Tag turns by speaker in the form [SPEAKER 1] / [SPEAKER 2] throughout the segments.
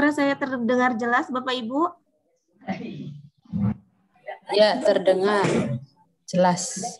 [SPEAKER 1] Suara saya terdengar jelas, Bapak Ibu?
[SPEAKER 2] Ya, terdengar jelas.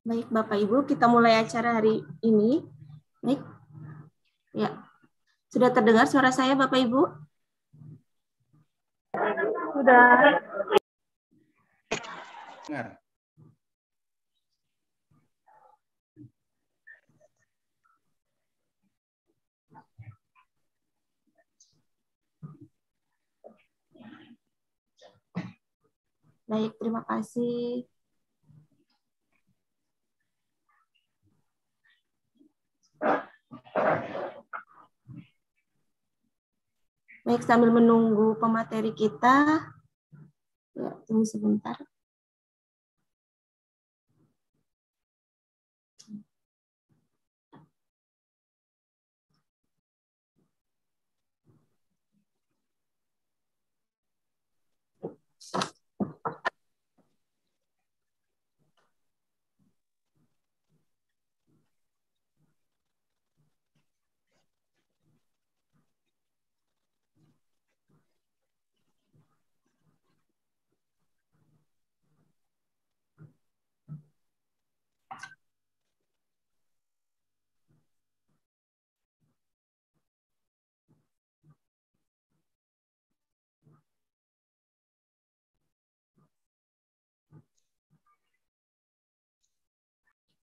[SPEAKER 1] Baik, Bapak Ibu, kita mulai acara hari ini. Baik. Ya. Sudah terdengar suara saya, Bapak Ibu?
[SPEAKER 3] Sudah.
[SPEAKER 4] Dengar.
[SPEAKER 1] Baik, terima kasih. Baik, sambil menunggu pemateri kita, ya, tunggu sebentar.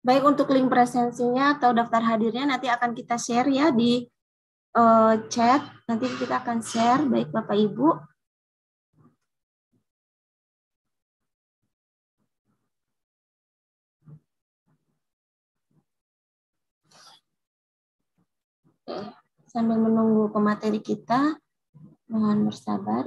[SPEAKER 1] Baik untuk link presensinya atau daftar hadirnya nanti akan kita share ya di uh, chat. Nanti kita akan share baik Bapak Ibu. Sambil menunggu pemateri kita, mohon bersabar.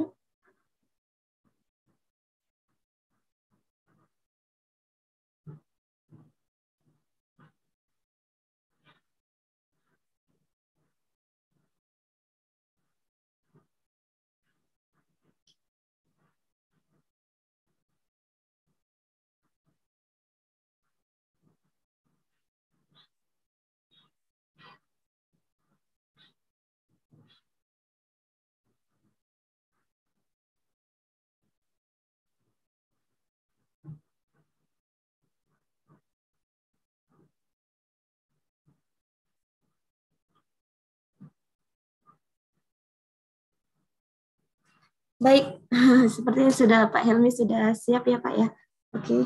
[SPEAKER 1] Baik, sepertinya sudah Pak Helmi sudah siap ya Pak ya. Oke.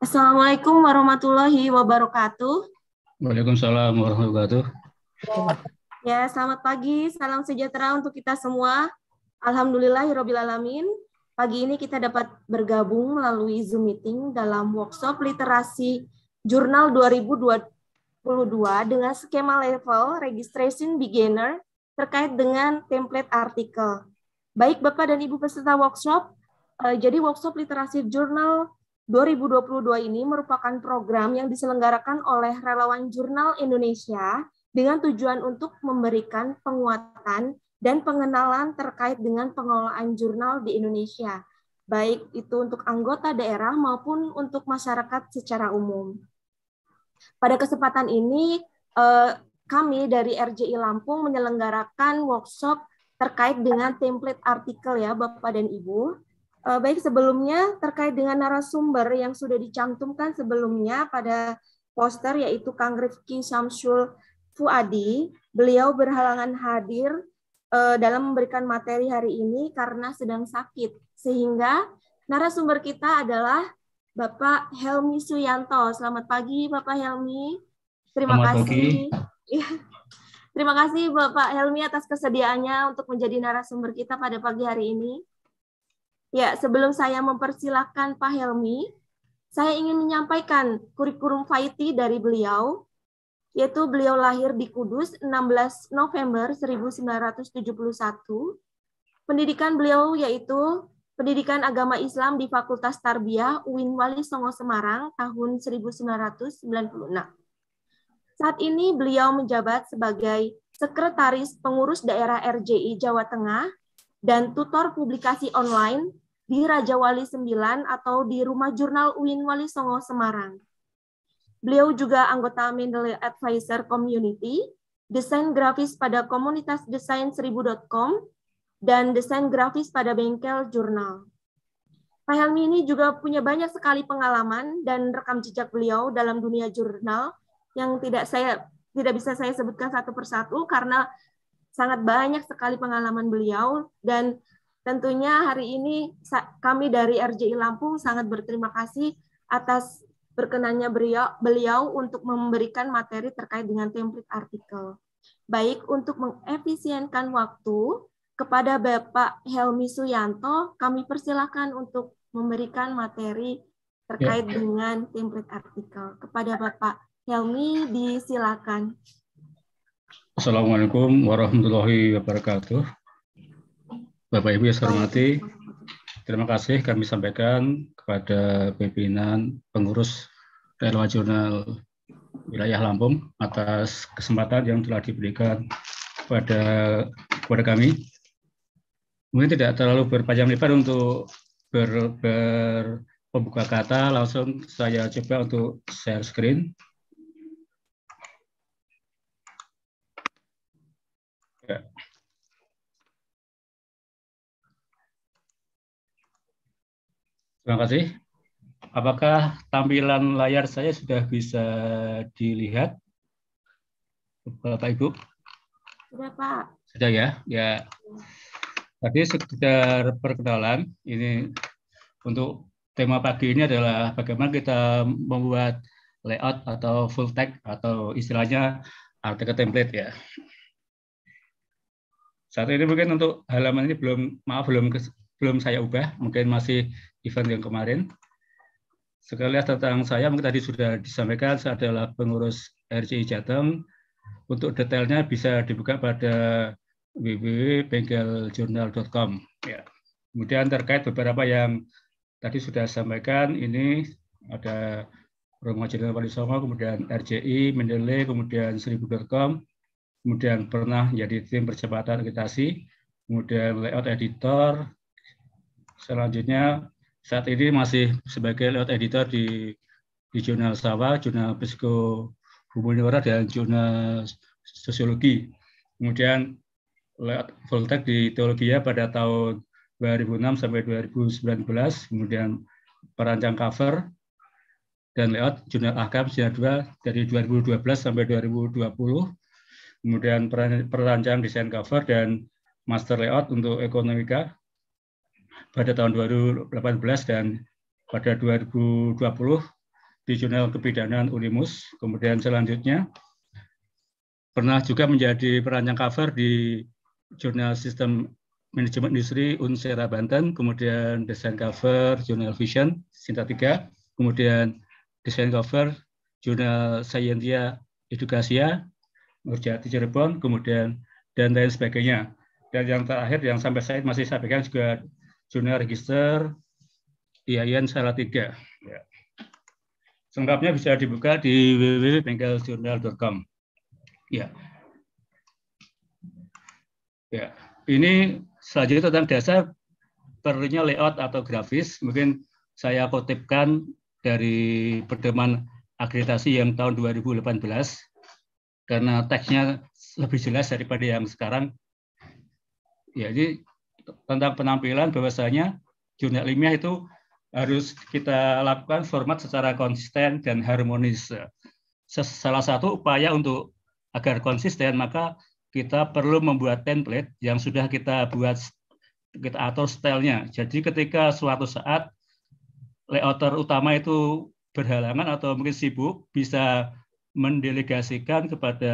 [SPEAKER 1] Assalamualaikum warahmatullahi wabarakatuh.
[SPEAKER 4] Waalaikumsalam warahmatullahi wabarakatuh.
[SPEAKER 1] Ya, selamat pagi, salam sejahtera untuk kita semua. Alhamdulillahirrahmanirrahim. Pagi ini kita dapat bergabung melalui Zoom meeting dalam workshop literasi jurnal 2022 dengan skema level registration beginner terkait dengan template artikel. Baik Bapak dan Ibu peserta workshop, uh, jadi workshop literasi jurnal 2022 ini merupakan program yang diselenggarakan oleh relawan jurnal Indonesia dengan tujuan untuk memberikan penguatan dan pengenalan terkait dengan pengelolaan jurnal di Indonesia, baik itu untuk anggota daerah maupun untuk masyarakat secara umum. Pada kesempatan ini, eh, kami dari RJI Lampung menyelenggarakan workshop terkait dengan template artikel ya Bapak dan Ibu. Uh, baik sebelumnya terkait dengan narasumber yang sudah dicantumkan sebelumnya pada poster yaitu Kang Rifki Samsul Fuadi. Beliau berhalangan hadir uh, dalam memberikan materi hari ini karena sedang sakit. Sehingga narasumber kita adalah Bapak Helmi Suyanto. Selamat pagi Bapak Helmi. Terima
[SPEAKER 4] Selamat
[SPEAKER 1] kasih. Pagi. Terima kasih Bapak Helmi atas kesediaannya untuk menjadi narasumber kita pada pagi hari ini. Ya, sebelum saya mempersilahkan Pak Helmi, saya ingin menyampaikan kurikulum Faiti dari beliau, yaitu beliau lahir di Kudus 16 November 1971. Pendidikan beliau yaitu Pendidikan Agama Islam di Fakultas Tarbiyah UIN Wali Songo Semarang tahun 1996. Saat ini beliau menjabat sebagai Sekretaris Pengurus Daerah RJI Jawa Tengah dan tutor publikasi online di Raja Wali 9 atau di Rumah Jurnal UIN Wali Songo Semarang. Beliau juga anggota Mendeley Advisor Community, desain grafis pada komunitas desain seribu.com, dan desain grafis pada bengkel jurnal. Pak Helmi ini juga punya banyak sekali pengalaman dan rekam jejak beliau dalam dunia jurnal yang tidak saya tidak bisa saya sebutkan satu persatu karena sangat banyak sekali pengalaman beliau dan tentunya hari ini kami dari RJI Lampung sangat berterima kasih atas berkenannya beliau, beliau untuk memberikan materi terkait dengan template artikel. Baik untuk mengefisienkan waktu, kepada Bapak Helmi Suyanto, kami persilahkan untuk memberikan materi terkait ya. dengan template artikel. Kepada Bapak Helmi, disilakan.
[SPEAKER 4] Assalamualaikum warahmatullahi wabarakatuh. Bapak Ibu yang saya hormati, terima kasih kami sampaikan kepada pimpinan pengurus Relawan Jurnal Wilayah Lampung atas kesempatan yang telah diberikan kepada kepada kami mungkin tidak terlalu berpanjang lebar untuk ber, ber pembuka kata, langsung saya coba untuk share screen. Ya. Terima kasih. Apakah tampilan layar saya sudah bisa dilihat? Bapak Ibu?
[SPEAKER 1] Sudah, Pak.
[SPEAKER 4] Sudah ya? Ya. Tadi sekedar perkenalan, ini untuk tema pagi ini adalah bagaimana kita membuat layout atau full text atau istilahnya artikel template ya. Saat ini mungkin untuk halaman ini belum maaf belum belum saya ubah, mungkin masih event yang kemarin. Sekali tentang saya mungkin tadi sudah disampaikan saya adalah pengurus RCI Jateng. Untuk detailnya bisa dibuka pada www.bengkeljurnal.com. Ya. Kemudian terkait beberapa yang tadi sudah sampaikan, ini ada Rumah Jurnal Wali Songo, kemudian RJI, Mendeley, kemudian Seribu.com, kemudian pernah menjadi tim percepatan agitasi, kemudian layout editor, selanjutnya saat ini masih sebagai layout editor di, di jurnal Sawa, jurnal Psiko Humaniora, dan jurnal Sosiologi. Kemudian Voltek di Teologia pada tahun 2006 sampai 2019, kemudian perancang cover dan layout jurnal Ahkam Jurnal 2 dari 2012 sampai 2020, kemudian perancang desain cover dan master layout untuk ekonomika pada tahun 2018 dan pada 2020 di jurnal kebidanan Unimus. Kemudian selanjutnya pernah juga menjadi perancang cover di jurnal sistem manajemen industri Unsera Banten, kemudian desain cover jurnal Vision Sinta 3, kemudian desain cover jurnal Scientia Edukasia Nurjati Cirebon, kemudian dan lain sebagainya. Dan yang terakhir yang sampai saya masih sampaikan juga jurnal register IAIN Salah 3. Ya. Selengkapnya bisa dibuka di www.bengkeljurnal.com. Ya, Ya, ini selanjutnya tentang dasar perlunya layout atau grafis. Mungkin saya kutipkan dari pedoman akreditasi yang tahun 2018 karena teksnya lebih jelas daripada yang sekarang. Ya, jadi tentang penampilan bahwasanya jurnal ilmiah itu harus kita lakukan format secara konsisten dan harmonis. Salah satu upaya untuk agar konsisten maka kita perlu membuat template yang sudah kita buat kita atur stylenya. Jadi ketika suatu saat layouter utama itu berhalangan atau mungkin sibuk, bisa mendelegasikan kepada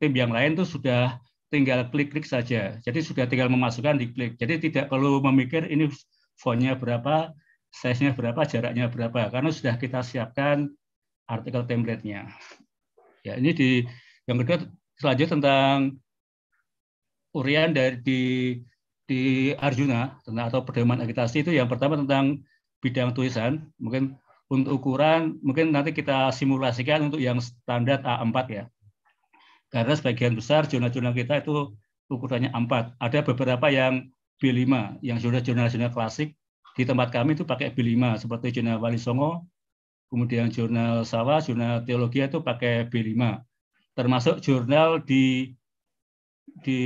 [SPEAKER 4] tim yang lain itu sudah tinggal klik-klik saja. Jadi sudah tinggal memasukkan di klik. Jadi tidak perlu memikir ini fontnya berapa, size-nya berapa, jaraknya berapa, karena sudah kita siapkan artikel template-nya. Ya, ini di yang kedua selanjutnya tentang urian dari di di Arjuna tentang atau pedoman agitasi itu yang pertama tentang bidang tulisan mungkin untuk ukuran mungkin nanti kita simulasikan untuk yang standar A4 ya karena sebagian besar jurnal-jurnal kita itu ukurannya A4 ada beberapa yang B5 yang jurnal-jurnal klasik di tempat kami itu pakai B5 seperti jurnal Wali Songo kemudian jurnal Sawah jurnal teologi itu pakai B5 termasuk jurnal di di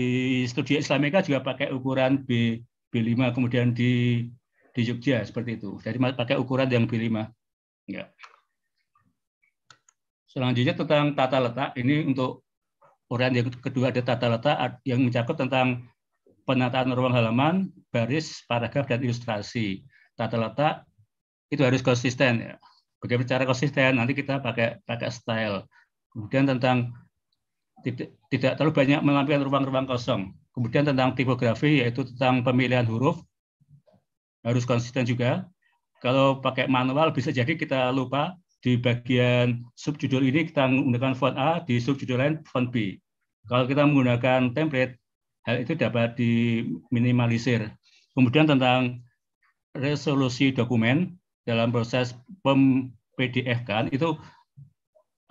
[SPEAKER 4] studi Islamika juga pakai ukuran B B5 kemudian di di Jogja seperti itu. Jadi pakai ukuran yang B5. Ya. Selanjutnya tentang tata letak ini untuk ukuran yang kedua ada tata letak yang mencakup tentang penataan ruang halaman, baris, paragraf dan ilustrasi. Tata letak itu harus konsisten ya. Bagaimana cara konsisten? Nanti kita pakai pakai style. Kemudian tentang tidak, tidak terlalu banyak mengambil ruang-ruang kosong. Kemudian tentang tipografi yaitu tentang pemilihan huruf harus konsisten juga. Kalau pakai manual bisa jadi kita lupa di bagian subjudul ini kita menggunakan font A, di subjudul lain font B. Kalau kita menggunakan template, hal itu dapat diminimalisir. Kemudian tentang resolusi dokumen dalam proses pem PDF kan itu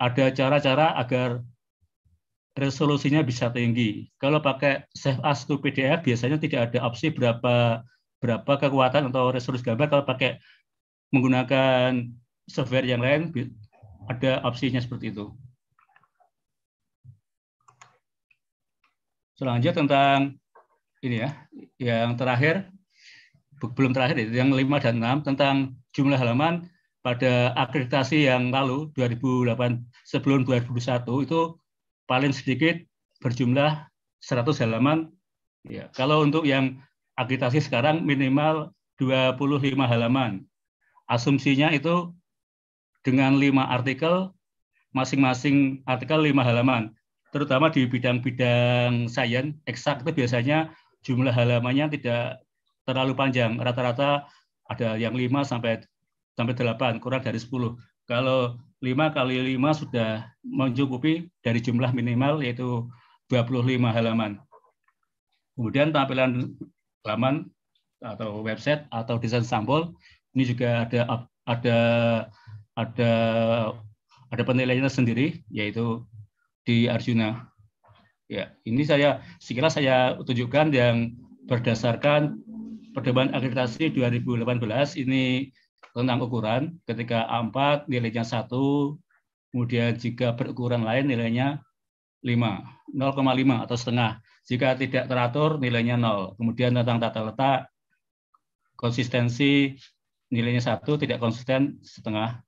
[SPEAKER 4] ada cara-cara agar resolusinya bisa tinggi. Kalau pakai save as to PDF biasanya tidak ada opsi berapa berapa kekuatan atau resolusi gambar. Kalau pakai menggunakan software yang lain ada opsinya seperti itu. Selanjutnya tentang ini ya, yang terakhir belum terakhir yang 5 dan 6 tentang jumlah halaman pada akreditasi yang lalu 2008 sebelum 2001 itu paling sedikit berjumlah 100 halaman. Ya, kalau untuk yang akreditasi sekarang minimal 25 halaman. Asumsinya itu dengan lima artikel, masing-masing artikel lima halaman. Terutama di bidang-bidang sains, eksak itu biasanya jumlah halamannya tidak terlalu panjang. Rata-rata ada yang 5 sampai sampai 8, kurang dari 10. Kalau 5 kali 5 sudah mencukupi dari jumlah minimal yaitu 25 halaman. Kemudian tampilan halaman atau website atau desain sampel ini juga ada ada ada ada penilaiannya sendiri yaitu di Arjuna. Ya, ini saya sekilas saya tunjukkan yang berdasarkan perdebaran akreditasi 2018 ini tentang ukuran. Ketika A4 nilainya satu, kemudian jika berukuran lain nilainya 5, 0,5 atau setengah. Jika tidak teratur nilainya 0. Kemudian tentang tata letak, konsistensi nilainya satu, tidak konsisten setengah.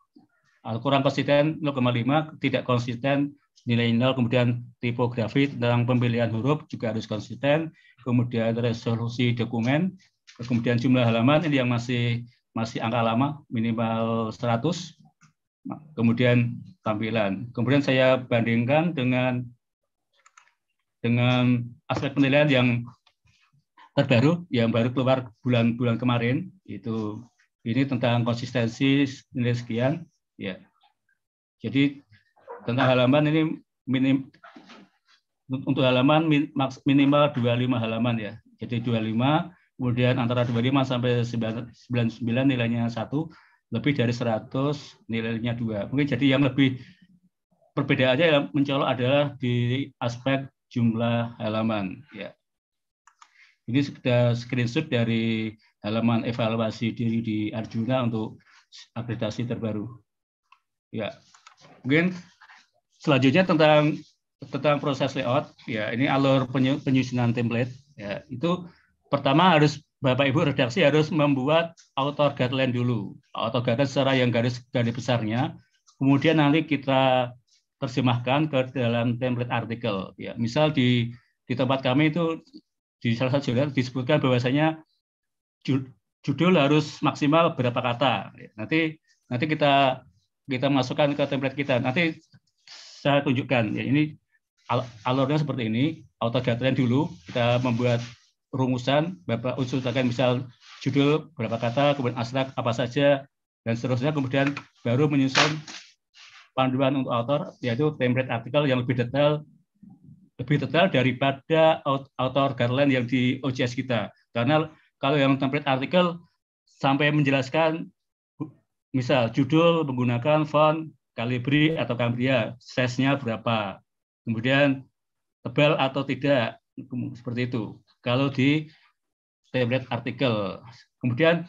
[SPEAKER 4] Kurang konsisten 0,5, tidak konsisten nilai 0, kemudian tipografi tentang pemilihan huruf juga harus konsisten, kemudian resolusi dokumen, kemudian jumlah halaman ini yang masih masih angka lama minimal 100 kemudian tampilan. Kemudian saya bandingkan dengan dengan aspek penilaian yang terbaru yang baru keluar bulan-bulan kemarin itu. Ini tentang konsistensi nilai sekian ya jadi tentang halaman ini minim untuk halaman minimal 25 halaman ya jadi 25 kemudian antara 25 sampai 99 nilainya satu, lebih dari 100 nilainya dua. Mungkin jadi yang lebih perbedaannya yang mencolok adalah di aspek jumlah halaman. Ya. Ini sudah screenshot dari halaman evaluasi diri di Arjuna untuk akreditasi terbaru. Ya, mungkin selanjutnya tentang tentang proses layout. Ya, ini alur penyusunan template. Ya, itu pertama harus Bapak Ibu redaksi harus membuat author guideline dulu. Author guideline secara yang garis garis besarnya. Kemudian nanti kita terjemahkan ke dalam template artikel. Ya, misal di di tempat kami itu di salah satu jurnal disebutkan bahwasanya judul harus maksimal berapa kata. Nanti nanti kita kita masukkan ke template kita. Nanti saya tunjukkan ya ini alurnya seperti ini. Auto gathering dulu kita membuat rumusan Bapak usulkan misal judul berapa kata, kemudian abstrak apa saja dan seterusnya kemudian baru menyusun panduan untuk author yaitu template artikel yang lebih detail lebih detail daripada author guideline yang di OJS kita. Karena kalau yang template artikel sampai menjelaskan misal judul menggunakan font Calibri atau Cambria, size-nya berapa, kemudian tebal atau tidak, seperti itu. Kalau di template artikel. Kemudian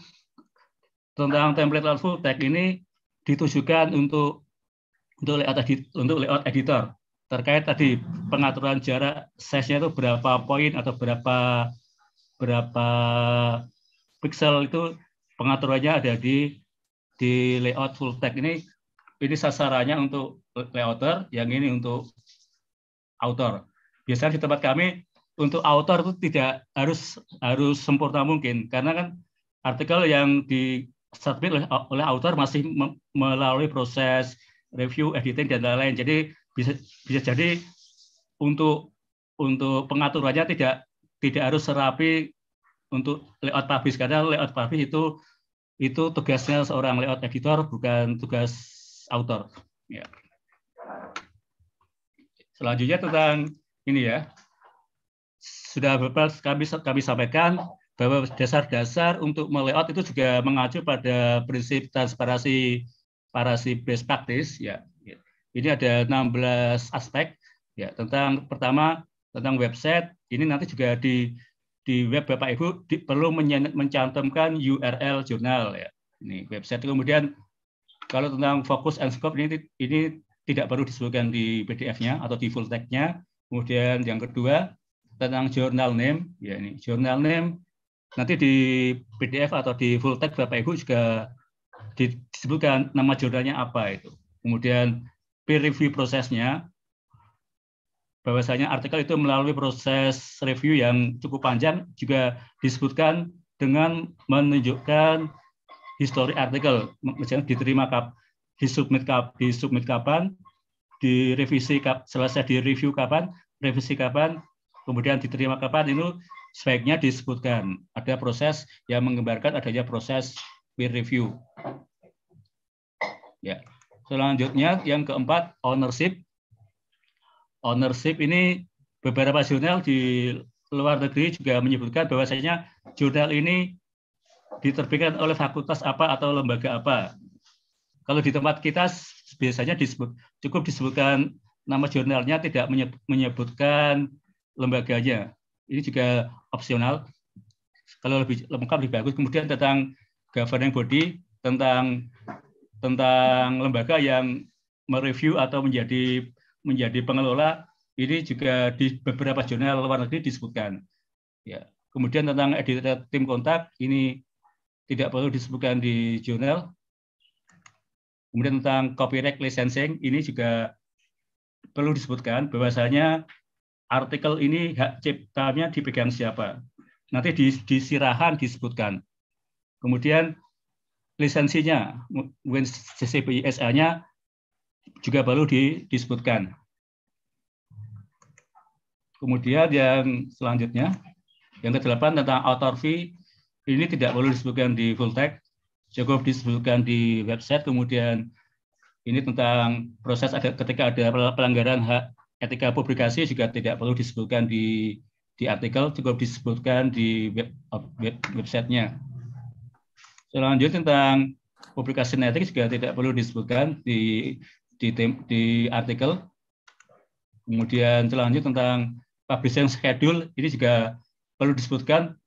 [SPEAKER 4] tentang template full text ini ditujukan untuk untuk layout untuk layout editor terkait tadi pengaturan jarak size-nya itu berapa poin atau berapa berapa pixel itu pengaturannya ada di di layout full text ini ini sasarannya untuk layouter, yang ini untuk author. Biasanya di tempat kami untuk author itu tidak harus harus sempurna mungkin karena kan artikel yang di submit oleh, oleh author masih melalui proses review, editing dan lain-lain. Jadi bisa bisa jadi untuk untuk pengaturannya tidak tidak harus serapi untuk layout publish karena layout publish itu itu tugasnya seorang layout editor bukan tugas author. Ya. Selanjutnya tentang ini ya. Sudah beberapa kami kami sampaikan bahwa dasar-dasar untuk melayout itu juga mengacu pada prinsip transparansi parasi best practice ya. Ini ada 16 aspek ya tentang pertama tentang website ini nanti juga di di web Bapak Ibu di, perlu mencantumkan URL jurnal ya. Ini website kemudian kalau tentang fokus and scope ini ini tidak perlu disebutkan di PDF-nya atau di full text-nya. Kemudian yang kedua tentang journal name ya ini journal name nanti di PDF atau di full text Bapak Ibu juga disebutkan nama jurnalnya apa itu. Kemudian peer review prosesnya bahwasanya artikel itu melalui proses review yang cukup panjang juga disebutkan dengan menunjukkan histori artikel. Misalnya diterima kap disubmit kap disubmit kapan direvisi kap, selesai di review kapan revisi kapan kemudian diterima kapan itu sebaiknya disebutkan. Ada proses yang menggambarkan adanya proses peer review. Ya. Selanjutnya yang keempat ownership ownership ini beberapa jurnal di luar negeri juga menyebutkan bahwasanya jurnal ini diterbitkan oleh fakultas apa atau lembaga apa. Kalau di tempat kita biasanya disebut cukup disebutkan nama jurnalnya tidak menyebutkan lembaganya. Ini juga opsional. Kalau lebih lengkap lebih bagus. Kemudian tentang governing body, tentang tentang lembaga yang mereview atau menjadi menjadi pengelola ini juga di beberapa jurnal luar negeri disebutkan. Ya. Kemudian tentang editor tim kontak ini tidak perlu disebutkan di jurnal. Kemudian tentang copyright licensing ini juga perlu disebutkan bahwasanya artikel ini hak ciptanya dipegang siapa. Nanti di, di sirahan disebutkan. Kemudian lisensinya, mungkin CCBISA-nya juga perlu disebutkan. Kemudian yang selanjutnya, yang kedelapan tentang author fee, ini tidak perlu disebutkan di full text, cukup disebutkan di website. Kemudian ini tentang proses ada ketika ada pelanggaran hak etika publikasi juga tidak perlu disebutkan di di artikel, cukup disebutkan di web, web websitenya. Selanjutnya tentang publikasi etik juga tidak perlu disebutkan di di, di artikel. Kemudian selanjutnya tentang publishing schedule ini juga perlu disebutkan.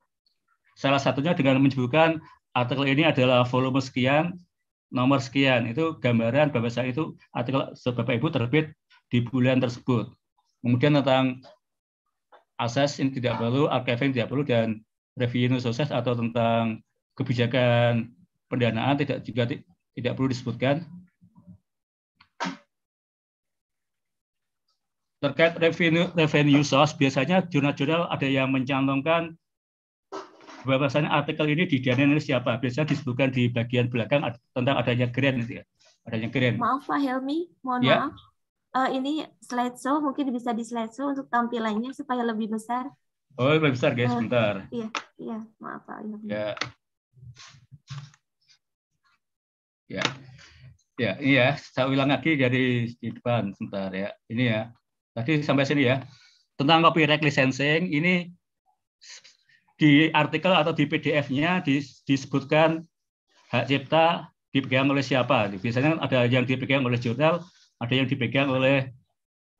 [SPEAKER 4] Salah satunya dengan menyebutkan artikel ini adalah volume sekian, nomor sekian. Itu gambaran bahwasanya itu artikel Bapak Ibu terbit di bulan tersebut. Kemudian tentang akses ini tidak perlu, archiving tidak perlu, dan review sukses atau tentang kebijakan pendanaan tidak juga tidak perlu disebutkan. Terkait revenue revenue source biasanya jurnal-jurnal ada yang mencantumkan bahwasanya artikel ini didianin oleh siapa. Biasanya disebutkan di bagian belakang tentang adanya grant itu ya. Adanya grant.
[SPEAKER 1] Maaf Pak Helmi, mohon ya. maaf. Uh, ini slideshow mungkin bisa di slideshow untuk tampilannya supaya lebih besar.
[SPEAKER 4] Oh, lebih besar guys, uh, sebentar.
[SPEAKER 1] Iya, iya, maaf Pak Helmi.
[SPEAKER 4] Ya. Ya. Ya, ini ya, saya ulang lagi dari di depan sebentar ya. Ini ya. Tadi sampai sini ya. Tentang copyright licensing ini di artikel atau di PDF-nya disebutkan hak cipta dipegang oleh siapa. Biasanya ada yang dipegang oleh jurnal, ada yang dipegang oleh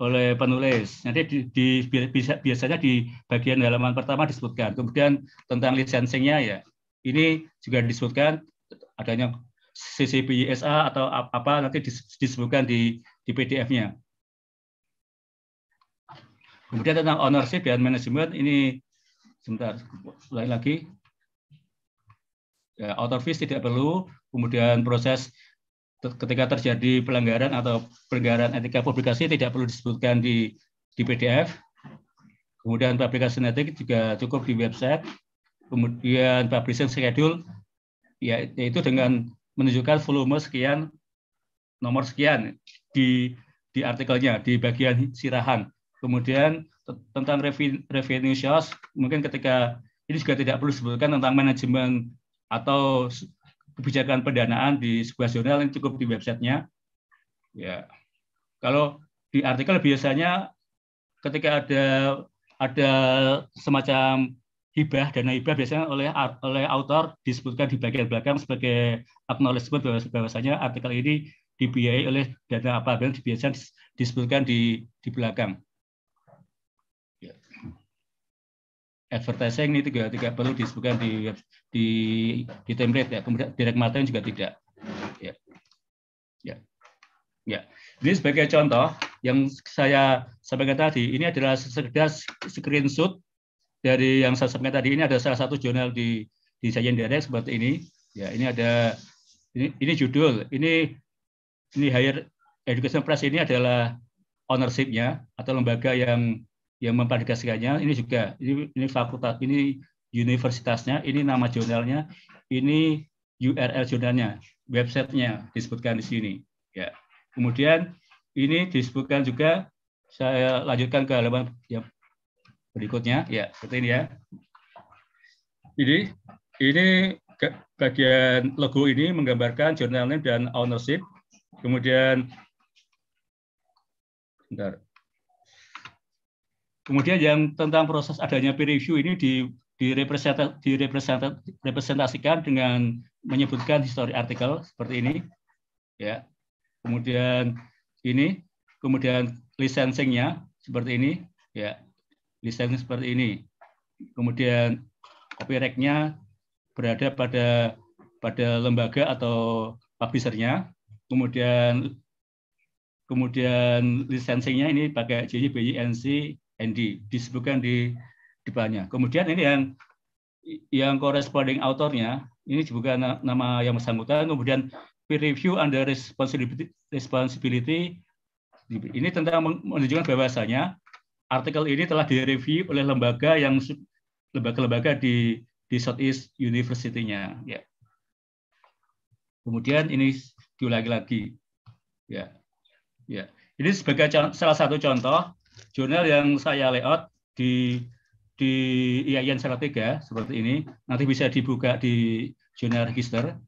[SPEAKER 4] oleh penulis. Nanti di, di biasanya di bagian halaman pertama disebutkan. Kemudian tentang licensingnya ya, ini juga disebutkan adanya CCBSA atau apa nanti disebutkan di, di PDF-nya. Kemudian tentang ownership dan manajemen ini sebentar ulangi lagi. Ya, author fees tidak perlu. Kemudian proses ketika terjadi pelanggaran atau pelanggaran etika publikasi tidak perlu disebutkan di di PDF. Kemudian publication etik juga cukup di website. Kemudian publishing schedule ya yaitu dengan menunjukkan volume sekian, nomor sekian di di artikelnya di bagian sirahan. Kemudian tentang revenue shows mungkin ketika ini juga tidak perlu disebutkan tentang manajemen atau kebijakan pendanaan di sebuah jurnal yang cukup di websitenya. Ya, kalau di artikel biasanya ketika ada ada semacam hibah dana hibah biasanya oleh oleh autor disebutkan di bagian belakang sebagai acknowledgement bahwasanya artikel ini dibiayai oleh dana apa dan biasanya disebutkan di di belakang. Ya. Advertising ini juga tidak perlu disebutkan di di di template ya. Kemudian direct marketing juga tidak. Ya. Ya. Ya. Ini sebagai contoh yang saya sampaikan tadi, ini adalah sekedar screenshot dari yang saya sampaikan tadi ini ada salah satu jurnal di di Sajen Direct seperti ini. Ya, ini ada ini, ini judul, ini ini Higher Education Press ini adalah ownership-nya atau lembaga yang yang mempublikasikannya. Ini juga ini ini fakultas, ini universitasnya, ini nama jurnalnya, ini URL jurnalnya, websitenya disebutkan di sini. Ya. Kemudian ini disebutkan juga saya lanjutkan ke halaman yang berikutnya ya seperti ini ya ini ini bagian logo ini menggambarkan journal name dan ownership kemudian bentar kemudian yang tentang proses adanya peer review ini di direpresentasikan dengan menyebutkan histori artikel seperti ini ya kemudian ini kemudian licensingnya seperti ini ya lisensi seperti ini. Kemudian copyright-nya berada pada pada lembaga atau publishernya. Kemudian kemudian lisensinya ini pakai JJ, NC, ND disebutkan di depannya. Kemudian ini yang yang corresponding autornya ini juga nama yang bersangkutan. Kemudian peer review under responsibility, responsibility ini tentang menunjukkan bahwasanya artikel ini telah direview oleh lembaga yang lembaga-lembaga di di Southeast University-nya ya. Kemudian ini diulangi lagi. Ya. Ya. Ini sebagai salah satu contoh jurnal yang saya layout di di IAIN Salatiga seperti ini. Nanti bisa dibuka di jurnal register.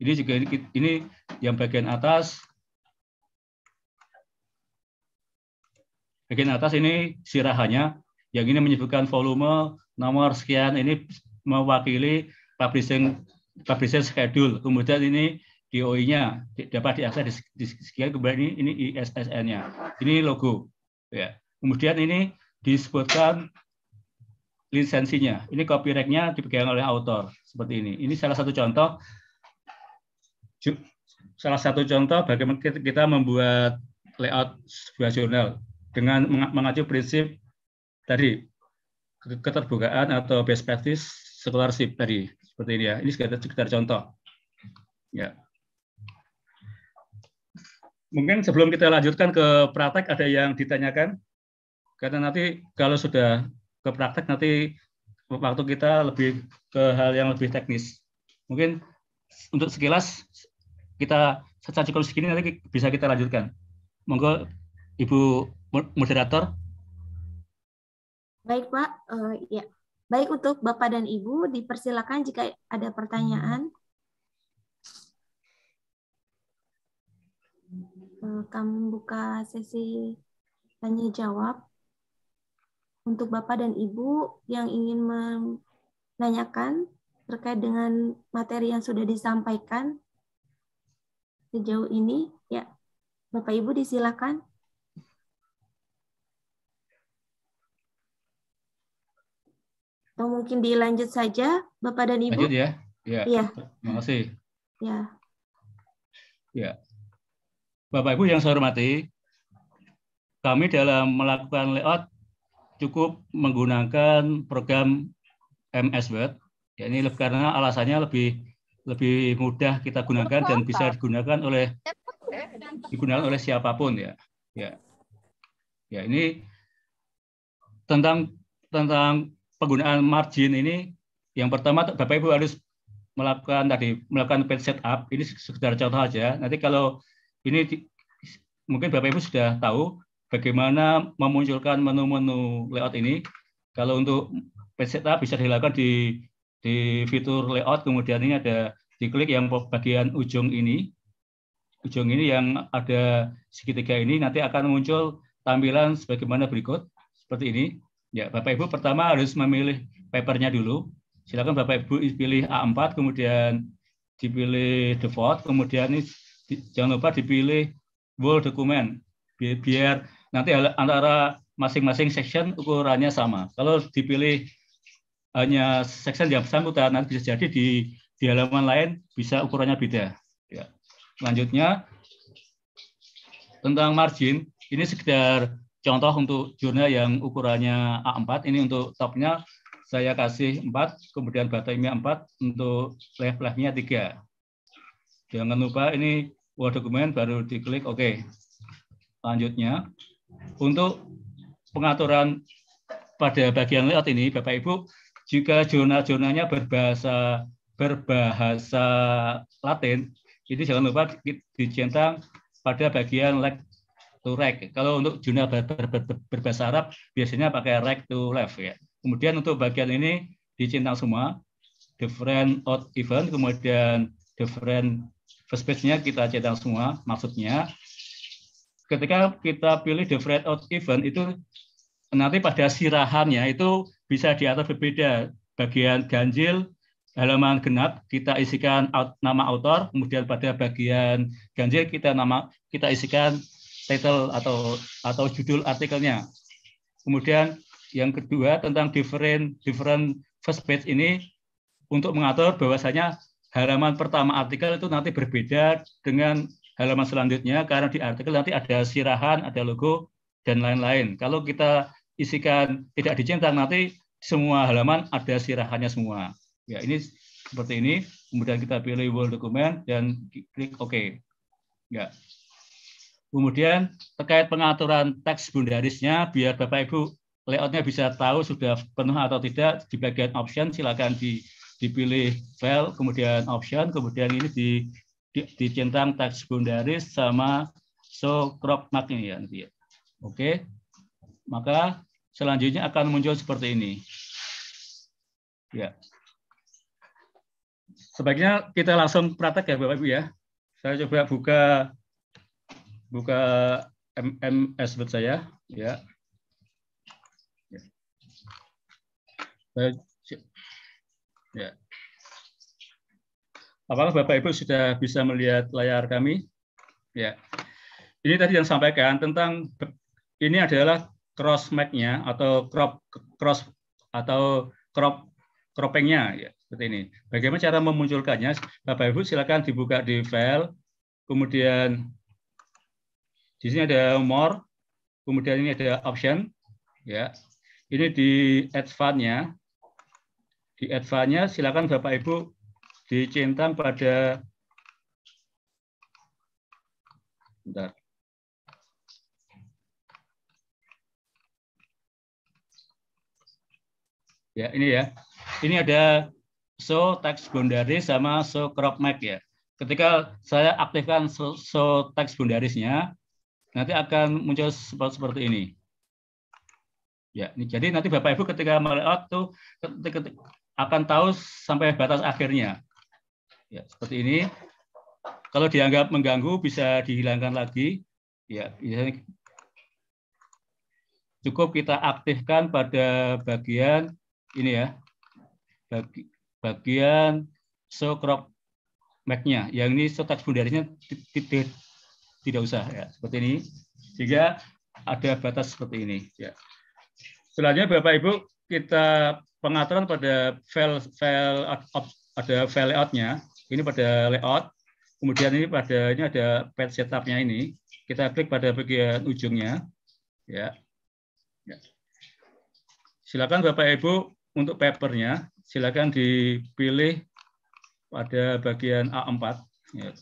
[SPEAKER 4] Ini juga ini, ini yang bagian atas bagian atas ini sirahannya, yang ini menyebutkan volume nomor sekian ini mewakili publishing publishing schedule. Kemudian ini DOI-nya dapat diakses di, sekian kemudian ini ini ISSN-nya. Ini logo. Ya. Kemudian ini disebutkan lisensinya. Ini copyright-nya dipegang oleh autor seperti ini. Ini salah satu contoh salah satu contoh bagaimana kita membuat layout sebuah jurnal dengan mengacu prinsip tadi keterbukaan atau best practice scholarship tadi seperti ini ya. Ini sekedar, sekedar contoh. Ya. Mungkin sebelum kita lanjutkan ke praktek ada yang ditanyakan karena nanti kalau sudah ke praktek nanti waktu kita lebih ke hal yang lebih teknis. Mungkin untuk sekilas kita secara cukup segini nanti bisa kita lanjutkan. Monggo Ibu moderator.
[SPEAKER 1] Baik Pak, uh, ya. Baik untuk Bapak dan Ibu dipersilakan jika ada pertanyaan. Uh, kami buka sesi tanya jawab untuk Bapak dan Ibu yang ingin menanyakan terkait dengan materi yang sudah disampaikan sejauh ini, ya Bapak Ibu disilakan. Atau mungkin dilanjut saja, Bapak dan Ibu.
[SPEAKER 4] Lanjut ya. Ya.
[SPEAKER 1] ya.
[SPEAKER 4] Terima kasih.
[SPEAKER 1] Ya.
[SPEAKER 4] Ya. Bapak Ibu yang saya hormati, kami dalam melakukan layout cukup menggunakan program MS Word. Ya, ini karena alasannya lebih lebih mudah kita gunakan dan bisa digunakan oleh digunakan oleh siapa pun ya. Ya. Ya, ini tentang tentang penggunaan margin ini yang pertama Bapak Ibu harus melakukan tadi melakukan page setup ini sekedar contoh aja. Nanti kalau ini mungkin Bapak Ibu sudah tahu bagaimana memunculkan menu-menu layout ini. Kalau untuk setup bisa dilakukan di di fitur layout, kemudian ini ada diklik yang bagian ujung ini, ujung ini yang ada segitiga ini nanti akan muncul tampilan sebagaimana berikut seperti ini. Ya, Bapak Ibu pertama harus memilih papernya dulu. Silakan Bapak Ibu pilih A4, kemudian dipilih default, kemudian ini jangan lupa dipilih Word document biar nanti antara masing-masing section ukurannya sama. Kalau dipilih hanya section yang bersangkutan, nanti bisa jadi di, di halaman lain bisa ukurannya beda. Ya. Selanjutnya, tentang margin, ini sekedar contoh untuk jurnal yang ukurannya A4. Ini untuk topnya saya kasih 4, kemudian bottomnya 4, untuk left-leftnya 3. Jangan lupa ini Word dokumen baru diklik oke. Okay. Selanjutnya, untuk pengaturan pada bagian layout ini, Bapak Ibu, jika jurnal-jurnalnya berbahasa berbahasa Latin, itu jangan lupa dicentang pada bagian leg to right. Kalau untuk jurnal ber, ber, ber, berbahasa Arab, biasanya pakai right to left ya. Kemudian untuk bagian ini dicentang semua, different out event, kemudian different first page-nya kita centang semua. Maksudnya ketika kita pilih the fret out event itu nanti pada sirahannya itu bisa diatur berbeda. Bagian ganjil halaman genap kita isikan out, nama autor, kemudian pada bagian ganjil kita nama kita isikan title atau atau judul artikelnya. Kemudian yang kedua tentang different different first page ini untuk mengatur bahwasanya halaman pertama artikel itu nanti berbeda dengan halaman selanjutnya karena di artikel nanti ada sirahan, ada logo dan lain-lain. Kalau kita isikan tidak dicentang nanti semua halaman ada sirahannya semua. Ya, ini seperti ini. Kemudian kita pilih Word dokumen dan klik OK. Ya. Kemudian terkait pengaturan teks bundarisnya biar Bapak Ibu layoutnya bisa tahu sudah penuh atau tidak di bagian option silakan di, dipilih file kemudian option kemudian ini di dicentang teks bundaris sama so crop mark ini ya nanti ya. Oke. Maka selanjutnya akan muncul seperti ini. Ya. Sebaiknya kita langsung praktek ya Bapak Ibu ya. Saya coba buka buka MMS buat saya ya. ya. Ya. Apakah Bapak Ibu sudah bisa melihat layar kami? Ya. Ini tadi yang sampaikan tentang ini adalah cross atau crop cross atau crop cropping-nya ya seperti ini. Bagaimana cara memunculkannya? Bapak Ibu silakan dibuka di file, kemudian di sini ada more, kemudian ini ada option, ya. Ini di advance-nya, di advance-nya silakan Bapak Ibu dicentang pada bentar. Ya, ini ya. Ini ada show text boundary sama show crop map ya. Ketika saya aktifkan show, show text boundariesnya, nanti akan muncul seperti, seperti ini. Ya, ini jadi nanti Bapak Ibu ketika melayout tuh ketika, akan tahu sampai batas akhirnya. Ya, seperti ini. Kalau dianggap mengganggu bisa dihilangkan lagi. Ya, biasanya cukup kita aktifkan pada bagian ini ya. Bagi, bagian show crop Mac-nya. Yang ini show text boundariesnya tidak tidak usah ya, seperti ini. Sehingga ada batas seperti ini ya. Selanjutnya Bapak Ibu kita pengaturan pada file file ada file layoutnya. Ini pada layout. Kemudian ini pada ini ada page setupnya ini. Kita klik pada bagian ujungnya. Ya. ya. Silakan Bapak Ibu untuk papernya silakan dipilih pada bagian A4. Ya.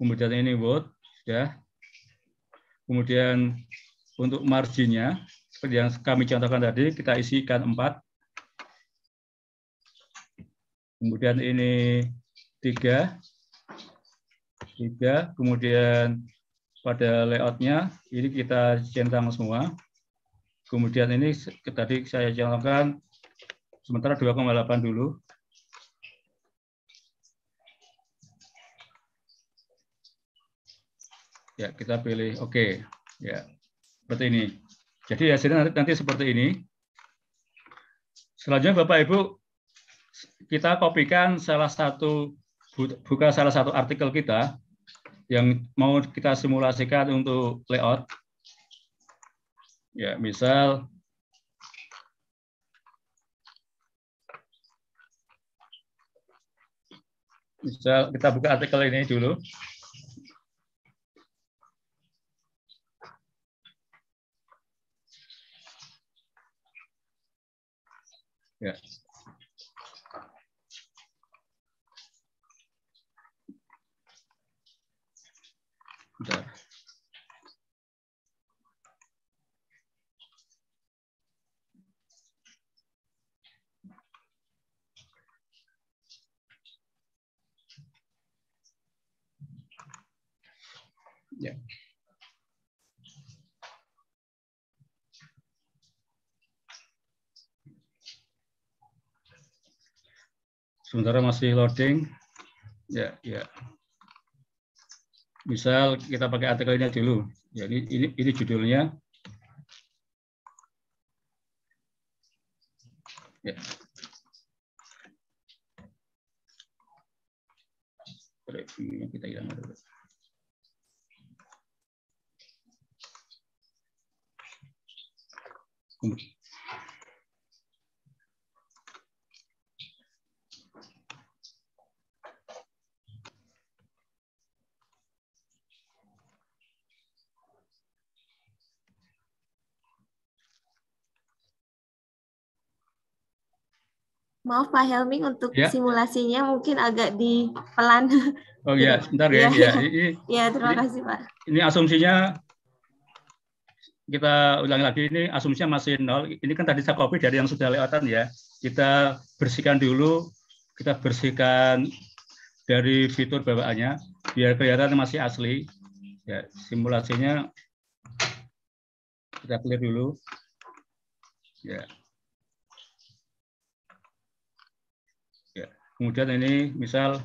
[SPEAKER 4] Kemudian ini Word, ya. Kemudian untuk marginnya seperti yang kami contohkan tadi, kita isikan empat. Kemudian ini tiga, tiga. Kemudian pada layoutnya ini kita centang semua. Kemudian ini tadi saya contohkan sementara 2,8 dulu. Ya, kita pilih oke. Okay. Ya, seperti ini. Jadi hasilnya nanti, nanti seperti ini. Selanjutnya Bapak Ibu, kita kopikan salah satu buka salah satu artikel kita yang mau kita simulasikan untuk layout. Ya, misal misal kita buka artikel ini dulu. Ya. Bentar. Ya. Sementara masih loading. Ya, ya. Misal kita pakai artikelnya dulu. Ya, ini, ini, ini judulnya. Ya. Reviewnya kita hilang dulu. Kemudian
[SPEAKER 1] Maaf Pak Helming untuk ya. simulasinya mungkin agak di pelan.
[SPEAKER 4] Oh iya, sebentar ya. Ya,
[SPEAKER 1] ya, ya terima ini, kasih Pak.
[SPEAKER 4] Ini asumsinya kita ulangi lagi ini asumsinya masih nol. Ini kan tadi saya copy dari yang sudah lewatan ya. Kita bersihkan dulu, kita bersihkan dari fitur bawaannya biar kelihatan masih asli. Ya, simulasinya kita clear dulu. Ya. Kemudian ini misal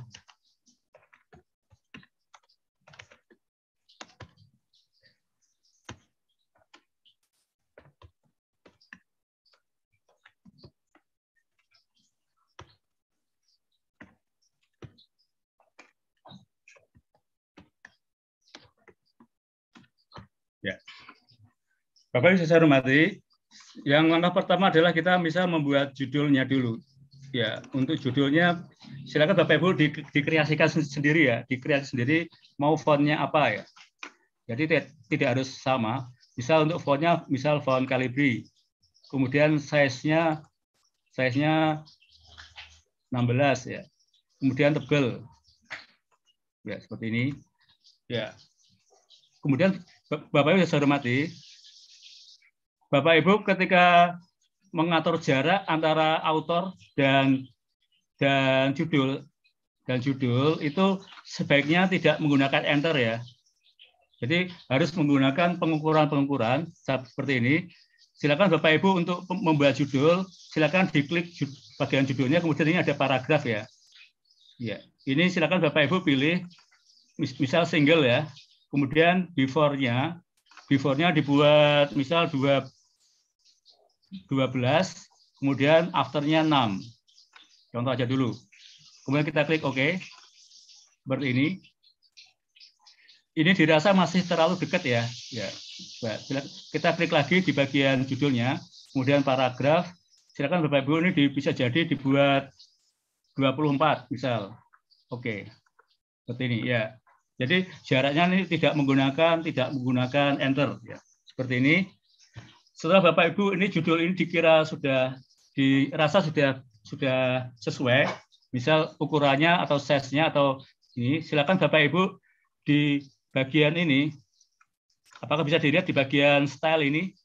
[SPEAKER 4] Ya. Bapak Ibu saya hormati, yang langkah pertama adalah kita bisa membuat judulnya dulu. Ya, untuk judulnya silakan Bapak Ibu di, dikreasikan sendiri ya, dikreasi sendiri mau fontnya apa ya. Jadi tidak harus sama. Misal untuk fontnya, misal font Calibri. Kemudian size-nya size-nya 16 ya. Kemudian tebal. Ya, seperti ini. Ya. Kemudian Bapak Ibu saya hormati, Bapak Ibu ketika mengatur jarak antara autor dan dan judul dan judul itu sebaiknya tidak menggunakan enter ya. Jadi harus menggunakan pengukuran-pengukuran seperti ini. Silakan Bapak Ibu untuk membuat judul, silakan diklik bagian judulnya, kemudian ini ada paragraf ya. Ya, ini silakan Bapak Ibu pilih misal single ya. Kemudian before-nya, before-nya dibuat misal 2 12, kemudian after-nya 6. Contoh aja dulu. Kemudian kita klik OK. Seperti ini. Ini dirasa masih terlalu dekat ya. Ya. Kita klik lagi di bagian judulnya, kemudian paragraf. Silakan Bapak Ibu ini bisa jadi dibuat 24 misal. Oke. Seperti ini ya. Jadi jaraknya ini tidak menggunakan tidak menggunakan enter ya. Seperti ini. Setelah Bapak Ibu ini judul ini dikira sudah dirasa sudah sudah sesuai, misal ukurannya atau size-nya atau ini silakan Bapak Ibu di bagian ini, apakah bisa dilihat di bagian style ini?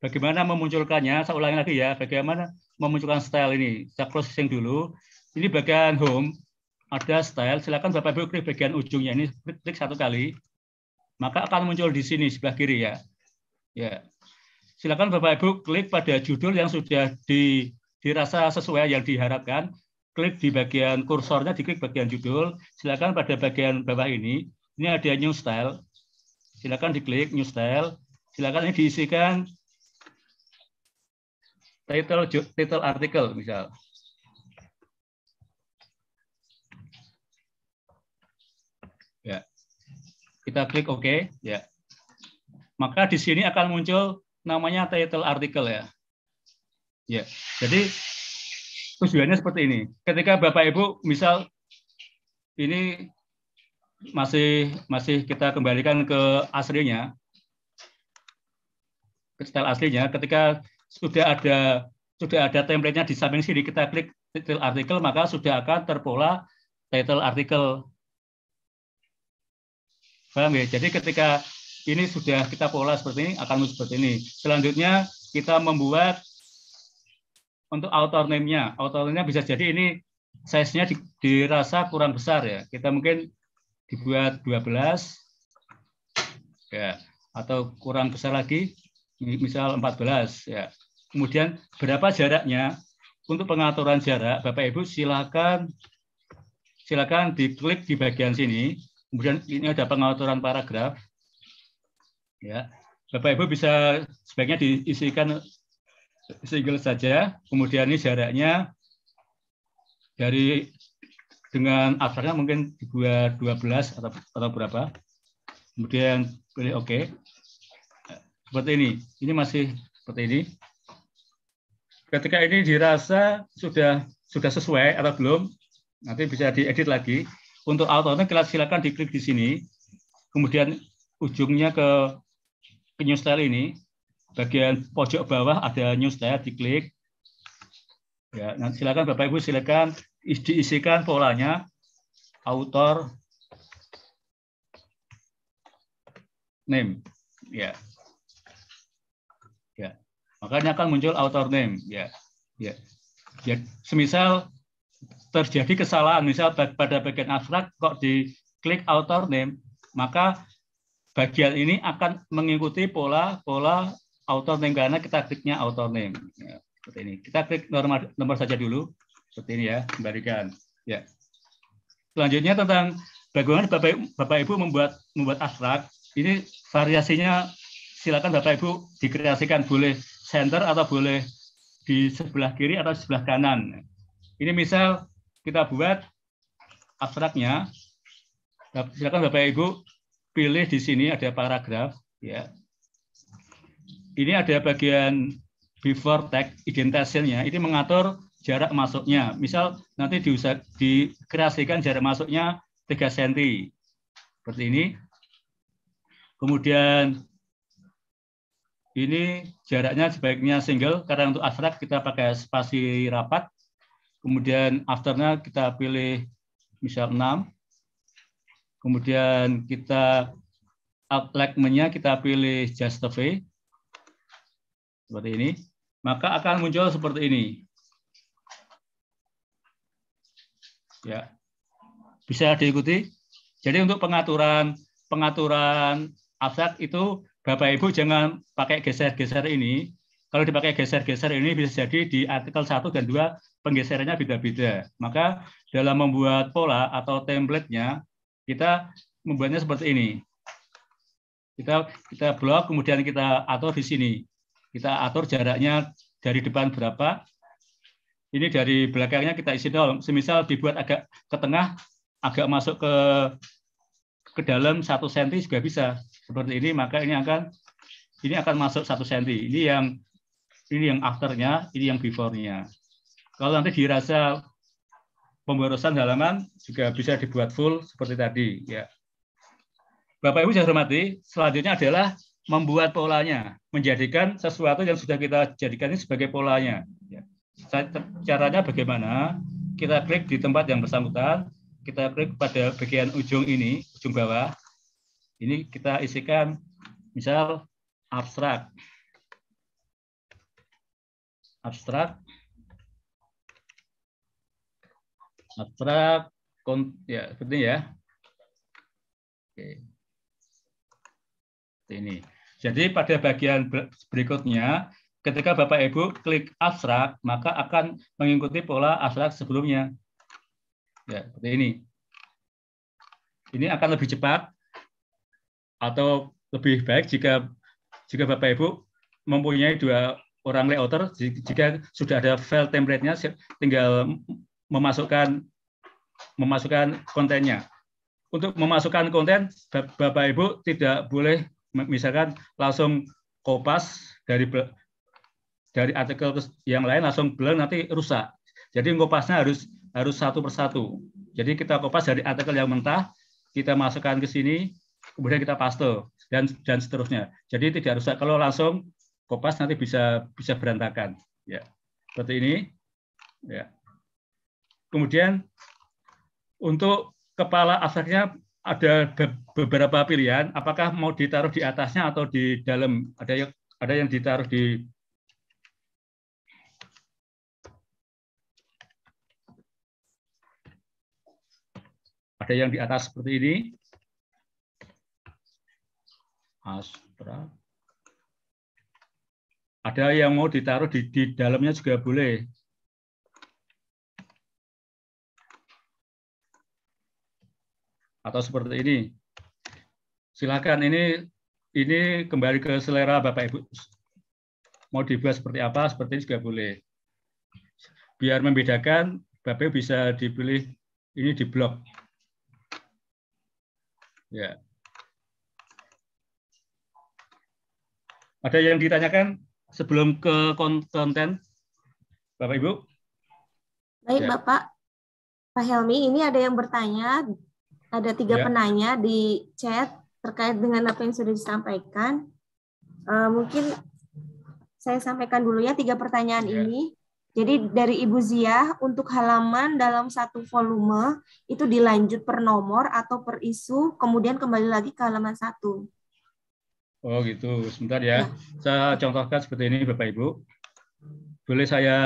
[SPEAKER 4] Bagaimana memunculkannya? Saya ulangi lagi ya, bagaimana memunculkan style ini? Saya closing dulu. Ini bagian home, ada style. Silakan Bapak Ibu klik bagian ujungnya ini, klik satu kali, maka akan muncul di sini sebelah kiri ya. Ya, silakan Bapak Ibu klik pada judul yang sudah di, dirasa sesuai yang diharapkan klik di bagian kursornya, diklik bagian judul. Silakan pada bagian bawah ini, ini ada new style. Silakan diklik new style. Silakan ini diisikan title title artikel misal. Ya. Kita klik OK, ya. Maka di sini akan muncul namanya title artikel ya. Ya. Jadi tujuannya seperti ini. Ketika Bapak Ibu misal ini masih masih kita kembalikan ke aslinya, ke style aslinya. Ketika sudah ada sudah ada template-nya di samping sini, kita klik title artikel, maka sudah akan terpola title artikel. Paham ya? Jadi ketika ini sudah kita pola seperti ini, akan seperti ini. Selanjutnya kita membuat untuk author name-nya. Author name-nya bisa jadi ini size-nya dirasa kurang besar ya. Kita mungkin dibuat 12 ya atau kurang besar lagi misal 14 ya. Kemudian berapa jaraknya? Untuk pengaturan jarak Bapak Ibu silakan silakan diklik di bagian sini. Kemudian ini ada pengaturan paragraf. Ya. Bapak Ibu bisa sebaiknya diisikan single saja. Kemudian ini jaraknya dari dengan abstraknya mungkin dibuat 12 atau atau berapa. Kemudian pilih OK. Seperti ini. Ini masih seperti ini. Ketika ini dirasa sudah sudah sesuai atau belum, nanti bisa diedit lagi. Untuk autornya silakan diklik di sini. Kemudian ujungnya ke, ke new style ini bagian pojok bawah ada news style diklik. Ya, nanti silakan Bapak Ibu silakan diisikan polanya author name ya. Ya. Makanya akan muncul author name ya. Ya. Ya, semisal terjadi kesalahan misal pada bagian abstrak kok diklik author name, maka bagian ini akan mengikuti pola pola author name karena kita kliknya author name. Ya, seperti ini. Kita klik nomor nomor saja dulu. Seperti ini ya, kembalikan. Ya. Selanjutnya tentang bagaimana Bapak, Bapak Ibu membuat membuat abstrak. Ini variasinya silakan Bapak Ibu dikreasikan boleh center atau boleh di sebelah kiri atau sebelah kanan. Ini misal kita buat abstraknya. Silakan Bapak Ibu pilih di sini ada paragraf ya ini ada bagian before tag identitasnya ini mengatur jarak masuknya. Misal nanti diusah, dikreasikan jarak masuknya 3 cm. Seperti ini. Kemudian ini jaraknya sebaiknya single karena untuk abstrak kita pakai spasi rapat. Kemudian afternya kita pilih misal 6. Kemudian kita alignment-nya kita pilih just a seperti ini, maka akan muncul seperti ini. Ya. Bisa diikuti? Jadi untuk pengaturan pengaturan abstrak itu Bapak Ibu jangan pakai geser-geser ini. Kalau dipakai geser-geser ini bisa jadi di artikel 1 dan 2 penggeserannya beda-beda. Maka dalam membuat pola atau template-nya kita membuatnya seperti ini. Kita kita blok kemudian kita atur di sini. Kita atur jaraknya dari depan berapa, ini dari belakangnya kita isi nol. Semisal dibuat agak ke tengah, agak masuk ke ke dalam satu senti juga bisa seperti ini. Maka ini akan ini akan masuk satu senti. Ini yang ini yang afternya, ini yang before-nya. Kalau nanti dirasa pemborosan halaman juga bisa dibuat full seperti tadi. Ya. Bapak Ibu saya hormati, selanjutnya adalah membuat polanya, menjadikan sesuatu yang sudah kita jadikan ini sebagai polanya. Ya. Caranya bagaimana? Kita klik di tempat yang bersangkutan, kita klik pada bagian ujung ini, ujung bawah. Ini kita isikan misal abstrak. Abstrak. Abstrak ya seperti ya. Oke. Ini. Jadi pada bagian berikutnya ketika Bapak Ibu klik abstrak, maka akan mengikuti pola abstrak sebelumnya. Ya, seperti ini. Ini akan lebih cepat atau lebih baik jika jika Bapak Ibu mempunyai dua orang layouter, jika sudah ada file template-nya, tinggal memasukkan memasukkan kontennya. Untuk memasukkan konten, Bapak Ibu tidak boleh misalkan langsung kopas dari dari artikel yang lain langsung blur nanti rusak. Jadi ngopasnya harus harus satu persatu. Jadi kita kopas dari artikel yang mentah, kita masukkan ke sini, kemudian kita paste dan dan seterusnya. Jadi tidak rusak. Kalau langsung kopas nanti bisa bisa berantakan. Ya, seperti ini. Ya. Kemudian untuk kepala abstraknya ada beberapa pilihan. Apakah mau ditaruh di atasnya atau di dalam? Ada yang ada yang ditaruh di Ada yang di atas seperti ini. Astra. Ada yang mau ditaruh di, di dalamnya juga boleh. Atau seperti ini. Silakan ini ini kembali ke selera Bapak Ibu. Mau dibuat seperti apa, seperti ini juga boleh. Biar membedakan, Bapak Ibu bisa dipilih ini di blok. Ya. Ada yang ditanyakan sebelum ke konten, Bapak Ibu?
[SPEAKER 1] Baik, ya. Bapak. Pak Helmi, ini ada yang bertanya, ada tiga ya. penanya di chat terkait dengan apa yang sudah disampaikan. Uh, mungkin saya sampaikan dulu ya tiga pertanyaan ya. ini. Jadi dari Ibu Zia untuk halaman dalam satu volume itu dilanjut per nomor atau per isu, kemudian kembali lagi ke halaman satu.
[SPEAKER 4] Oh gitu, sebentar ya. ya. Saya contohkan seperti ini Bapak Ibu. Boleh saya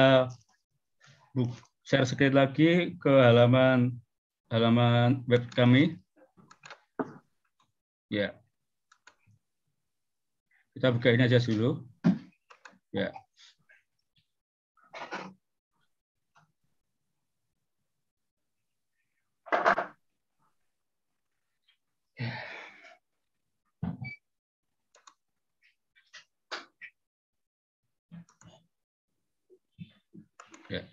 [SPEAKER 4] share sekali lagi ke halaman halaman web kami. Ya. Kita buka ini aja dulu. Ya. Ya.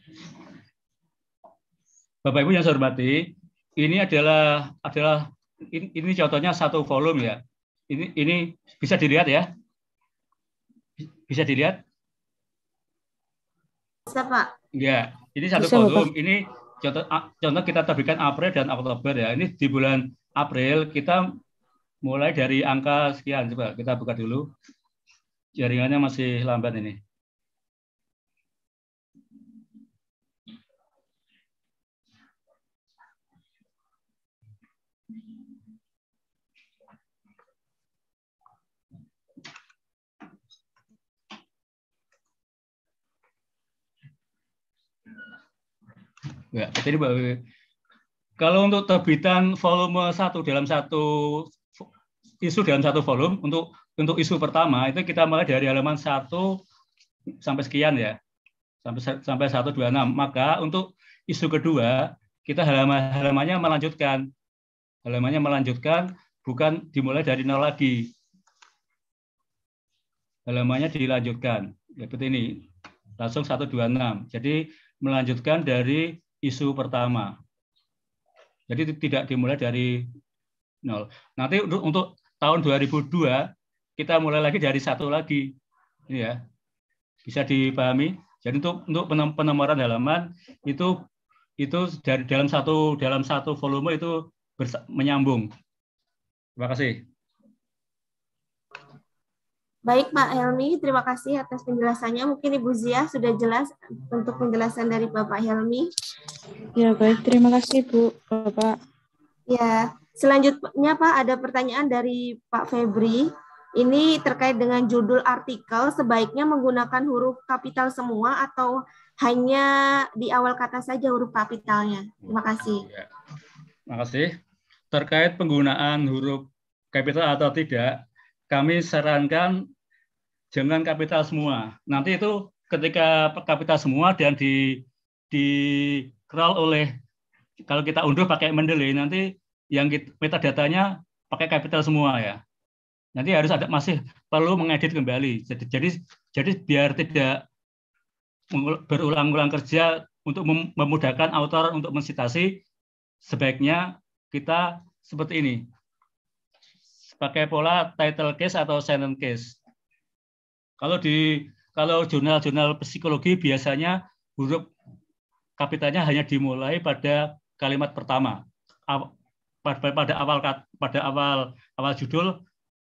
[SPEAKER 4] Bapak Ibu yang saya hormati, ini adalah adalah ini, ini contohnya satu volume ya. Ini ini bisa dilihat ya. Bisa dilihat?
[SPEAKER 1] Bisa, Pak.
[SPEAKER 4] Ya, ini satu bisa, volume. Bapak. Ini contoh contoh kita terbitkan April dan Oktober ya. Ini di bulan April kita mulai dari angka sekian. Coba kita buka dulu. Jaringannya masih lambat ini. Ya, jadi Kalau untuk terbitan volume satu dalam satu isu dalam satu volume untuk untuk isu pertama itu kita mulai dari halaman 1 sampai sekian ya. Sampai sampai 126. Maka untuk isu kedua kita halaman halamannya melanjutkan. Halamannya melanjutkan bukan dimulai dari nol lagi. Halamannya dilanjutkan. Seperti ini. Langsung 126. Jadi melanjutkan dari isu pertama. Jadi tidak dimulai dari nol. Nanti untuk, untuk tahun 2002 kita mulai lagi dari satu lagi. Ya. Bisa dipahami? Jadi untuk untuk penomoran halaman itu itu dari dalam satu dalam satu volume itu menyambung. Terima kasih.
[SPEAKER 1] Baik Pak Helmi, terima kasih atas penjelasannya. Mungkin Ibu Zia sudah jelas untuk penjelasan dari Bapak Helmi.
[SPEAKER 3] Ya baik, terima kasih Bu, Bapak.
[SPEAKER 1] Ya, selanjutnya Pak ada pertanyaan dari Pak Febri. Ini terkait dengan judul artikel, sebaiknya menggunakan huruf kapital semua atau hanya di awal kata saja huruf kapitalnya? Terima kasih. Ya.
[SPEAKER 4] Terima kasih. Terkait penggunaan huruf kapital atau tidak, kami sarankan jangan kapital semua. Nanti itu ketika kapital semua dan di di crawl oleh kalau kita unduh pakai Mendeley nanti yang kita, metadatanya pakai kapital semua ya. Nanti harus ada masih perlu mengedit kembali. Jadi jadi jadi biar tidak berulang-ulang kerja untuk memudahkan autor untuk mensitasi sebaiknya kita seperti ini pakai pola title case atau sentence case. Kalau di kalau jurnal-jurnal psikologi biasanya huruf kapitalnya hanya dimulai pada kalimat pertama pada, pada awal pada awal awal judul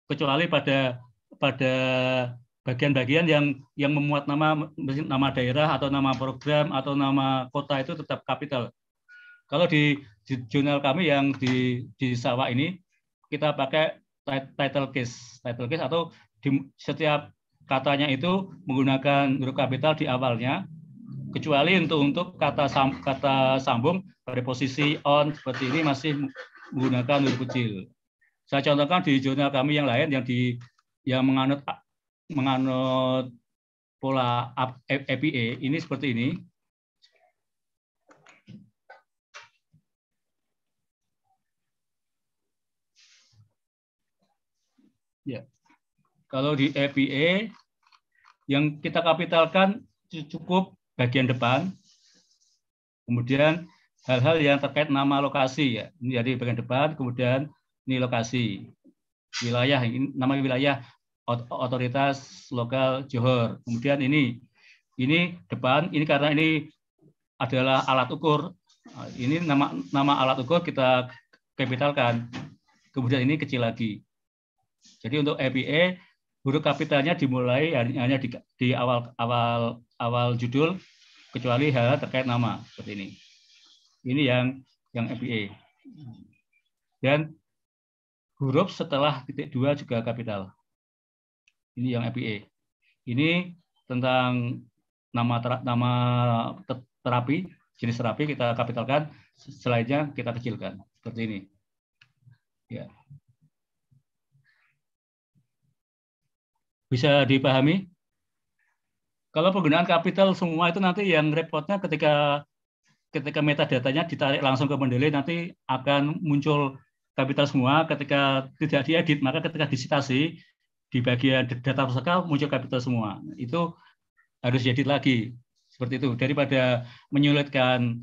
[SPEAKER 4] kecuali pada pada bagian-bagian yang yang memuat nama nama daerah atau nama program atau nama kota itu tetap kapital. Kalau di, di jurnal kami yang di di sawah ini kita pakai title case, title case atau di setiap katanya itu menggunakan huruf kapital di awalnya, kecuali untuk untuk kata sam, kata sambung pada posisi on seperti ini masih menggunakan huruf kecil. Saya contohkan di jurnal kami yang lain yang di yang menganut menganut pola APA ini seperti ini. Ya. Kalau di EPA yang kita kapitalkan cukup bagian depan. Kemudian hal-hal yang terkait nama lokasi ya. Ini jadi bagian depan, kemudian ini lokasi. Wilayah, ini nama wilayah otoritas lokal Johor. Kemudian ini ini depan, ini karena ini adalah alat ukur. Ini nama nama alat ukur kita kapitalkan. Kemudian ini kecil lagi. Jadi untuk EPA huruf kapitalnya dimulai hanya di, di awal awal awal judul kecuali hal terkait nama seperti ini. Ini yang yang EPA. Dan huruf setelah titik dua juga kapital. Ini yang EPA. Ini tentang nama ter, nama terapi jenis terapi kita kapitalkan, selainnya kita kecilkan seperti ini. Ya. Bisa dipahami? Kalau penggunaan kapital semua itu nanti yang repotnya ketika ketika metadatanya ditarik langsung ke Mendeley nanti akan muncul kapital semua. Ketika tidak diedit maka ketika disitasi di bagian data pusaka muncul kapital semua. Itu harus diedit lagi. Seperti itu. Daripada menyulitkan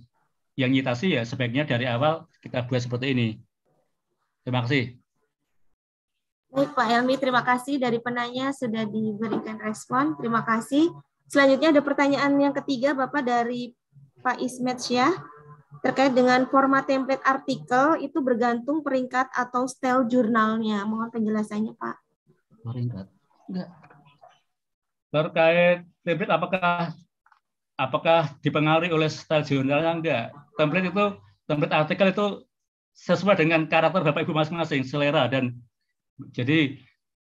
[SPEAKER 4] yang nyitasi ya sebaiknya dari awal kita buat seperti ini. Terima kasih
[SPEAKER 1] Baik Pak Helmi, terima kasih dari penanya sudah diberikan respon. Terima kasih. Selanjutnya ada pertanyaan yang ketiga Bapak dari Pak Ismet Syah terkait dengan format template artikel itu bergantung peringkat atau style jurnalnya. Mohon penjelasannya Pak.
[SPEAKER 4] Peringkat. Enggak. Terkait template apakah apakah dipengaruhi oleh style jurnalnya enggak? Template itu template artikel itu sesuai dengan karakter Bapak Ibu masing-masing, selera dan jadi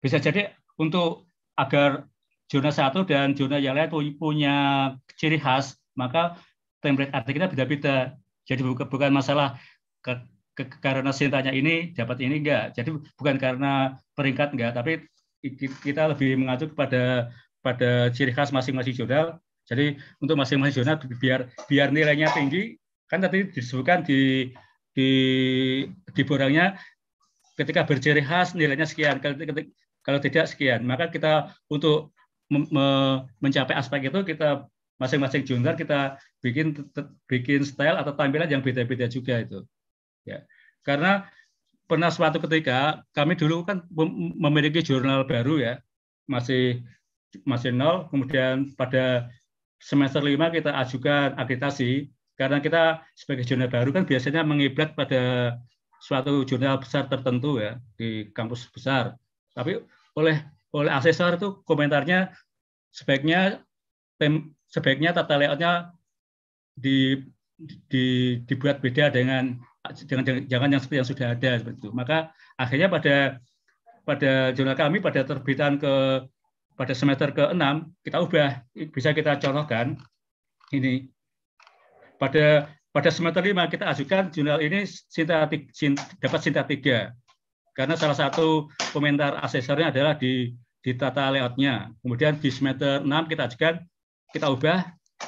[SPEAKER 4] bisa jadi untuk agar zona satu dan zona yang lain punya ciri khas, maka template artikelnya beda-beda. Jadi bukan bukan masalah ke, ke, karena sintanya ini dapat ini enggak. Jadi bukan karena peringkat enggak, tapi kita lebih mengacu kepada pada ciri khas masing-masing jurnal. Jadi untuk masing-masing jurnal biar biar nilainya tinggi, kan tadi disebutkan di di di borangnya ketika berciri khas nilainya sekian, kalau, tidak sekian. Maka kita untuk me, me, mencapai aspek itu kita masing-masing jurnal kita bikin bikin style atau tampilan yang beda-beda juga itu. Ya. Karena pernah suatu ketika kami dulu kan memiliki jurnal baru ya, masih masih nol, kemudian pada semester lima kita ajukan akreditasi karena kita sebagai jurnal baru kan biasanya mengiblat pada suatu jurnal besar tertentu ya di kampus besar. Tapi oleh oleh asesor itu komentarnya sebaiknya tem, sebaiknya tata layoutnya di, di, dibuat beda dengan jangan jangan yang seperti yang sudah ada seperti itu. Maka akhirnya pada pada jurnal kami pada terbitan ke pada semester ke-6 kita ubah bisa kita contohkan ini pada pada semester 5 kita ajukan jurnal ini Sinta, dapat Sinta 3 karena salah satu komentar asesornya adalah di di tata layoutnya. Kemudian di semester 6 kita ajukan kita ubah,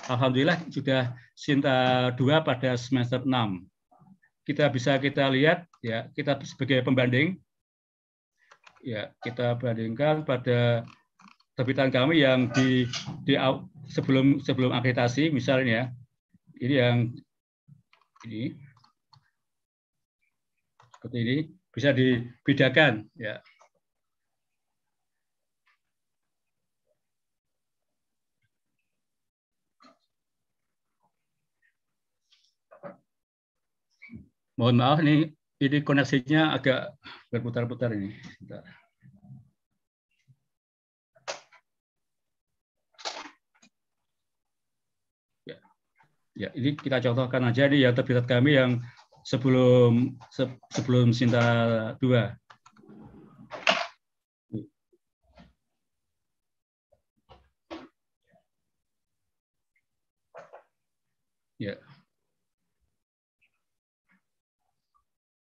[SPEAKER 4] alhamdulillah sudah Sinta 2 pada semester 6. Kita bisa kita lihat ya, kita sebagai pembanding ya, kita bandingkan pada terbitan kami yang di, di sebelum sebelum akreditasi misalnya ini yang ini seperti ini bisa dibedakan ya Mohon maaf nih, ini koneksinya agak berputar-putar ini. Ya. Ya, ini kita contohkan aja nih ya terbitan kami yang sebelum sebelum Sinta 2. Ya.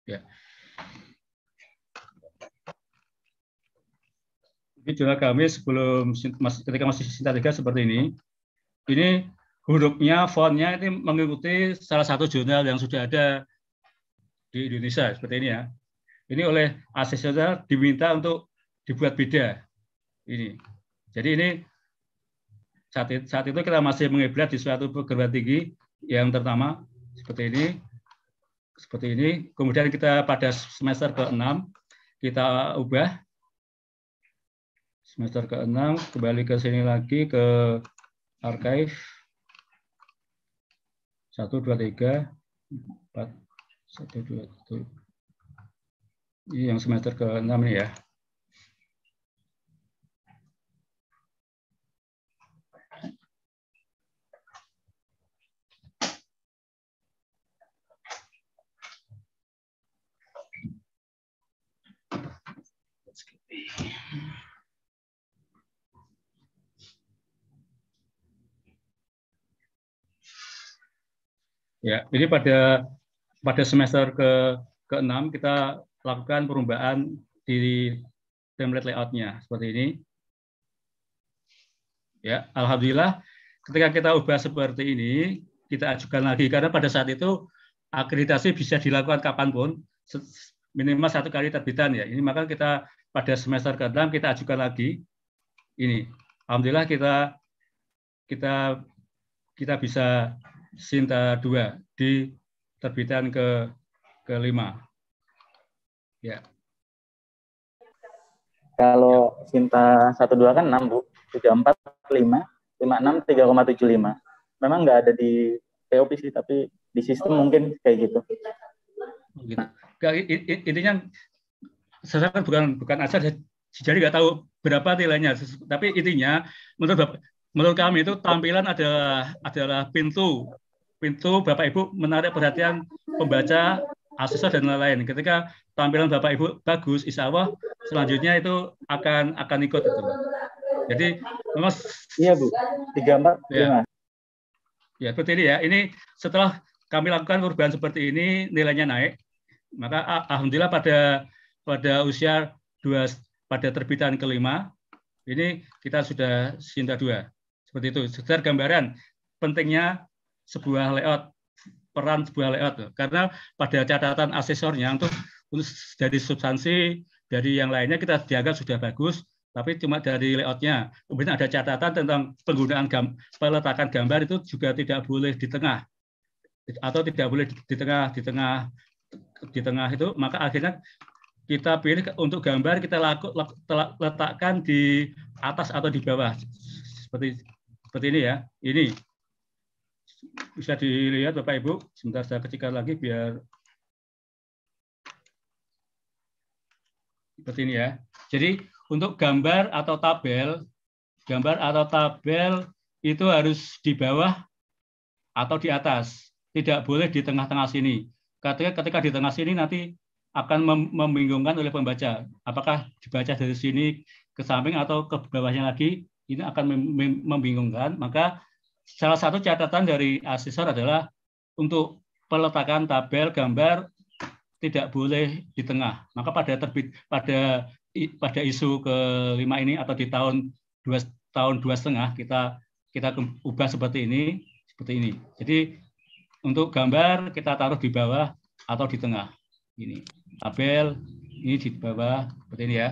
[SPEAKER 4] Ya. Ini jurnal kami sebelum ketika masih Sinta 3 seperti ini. Ini hurufnya, fontnya ini mengikuti salah satu jurnal yang sudah ada di Indonesia seperti ini ya. Ini oleh asesor diminta untuk dibuat beda. Ini. Jadi ini saat itu, saat itu kita masih mengeblat di suatu perguruan tinggi yang pertama seperti ini seperti ini. Kemudian kita pada semester ke-6 kita ubah semester ke-6 kembali ke sini lagi ke archive 1 2 3 4 1 2 1 ini yang semester ke-6 ini ya. Ya, ini pada pada semester ke ke-6 kita lakukan perubahan di template layoutnya seperti ini. Ya, alhamdulillah ketika kita ubah seperti ini, kita ajukan lagi karena pada saat itu akreditasi bisa dilakukan kapan pun minimal satu kali terbitan ya. Ini maka kita pada semester ke-6 kita ajukan lagi ini. Alhamdulillah kita kita kita bisa Sinta 2 di terbitan ke kelima. Ya.
[SPEAKER 5] Kalau Sinta 12 kan 6, Bu. 34, 5, 56, 3,75. Memang nggak ada di POP sih, tapi di sistem mungkin kayak gitu.
[SPEAKER 4] gitu. Intinya saya kan bukan bukan asal jadi nggak tahu berapa nilainya tapi intinya menurut menurut kami itu tampilan adalah adalah pintu pintu Bapak Ibu menarik perhatian pembaca, asesor dan lain-lain. Ketika tampilan Bapak Ibu bagus, insya Allah selanjutnya itu akan akan ikut itu. Jadi memang
[SPEAKER 5] iya Bu, tiga empat
[SPEAKER 4] ya. Ya, seperti ini ya. Ini setelah kami lakukan perubahan seperti ini, nilainya naik. Maka alhamdulillah pada pada usia dua pada terbitan kelima ini kita sudah Sinta dua. Seperti itu. Sekedar gambaran pentingnya sebuah layout peran sebuah layout karena pada catatan asesornya untuk, dari substansi dari yang lainnya kita dianggap sudah bagus tapi cuma dari layoutnya. Kemudian ada catatan tentang penggunaan gam, peletakan gambar itu juga tidak boleh di tengah. Atau tidak boleh di tengah di tengah di tengah itu. Maka akhirnya kita pilih untuk gambar kita laku, letakkan di atas atau di bawah. Seperti seperti ini ya. Ini bisa dilihat Bapak Ibu sebentar saya kecilkan lagi biar seperti ini ya jadi untuk gambar atau tabel, gambar atau tabel itu harus di bawah atau di atas. Tidak boleh di tengah-tengah sini. Ketika, ketika di tengah sini nanti akan membingungkan oleh pembaca. Apakah dibaca dari sini ke samping atau ke bawahnya lagi, ini akan membingungkan. Maka salah satu catatan dari asesor adalah untuk peletakan tabel gambar tidak boleh di tengah. Maka pada terbit pada pada isu kelima ini atau di tahun dua tahun dua setengah kita kita ubah seperti ini seperti ini. Jadi untuk gambar kita taruh di bawah atau di tengah ini tabel ini di bawah seperti ini ya.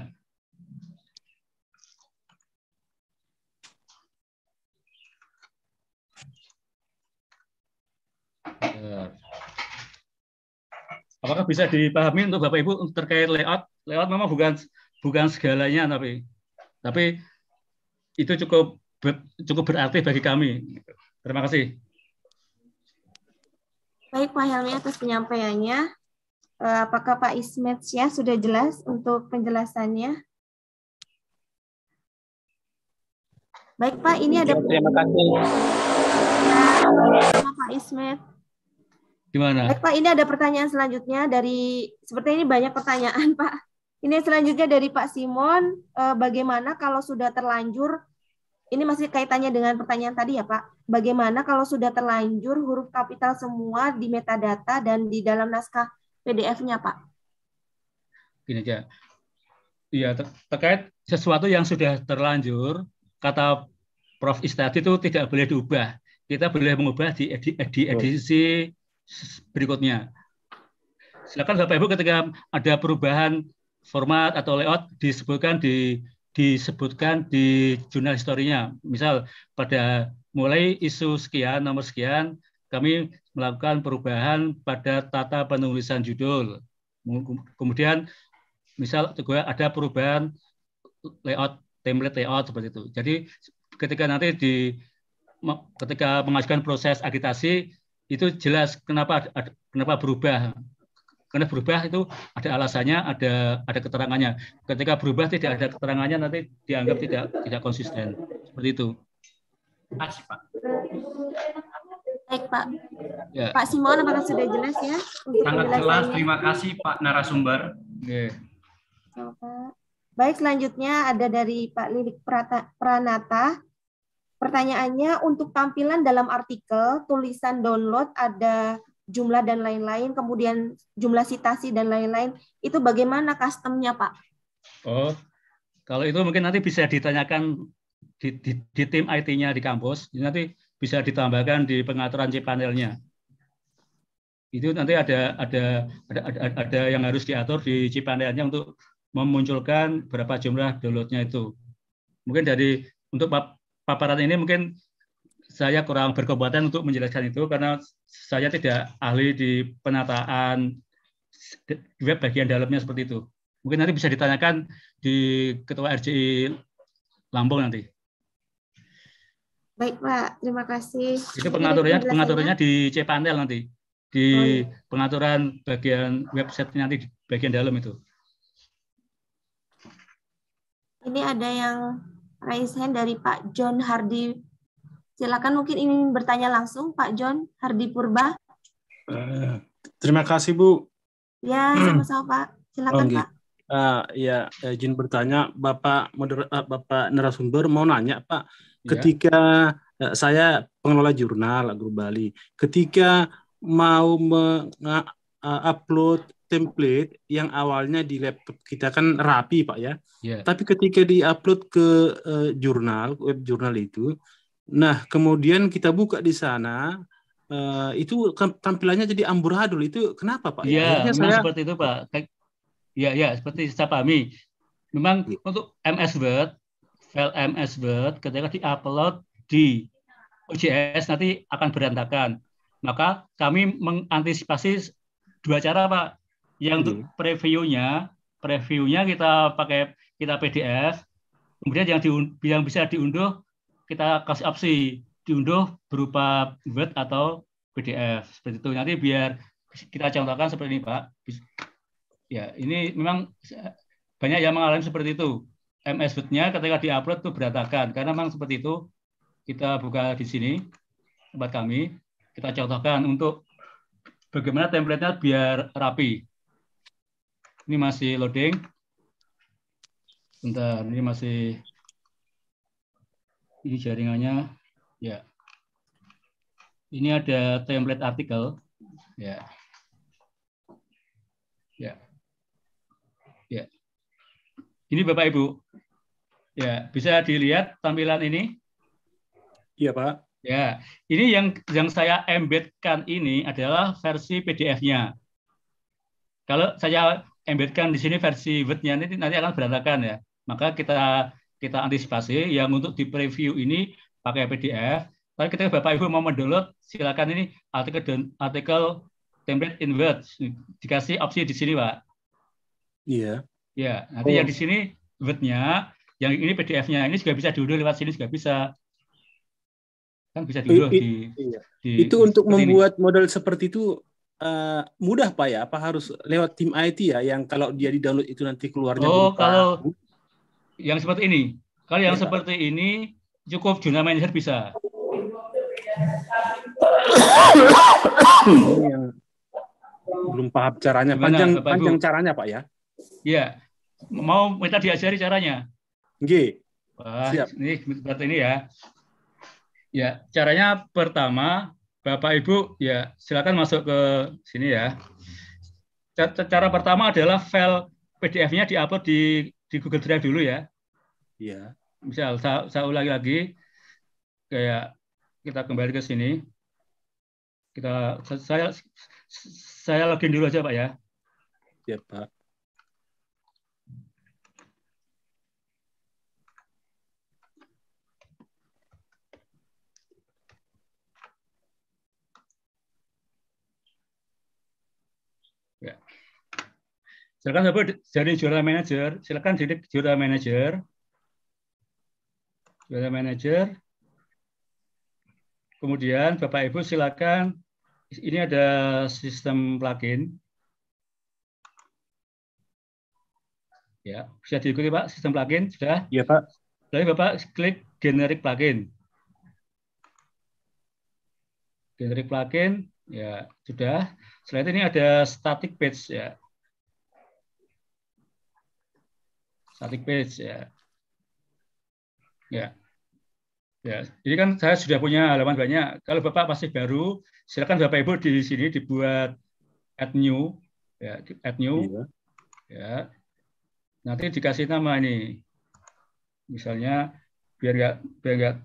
[SPEAKER 4] Apakah bisa dipahami untuk Bapak Ibu terkait layout? Layout memang bukan bukan segalanya tapi tapi itu cukup cukup berarti bagi kami. Terima kasih.
[SPEAKER 1] Baik Pak Helmi atas penyampaiannya. Eh, apakah Pak Ismet ya sudah jelas untuk penjelasannya? Baik Pak, ini ada.
[SPEAKER 6] Terima kasih.
[SPEAKER 1] Ya, Pak Ismet.
[SPEAKER 4] Gimana?
[SPEAKER 1] Baik Pak, ini ada pertanyaan selanjutnya dari seperti ini banyak pertanyaan Pak. Ini selanjutnya dari Pak Simon, eh, bagaimana kalau sudah terlanjur, ini masih kaitannya dengan pertanyaan tadi ya Pak, bagaimana kalau sudah terlanjur huruf kapital semua di metadata dan di dalam naskah PDF-nya Pak?
[SPEAKER 4] Gini aja, ya ter terkait sesuatu yang sudah terlanjur, kata Prof. Istadi itu tidak boleh diubah. Kita boleh mengubah di, edi di edisi berikutnya. Silakan Bapak Ibu ketika ada perubahan format atau layout disebutkan di disebutkan di jurnal historinya. Misal pada mulai isu sekian nomor sekian kami melakukan perubahan pada tata penulisan judul. Kemudian misal juga ada perubahan layout template layout seperti itu. Jadi ketika nanti di ketika mengajukan proses agitasi itu jelas kenapa kenapa berubah karena berubah itu ada alasannya, ada ada keterangannya. Ketika berubah tidak ada keterangannya nanti dianggap tidak tidak konsisten. Seperti itu.
[SPEAKER 6] Kasih Pak.
[SPEAKER 1] Baik Pak. Ya. Pak Simon apakah sudah jelas ya?
[SPEAKER 6] Sangat jelas. Terima kasih Pak narasumber.
[SPEAKER 4] Okay.
[SPEAKER 1] Baik selanjutnya ada dari Pak Lilik Pranata. Pertanyaannya untuk tampilan dalam artikel tulisan download ada jumlah dan lain-lain, kemudian jumlah citasi dan lain-lain, itu bagaimana customnya Pak?
[SPEAKER 4] Oh, kalau itu mungkin nanti bisa ditanyakan di, di, di tim IT-nya di kampus, nanti bisa ditambahkan di pengaturan cPanelnya. Itu nanti ada ada ada ada, ada yang harus diatur di cPanelnya untuk memunculkan berapa jumlah downloadnya itu. Mungkin dari untuk paparan ini mungkin saya kurang berkompeten untuk menjelaskan itu karena saya tidak ahli di penataan web bagian dalamnya seperti itu. Mungkin nanti bisa ditanyakan di Ketua RJI Lampung nanti.
[SPEAKER 1] Baik Pak, terima kasih.
[SPEAKER 4] Itu pengaturannya pengaturannya di cPanel nanti di oh, iya. pengaturan bagian website nanti di bagian dalam itu.
[SPEAKER 1] Ini ada yang raise hand dari Pak John Hardy Silakan mungkin ingin bertanya langsung Pak John Hardi Purba.
[SPEAKER 7] Uh, terima kasih Bu.
[SPEAKER 1] Ya, sama-sama Pak. Silakan oh, Pak.
[SPEAKER 7] Uh, ya, izin bertanya Bapak moder uh, Bapak narasumber mau nanya Pak, ya. ketika eh, saya pengelola jurnal Agro Bali. Ketika mau mengupload template yang awalnya di laptop kita kan rapi Pak ya.
[SPEAKER 4] Yeah.
[SPEAKER 7] Tapi ketika diupload ke uh, jurnal, web jurnal itu, nah kemudian kita buka di sana uh, itu tampilannya jadi amburadul. Itu kenapa Pak?
[SPEAKER 4] Iya, yeah, saya... seperti itu Pak. Ya, ya, seperti saya pahami. Memang ya. untuk MS Word, file MS Word ketika diupload di OJS nanti akan berantakan. Maka kami mengantisipasi dua cara Pak. Yang untuk hmm. previewnya, previewnya kita pakai kita PDF. Kemudian yang, diun, yang bisa diunduh kita kasih opsi diunduh berupa Word atau PDF seperti itu. Nanti biar kita contohkan seperti ini Pak. Ya, ini memang banyak yang mengalami seperti itu. MS Word-nya ketika diupload itu berantakan karena memang seperti itu. Kita buka di sini tempat kami, kita contohkan untuk bagaimana template-nya biar rapi. Ini masih loading. Bentar, ini masih ini jaringannya. Ya. Ini ada template artikel. Ya. Ya. Ya. Ini Bapak Ibu. Ya, bisa dilihat tampilan ini?
[SPEAKER 7] Iya, Pak.
[SPEAKER 4] Ya, ini yang yang saya embedkan ini adalah versi PDF-nya. Kalau saya embedkan di sini versi Word-nya nanti nanti akan berantakan ya. Maka kita kita antisipasi yang untuk di preview ini pakai PDF. Tapi ketika Bapak Ibu mau mendownload, silakan ini artikel dan artikel template in Word dikasih opsi di sini, Pak.
[SPEAKER 7] Iya.
[SPEAKER 4] Ya, nanti oh. yang di sini Word-nya, yang ini PDF-nya, ini juga bisa diunduh lewat sini juga bisa. Kan bisa diunduh di,
[SPEAKER 7] iya. di Itu untuk membuat ini. model seperti itu uh, mudah pak ya? Apa harus lewat tim IT ya? Yang kalau dia di download itu nanti keluarnya?
[SPEAKER 4] Oh kalau yang seperti ini, kalau yang ya, seperti ini cukup Juna Manager bisa.
[SPEAKER 7] yang belum paham caranya. Gimana, panjang Bapak panjang Ibu? caranya pak ya?
[SPEAKER 4] Iya. Mau minta diajari caranya?
[SPEAKER 7] G.
[SPEAKER 4] Wah, Siap. ini seperti ini ya. Ya, caranya pertama Bapak Ibu ya silakan masuk ke sini ya. Cara pertama adalah file PDF-nya diupload di di Google Drive dulu ya.
[SPEAKER 7] Iya.
[SPEAKER 4] Misal saya, saya ulangi lagi kayak kita kembali ke sini. Kita saya saya login dulu aja Pak ya.
[SPEAKER 7] Ya Pak.
[SPEAKER 4] Silakan Bapak dari juara manager, silakan di juara manager. Juara manager. Kemudian Bapak Ibu silakan ini ada sistem plugin. Ya, bisa diikuti Pak sistem plugin sudah?
[SPEAKER 7] Iya Pak.
[SPEAKER 4] Lalu Bapak klik generic plugin. Generic plugin ya sudah. Selain ini ada static page ya. Static page ya. Ya. Ya, ini kan saya sudah punya halaman banyak. Kalau Bapak masih baru, silakan Bapak Ibu di sini dibuat add new, ya, add new, iya. ya. Nanti dikasih nama ini, misalnya biar nggak biar nggak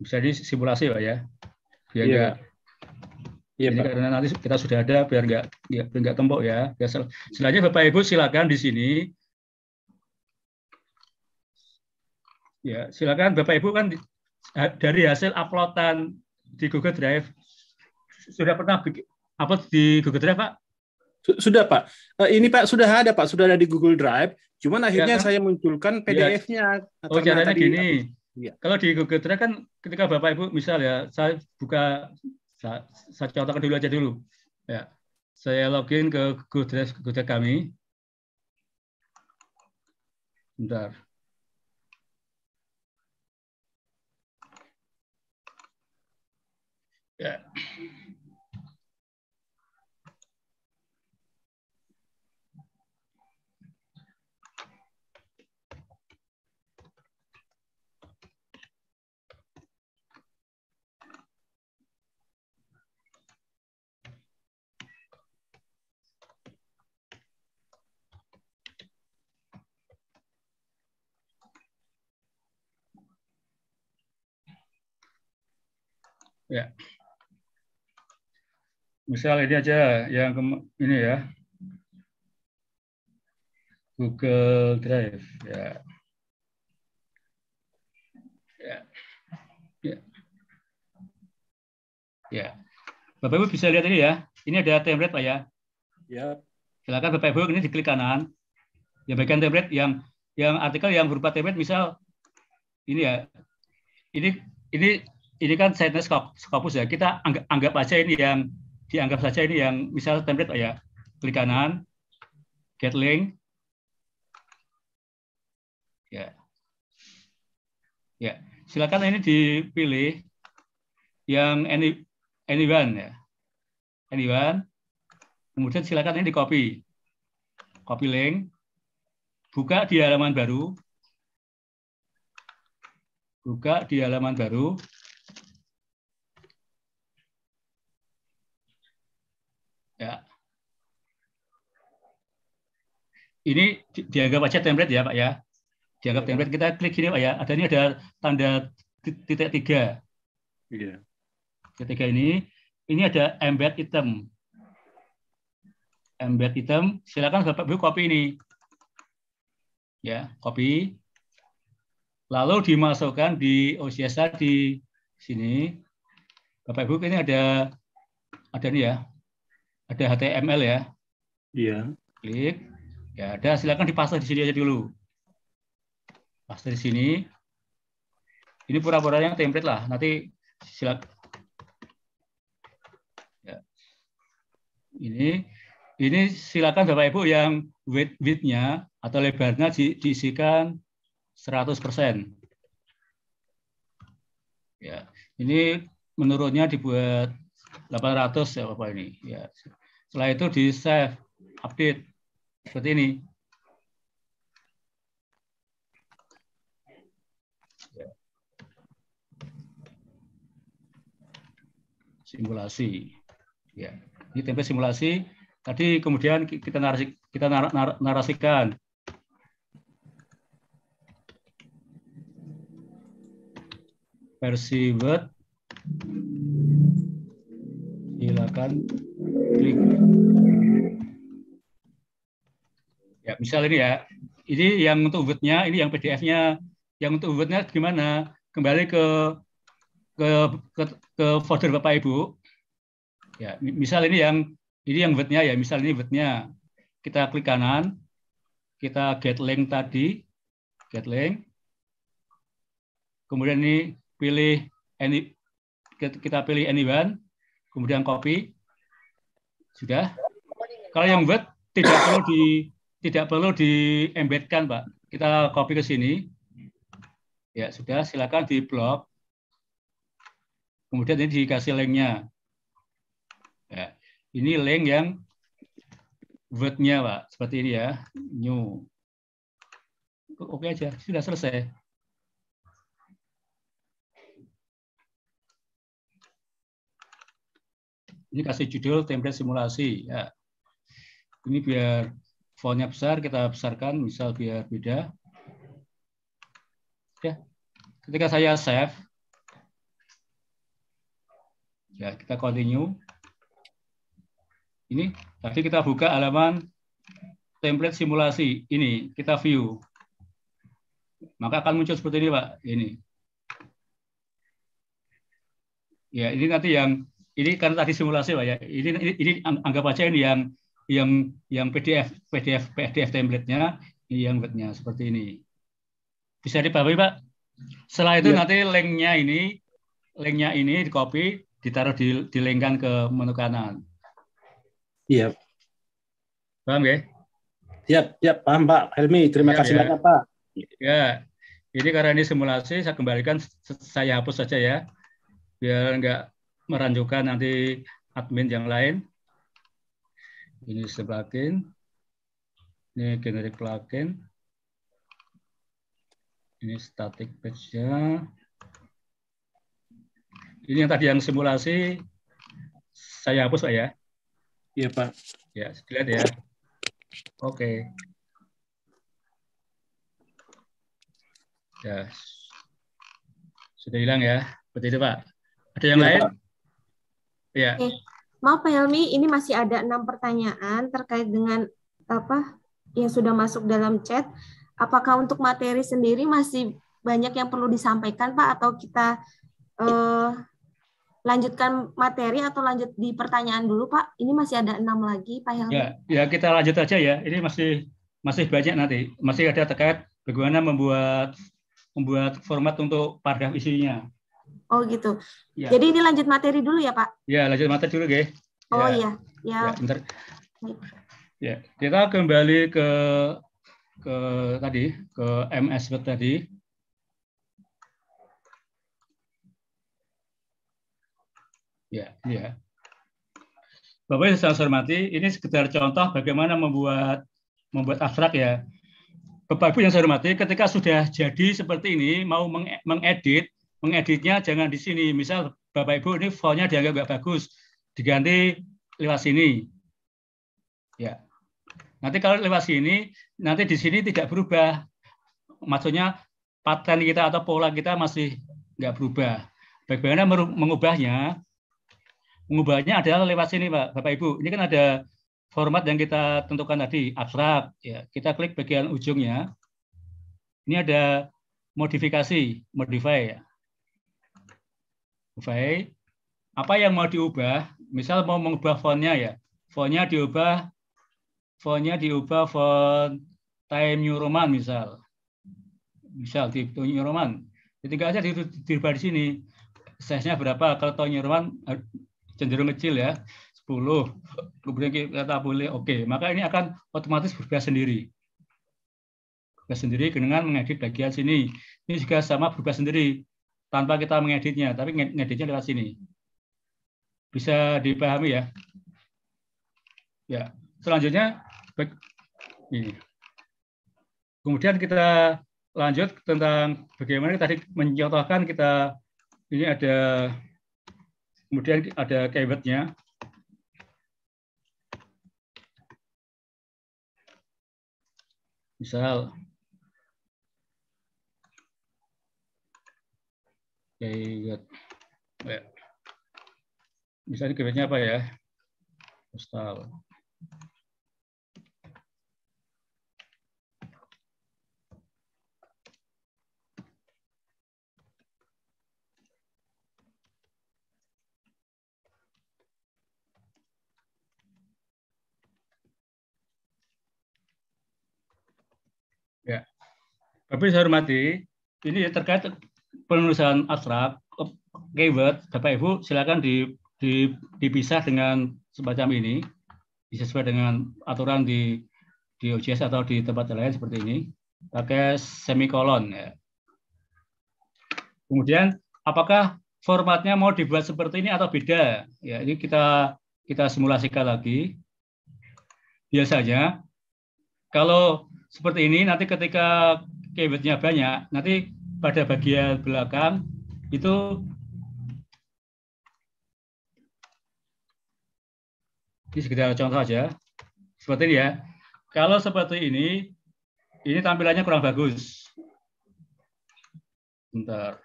[SPEAKER 4] bisa disimulasi pak ya, biar iya. nggak Iya, Ini Pak. karena nanti kita sudah ada biar nggak ya, biar nggak tembok ya. ya selanjutnya Bapak Ibu silakan di sini. Ya, silakan Bapak Ibu kan dari hasil uploadan di Google Drive sudah pernah upload di Google Drive, Pak?
[SPEAKER 7] Sudah, Pak. Eh, ini Pak sudah ada, Pak. Sudah ada di Google Drive. Cuman akhirnya ya, kan? saya munculkan PDF-nya.
[SPEAKER 4] Ya. Oh, caranya gini. Ya. Kalau di Google Drive kan ketika Bapak Ibu misal ya, saya buka saya, saya contohkan dulu aja dulu. Ya, saya login ke Google Drive, Google Drive kami. Bentar. Ya. Ya. Misal ini aja yang ini ya. Google Drive ya. Ya. Ya. Ya. Bapak Ibu bisa lihat ini ya. Ini ada template Pak ya.
[SPEAKER 7] Ya.
[SPEAKER 4] Silakan Bapak Ibu ini diklik kanan. Ya bagian template yang yang artikel yang berupa template misal ini ya. Ini ini ini kan Science Scopus ya. Kita anggap, anggap aja ini yang dianggap saja ini yang misal template Pak ya. Klik kanan, get link. Ya. Ya, silakan ini dipilih yang any anyone ya. Anyone. Kemudian silakan ini di copy. Copy link. Buka di halaman baru. Buka di halaman baru. Ya. Ini dianggap aja template ya Pak ya. Dianggap template kita klik sini Pak ya. Ada ini ada tanda titik tiga.
[SPEAKER 7] Iya.
[SPEAKER 4] Ketiga ini, ini ada embed item. Embed item, silakan Bapak Ibu copy ini. Ya, copy. Lalu dimasukkan di OCSA di sini. Bapak Ibu ini ada ada ini ya. Ada HTML ya.
[SPEAKER 7] Iya.
[SPEAKER 4] Klik. Ya, ada silakan dipasang di sini aja dulu. Paste di sini. Ini pura-pura yang template lah. Nanti silakan ini ini silakan Bapak Ibu yang width width-nya atau lebarnya di, diisikan 100%. Ya, ini menurutnya dibuat 800 ya Bapak ini. Ya. Setelah itu di save, update seperti ini. Simulasi. Ya ini template simulasi. Tadi kemudian kita narasi, kita nar, nar, narasikan versi Word. Silakan klik. Ya, misal ini ya. Ini yang untuk Word-nya, ini yang PDF-nya. Yang untuk Word-nya gimana? Kembali ke ke ke, ke folder Bapak Ibu Ya, misal ini yang ini yang word ya, misal ini word Kita klik kanan, kita get link tadi, get link. Kemudian ini pilih any kita pilih anyone, kemudian copy. Sudah. Kalau yang word tidak perlu di tidak perlu di embedkan, Pak. Kita copy ke sini. Ya, sudah, silakan di blok. Kemudian ini dikasih linknya. Ya. Ini link yang word-nya, Pak. Seperti ini ya. New. Oke aja, sudah selesai. Ini kasih judul template simulasi. Ya. Ini biar fontnya besar, kita besarkan, misal biar beda. Ya. Ketika saya save, ya kita continue. Ini tadi kita buka halaman template simulasi. Ini kita view. Maka akan muncul seperti ini, Pak. Ini. Ya, ini nanti yang ini kan tadi simulasi, Pak ya. Ini ini, ini anggap aja ini yang yang yang PDF PDF PDF template-nya, ini yang webnya seperti ini. Bisa dipahami, Pak? Setelah itu ya. nanti link-nya ini link-nya ini di copy, ditaruh di, dilengkan ke menu kanan.
[SPEAKER 7] Iya.
[SPEAKER 4] Paham ya?
[SPEAKER 7] Siap, siap, paham Pak Helmi. Terima ya, kasih ya. banyak Pak.
[SPEAKER 4] Ya, ini karena ini simulasi, saya kembalikan, saya hapus saja ya, biar nggak meranjukan nanti admin yang lain. Ini plugin, ini generic plugin, ini static page-nya. Ini yang tadi yang simulasi, saya hapus Pak ya.
[SPEAKER 7] Iya Pak.
[SPEAKER 4] Ya, lihat ya. Oke. Ya. Sudah hilang ya. Seperti itu Pak. Ada yang ya, lain? Pak. Ya.
[SPEAKER 1] Oke. Maaf Pak Helmi, ini masih ada enam pertanyaan terkait dengan apa yang sudah masuk dalam chat. Apakah untuk materi sendiri masih banyak yang perlu disampaikan Pak atau kita eh, lanjutkan materi atau lanjut di pertanyaan dulu Pak? Ini masih ada enam lagi Pak Helmi.
[SPEAKER 4] Ya, ya kita lanjut aja ya. Ini masih masih banyak nanti. Masih ada terkait bagaimana membuat membuat format untuk paragraf isinya.
[SPEAKER 1] Oh gitu.
[SPEAKER 4] Ya.
[SPEAKER 1] Jadi ini lanjut materi dulu ya Pak?
[SPEAKER 4] Ya, lanjut materi dulu, guys.
[SPEAKER 1] Oh
[SPEAKER 4] Ya.
[SPEAKER 1] iya. Ya.
[SPEAKER 4] Ya, bentar. Ya, kita kembali ke ke tadi ke MS Word tadi. Ya, ya. Bapak yang saya hormati, ini sekedar contoh bagaimana membuat membuat abstrak ya. Bapak Ibu yang saya hormati, ketika sudah jadi seperti ini, mau meng- mengedit, mengeditnya jangan di sini. Misal Bapak Ibu ini fontnya dianggap nggak bagus, diganti lewat sini. Ya. Nanti kalau lewat sini, nanti di sini tidak berubah. Maksudnya pattern kita atau pola kita masih nggak berubah. Bagaimana mengubahnya? Mengubahnya adalah lewat sini, Pak, Bapak Ibu. Ini kan ada format yang kita tentukan tadi, abstrak. Ya, kita klik bagian ujungnya. Ini ada modifikasi, modify ya. Modify. Apa yang mau diubah? Misal mau mengubah fontnya ya. Fontnya diubah fontnya diubah font Time New Roman misal. Misal di New Roman. Ketika aja di- dirubah di sini. Size-nya berapa? Kalau Time New Roman eh, cenderung kecil ya. 10. Kemudian kita boleh oke. Maka ini akan otomatis berubah sendiri. Berubah sendiri dengan mengedit bagian sini. Ini juga sama berubah sendiri tanpa kita mengeditnya, tapi nge- ngeditnya lewat sini. Bisa dipahami ya? Ya, selanjutnya ini. Kemudian kita lanjut tentang bagaimana tadi mencontohkan kita ini ada kemudian ada keywordnya. Misal Ya. Misalnya keywordnya apa ya? Postal. Ya. Tapi saya hormati, ini terkait penulisan abstrak, keyword, Bapak Ibu silakan di, di, dipisah dengan semacam ini, sesuai dengan aturan di di OJS atau di tempat lain seperti ini, pakai semikolon ya. Kemudian apakah formatnya mau dibuat seperti ini atau beda? Ya, ini kita kita simulasikan lagi. Biasanya kalau seperti ini nanti ketika keywordnya banyak, nanti pada bagian belakang itu ini sekedar contoh aja. Seperti ini ya. Kalau seperti ini, ini tampilannya kurang bagus. Bentar.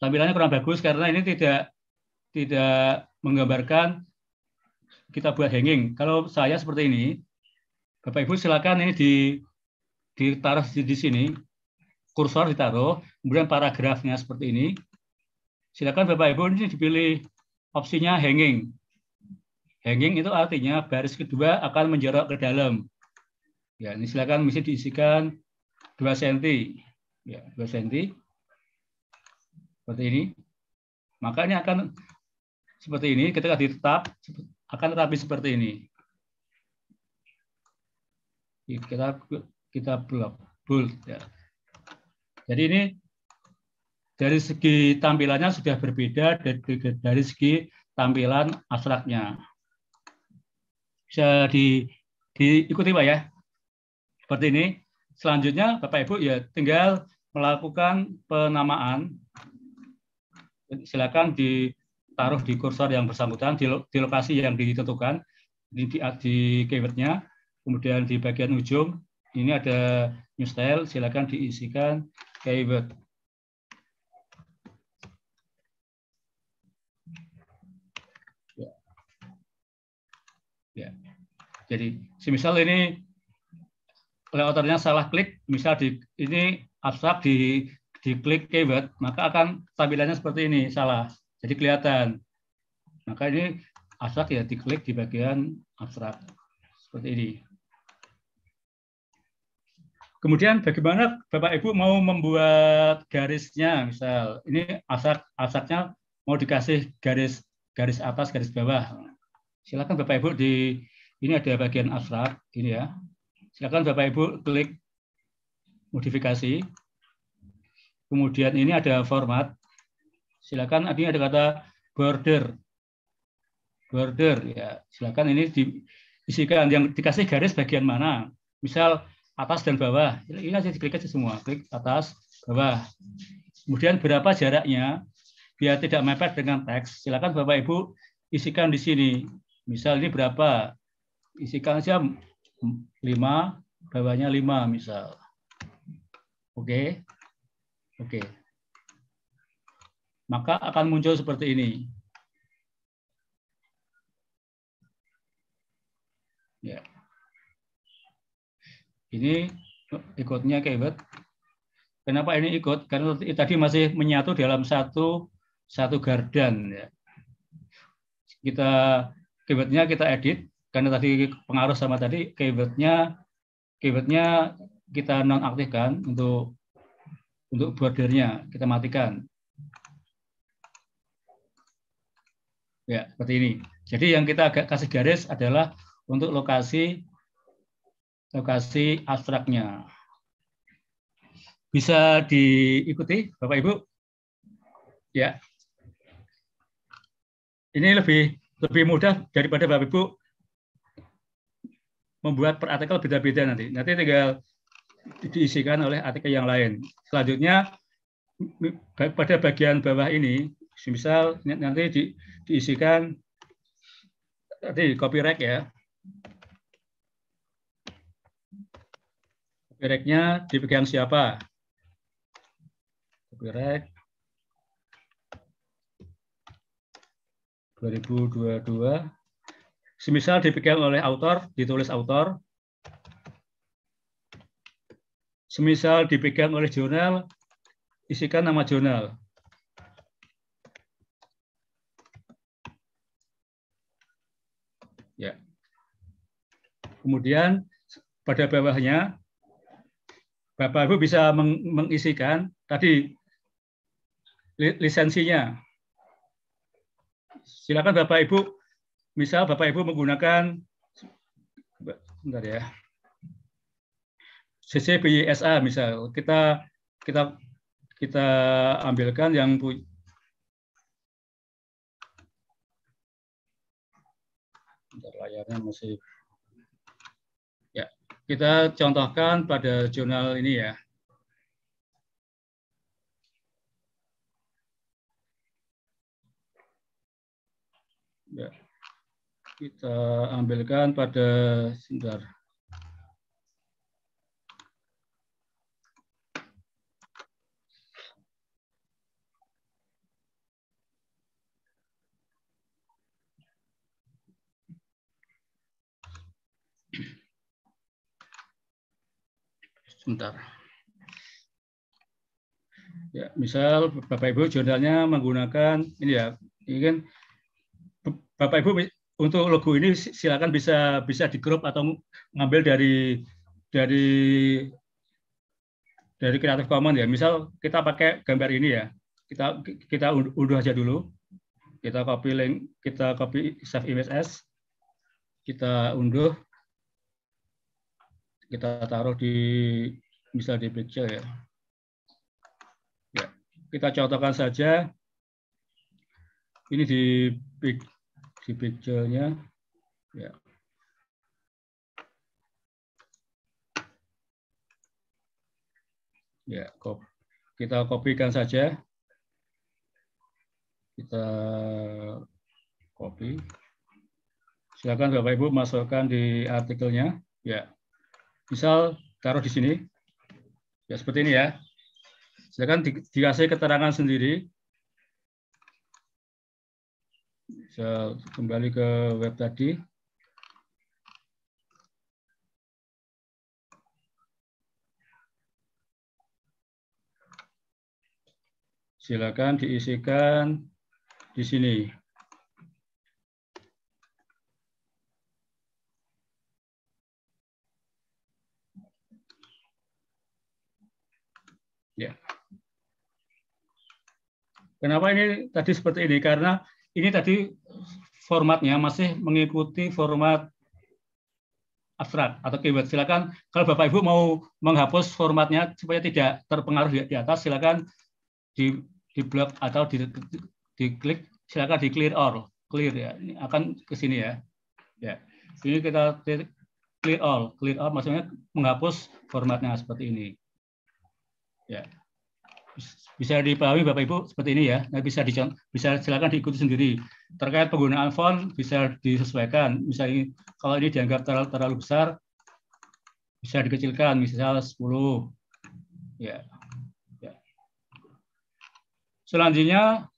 [SPEAKER 4] Tampilannya kurang bagus karena ini tidak tidak menggambarkan kita buat hanging. Kalau saya seperti ini, Bapak Ibu silakan ini di ditaruh di, di sini, kursor ditaruh, kemudian paragrafnya seperti ini. Silakan Bapak Ibu ini dipilih opsinya hanging. Hanging itu artinya baris kedua akan menjorok ke dalam. Ya, ini silakan mesti diisikan 2 cm. Ya, 2 cm. Seperti ini. Maka ini akan seperti ini ketika ditetap akan rapi seperti ini. Kita kita blok bold ya. Jadi ini dari segi tampilannya sudah berbeda dari, segi tampilan abstraknya bisa di, diikuti Pak ya. Seperti ini. Selanjutnya Bapak Ibu ya tinggal melakukan penamaan. Silakan ditaruh di kursor yang bersangkutan di, di lokasi yang ditentukan di, di, di keywordnya. Kemudian di bagian ujung ini ada new style, silakan diisikan keyword. Ya. ya. Jadi, semisal ini layouternya salah klik, misal di ini abstrak di diklik keyword, maka akan tampilannya seperti ini, salah. Jadi kelihatan. Maka ini abstrak ya diklik di bagian abstrak seperti ini. Kemudian bagaimana Bapak Ibu mau membuat garisnya, misal ini abstrak abstraknya mau dikasih garis garis atas, garis bawah. Silakan Bapak Ibu di ini ada bagian abstrak ini ya. Silakan Bapak Ibu klik modifikasi. Kemudian ini ada format. Silakan ini ada kata border. Border ya. Silakan ini diisikan yang dikasih garis bagian mana. Misal atas dan bawah. Ini aja diklik aja semua. Klik atas, bawah. Kemudian berapa jaraknya biar tidak mepet dengan teks. Silakan Bapak Ibu isikan di sini. Misal ini berapa? Isikan saja 5, bawahnya 5 misal. Oke. Oke. Maka akan muncul seperti ini. Ya. Ini ikutnya keyword. Kenapa ini ikut? Karena tadi masih menyatu dalam satu satu gardan. Ya. Kita keywordnya kita edit karena tadi pengaruh sama tadi keywordnya keywordnya kita nonaktifkan untuk untuk bordernya kita matikan. Ya seperti ini. Jadi yang kita agak kasih garis adalah untuk lokasi lokasi abstraknya. Bisa diikuti Bapak Ibu? Ya. Ini lebih lebih mudah daripada Bapak Ibu membuat per artikel beda-beda nanti. Nanti tinggal diisikan oleh artikel yang lain. Selanjutnya pada bagian bawah ini, misal nanti di, diisikan tadi copyright ya. Copyright-nya dipegang siapa? Copyright 2022. Semisal dipegang oleh autor, ditulis autor. Semisal dipegang oleh jurnal, isikan nama jurnal. Ya. Kemudian pada bawahnya Bapak Ibu bisa mengisikan tadi lisensinya. Silakan Bapak Ibu, misal Bapak Ibu menggunakan bentar ya. CCBYSA misal kita kita kita ambilkan yang punya layarnya masih kita contohkan pada jurnal ini ya. ya. Kita ambilkan pada sebentar. Sebentar. Ya, misal Bapak Ibu jurnalnya menggunakan ini ya, ini kan Bapak Ibu untuk logo ini silakan bisa bisa di grup atau ngambil dari dari dari Creative Commons ya. Misal kita pakai gambar ini ya. Kita kita unduh aja dulu. Kita copy link, kita copy save image as. Kita unduh kita taruh di bisa di picture ya. Ya, kita contohkan saja. Ini di di picture-nya ya. Ya, kita kopikan saja. Kita copy. Silakan Bapak Ibu masukkan di artikelnya. Ya, misal taruh di sini, ya seperti ini ya. Silakan di, dikasih keterangan sendiri. Saya kembali ke web tadi. Silakan diisikan di sini. Kenapa ini tadi seperti ini? Karena ini tadi formatnya masih mengikuti format abstrak atau keyword. Silakan kalau Bapak Ibu mau menghapus formatnya supaya tidak terpengaruh di, di atas, silakan di di blok atau di diklik silakan di clear all, clear ya. Ini akan ke sini ya. Ya. Ini kita clear all, clear all maksudnya menghapus formatnya seperti ini. Ya. Bisa dipahami Bapak Ibu seperti ini ya. Nah, bisa bisa silakan diikuti sendiri. Terkait penggunaan font bisa disesuaikan. Misalnya kalau ini dianggap terlalu, terlalu besar bisa dikecilkan misal 10. Ya. ya. Selanjutnya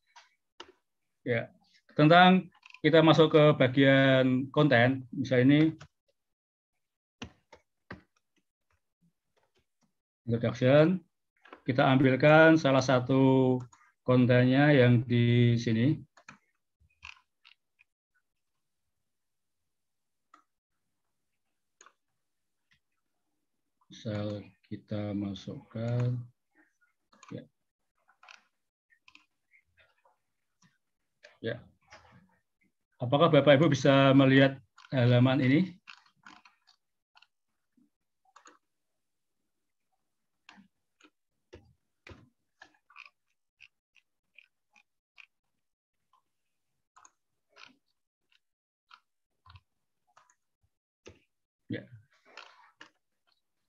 [SPEAKER 4] ya tentang kita masuk ke bagian konten. Misalnya ini introduction kita ambilkan salah satu kontennya yang di sini. Misal kita masukkan ya. Ya. Apakah Bapak Ibu bisa melihat halaman ini?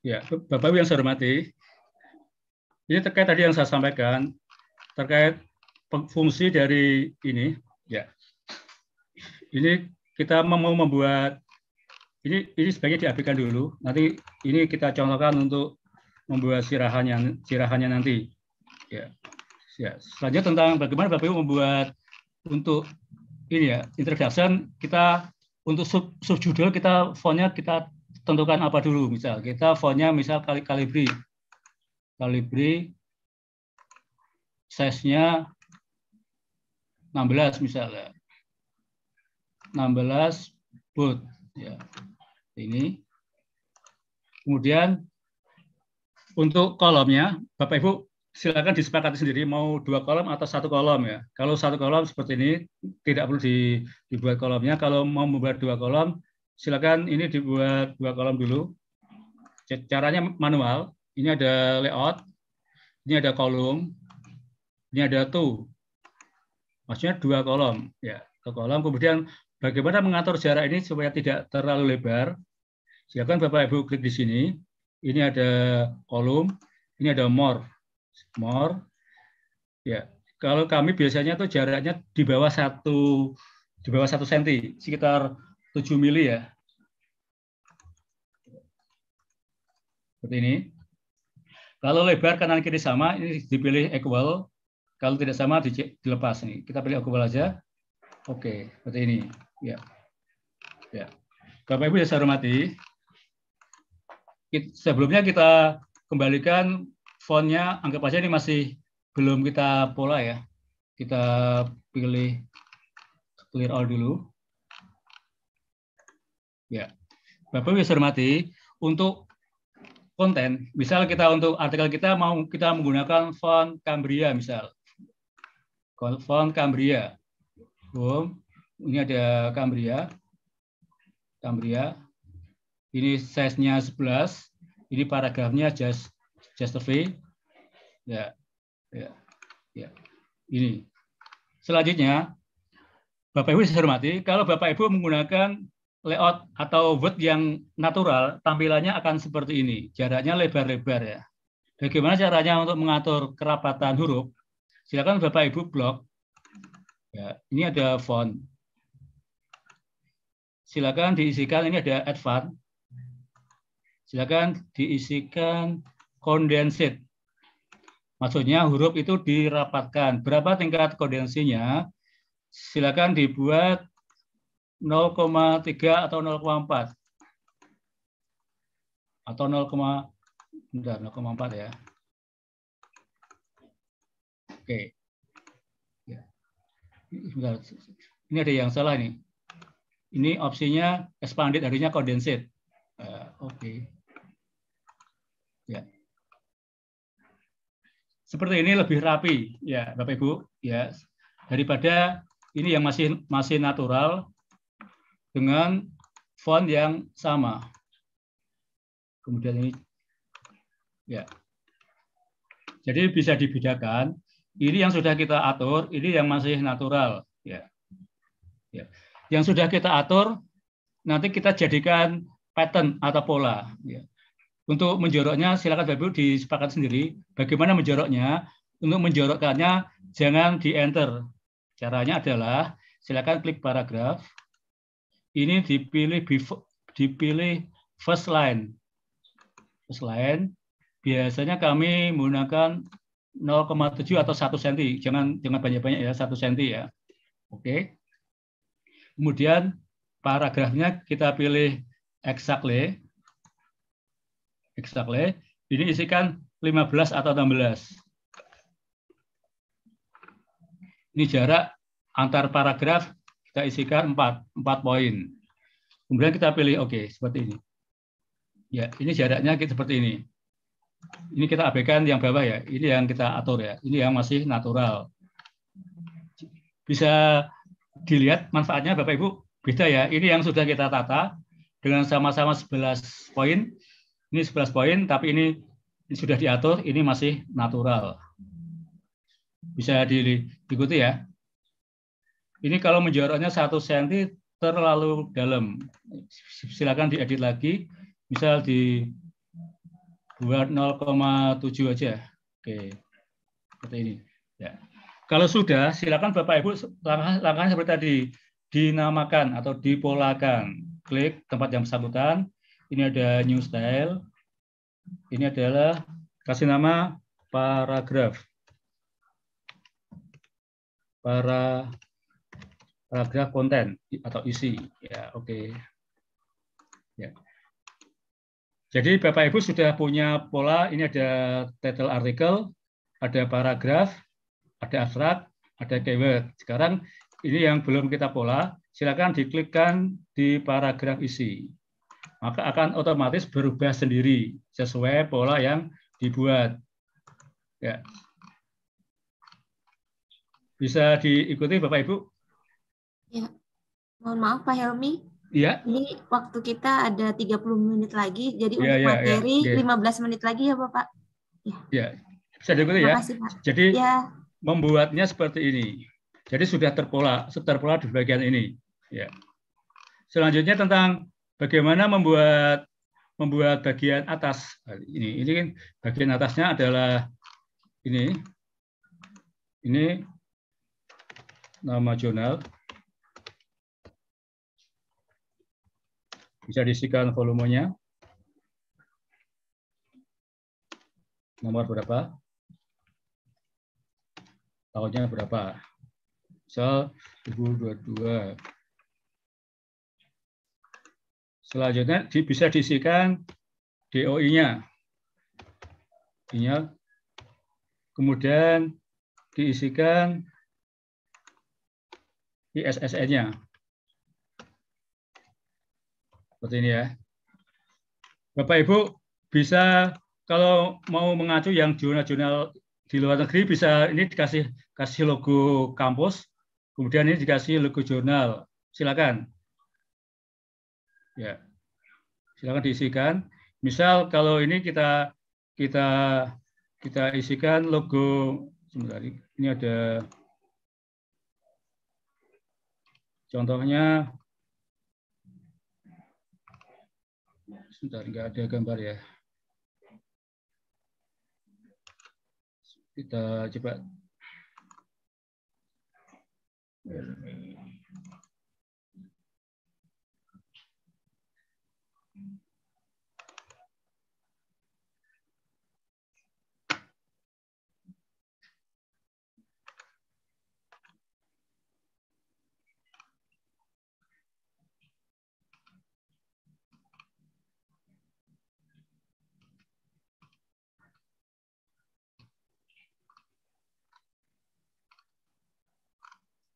[SPEAKER 4] Ya, Bapak Ibu yang saya hormati, ini terkait tadi yang saya sampaikan, terkait fungsi dari ini, ya. Ini kita mau membuat, ini ini sebaiknya diabaikan dulu. Nanti ini kita contohkan untuk membuat sirahannya, sirahannya nanti. Ya, ya. Selanjutnya tentang bagaimana Bapak Ibu membuat untuk ini ya introduction kita untuk sub, subjudul kita fontnya kita tentukan apa dulu misal. Kita fontnya misal kali kalibri. Kalibri size-nya 16 misalnya 16 boot ya. Ini. Kemudian untuk kolomnya Bapak Ibu silakan disepakati sendiri mau dua kolom atau satu kolom ya. Kalau satu kolom seperti ini tidak perlu dibuat kolomnya. Kalau mau membuat dua kolom silakan ini dibuat dua kolom dulu. Caranya manual. Ini ada layout, ini ada kolom, ini ada to. Maksudnya dua kolom, ya ke kolom. Kemudian bagaimana mengatur jarak ini supaya tidak terlalu lebar? Silakan Bapak Ibu klik di sini. Ini ada kolom, ini ada more, more. Ya, kalau kami biasanya tuh jaraknya di bawah satu di bawah satu senti, sekitar 7 mili ya. Seperti ini. Kalau lebar kanan kiri sama, ini dipilih equal. Kalau tidak sama, dilepas. Nih. Kita pilih equal aja. Oke, seperti ini. Ya. Ya. Bapak Ibu yang saya hormati, sebelumnya kita kembalikan fontnya, anggap aja ini masih belum kita pola ya. Kita pilih clear all dulu. Ya. Bapak Ibu hormati, untuk konten, misal kita untuk artikel kita mau kita menggunakan font Cambria misal. Font Cambria. Boom. Ini ada Cambria. Cambria. Ini size-nya 11. Ini paragrafnya just just a. Ya. Ya. Ya. Ini. Selanjutnya, Bapak Ibu saya hormati, kalau Bapak Ibu menggunakan layout atau word yang natural, tampilannya akan seperti ini. Jaraknya lebar-lebar ya. Bagaimana caranya untuk mengatur kerapatan huruf? Silakan Bapak Ibu blok. Ya, ini ada font. Silakan diisikan ini ada advance. Silakan diisikan condensed. Maksudnya huruf itu dirapatkan. Berapa tingkat kondensinya? Silakan dibuat 0,3 atau 0,4 atau 0, bentar 0,4 ya. Oke, Ini ada yang salah nih. Ini opsinya expanded, harinya condensate. Uh, Oke. Okay. Ya. Seperti ini lebih rapi, ya Bapak Ibu. Ya, daripada ini yang masih masih natural dengan font yang sama. Kemudian ini, ya. Jadi bisa dibedakan. Ini yang sudah kita atur, ini yang masih natural, ya. ya. Yang sudah kita atur, nanti kita jadikan pattern atau pola. Ya. Untuk menjoroknya, silakan Bapak Ibu disepakati sendiri. Bagaimana menjoroknya? Untuk menjorokkannya, jangan di-enter. Caranya adalah, silakan klik paragraf. Ini dipilih dipilih first line. First line. Biasanya kami menggunakan 0,7 atau 1 cm. Jangan jangan banyak-banyak ya, 1 cm ya. Oke. Kemudian paragrafnya kita pilih exactly. Exactly. Ini isikan 15 atau 16. Ini jarak antar paragraf kita isikan 4, 4 poin. Kemudian kita pilih oke, okay, seperti ini. Ya, ini jaraknya seperti ini. Ini kita abaikan yang bawah ya. Ini yang kita atur ya. Ini yang masih natural. Bisa dilihat manfaatnya Bapak Ibu beda ya. Ini yang sudah kita tata dengan sama-sama 11 poin. Ini 11 poin, tapi ini sudah diatur, ini masih natural. Bisa diikuti ya. Ini kalau menjoroknya 1 cm terlalu dalam. Silakan diedit lagi. Misal di buat 0,7 aja. Oke. Seperti ini. Ya. Kalau sudah, silakan Bapak Ibu langkah langkahnya seperti tadi dinamakan atau dipolakan. Klik tempat yang bersangkutan. Ini ada new style. Ini adalah kasih nama paragraf. Para paragraf konten atau isi. Ya, oke. Okay. Ya. Jadi Bapak Ibu sudah punya pola, ini ada title artikel, ada paragraf, ada abstrak, ada keyword. Sekarang ini yang belum kita pola, silakan diklikkan di paragraf isi. Maka akan otomatis berubah sendiri sesuai pola yang dibuat. Ya. Bisa diikuti Bapak Ibu?
[SPEAKER 1] Ya. Mohon maaf Pak Helmi,
[SPEAKER 4] Iya.
[SPEAKER 1] Ini waktu kita ada 30 menit lagi, jadi
[SPEAKER 4] ya,
[SPEAKER 1] untuk
[SPEAKER 4] ya,
[SPEAKER 1] materi
[SPEAKER 4] ya, ya.
[SPEAKER 1] 15 menit lagi ya Bapak.
[SPEAKER 4] Ya. ya. Bisa diikuti ya.
[SPEAKER 1] Kasih, Pak.
[SPEAKER 4] Jadi
[SPEAKER 1] ya.
[SPEAKER 4] membuatnya seperti ini. Jadi sudah terpola, terpola di bagian ini. Ya. Selanjutnya tentang bagaimana membuat membuat bagian atas ini. Ini kan bagian atasnya adalah ini. Ini nama jurnal. Bisa diisikan volumenya. Nomor berapa? Tahunnya berapa? Misal 2022. Selanjutnya bisa diisikan DOI-nya. Kemudian diisikan ISSN-nya. Seperti ini ya. Bapak Ibu bisa kalau mau mengacu yang jurnal-jurnal di luar negeri bisa ini dikasih kasih logo kampus, kemudian ini dikasih logo jurnal. Silakan. Ya. Silakan diisikan. Misal kalau ini kita kita kita isikan logo sebentar ini ada contohnya Sebentar, nggak ada gambar ya. Kita coba.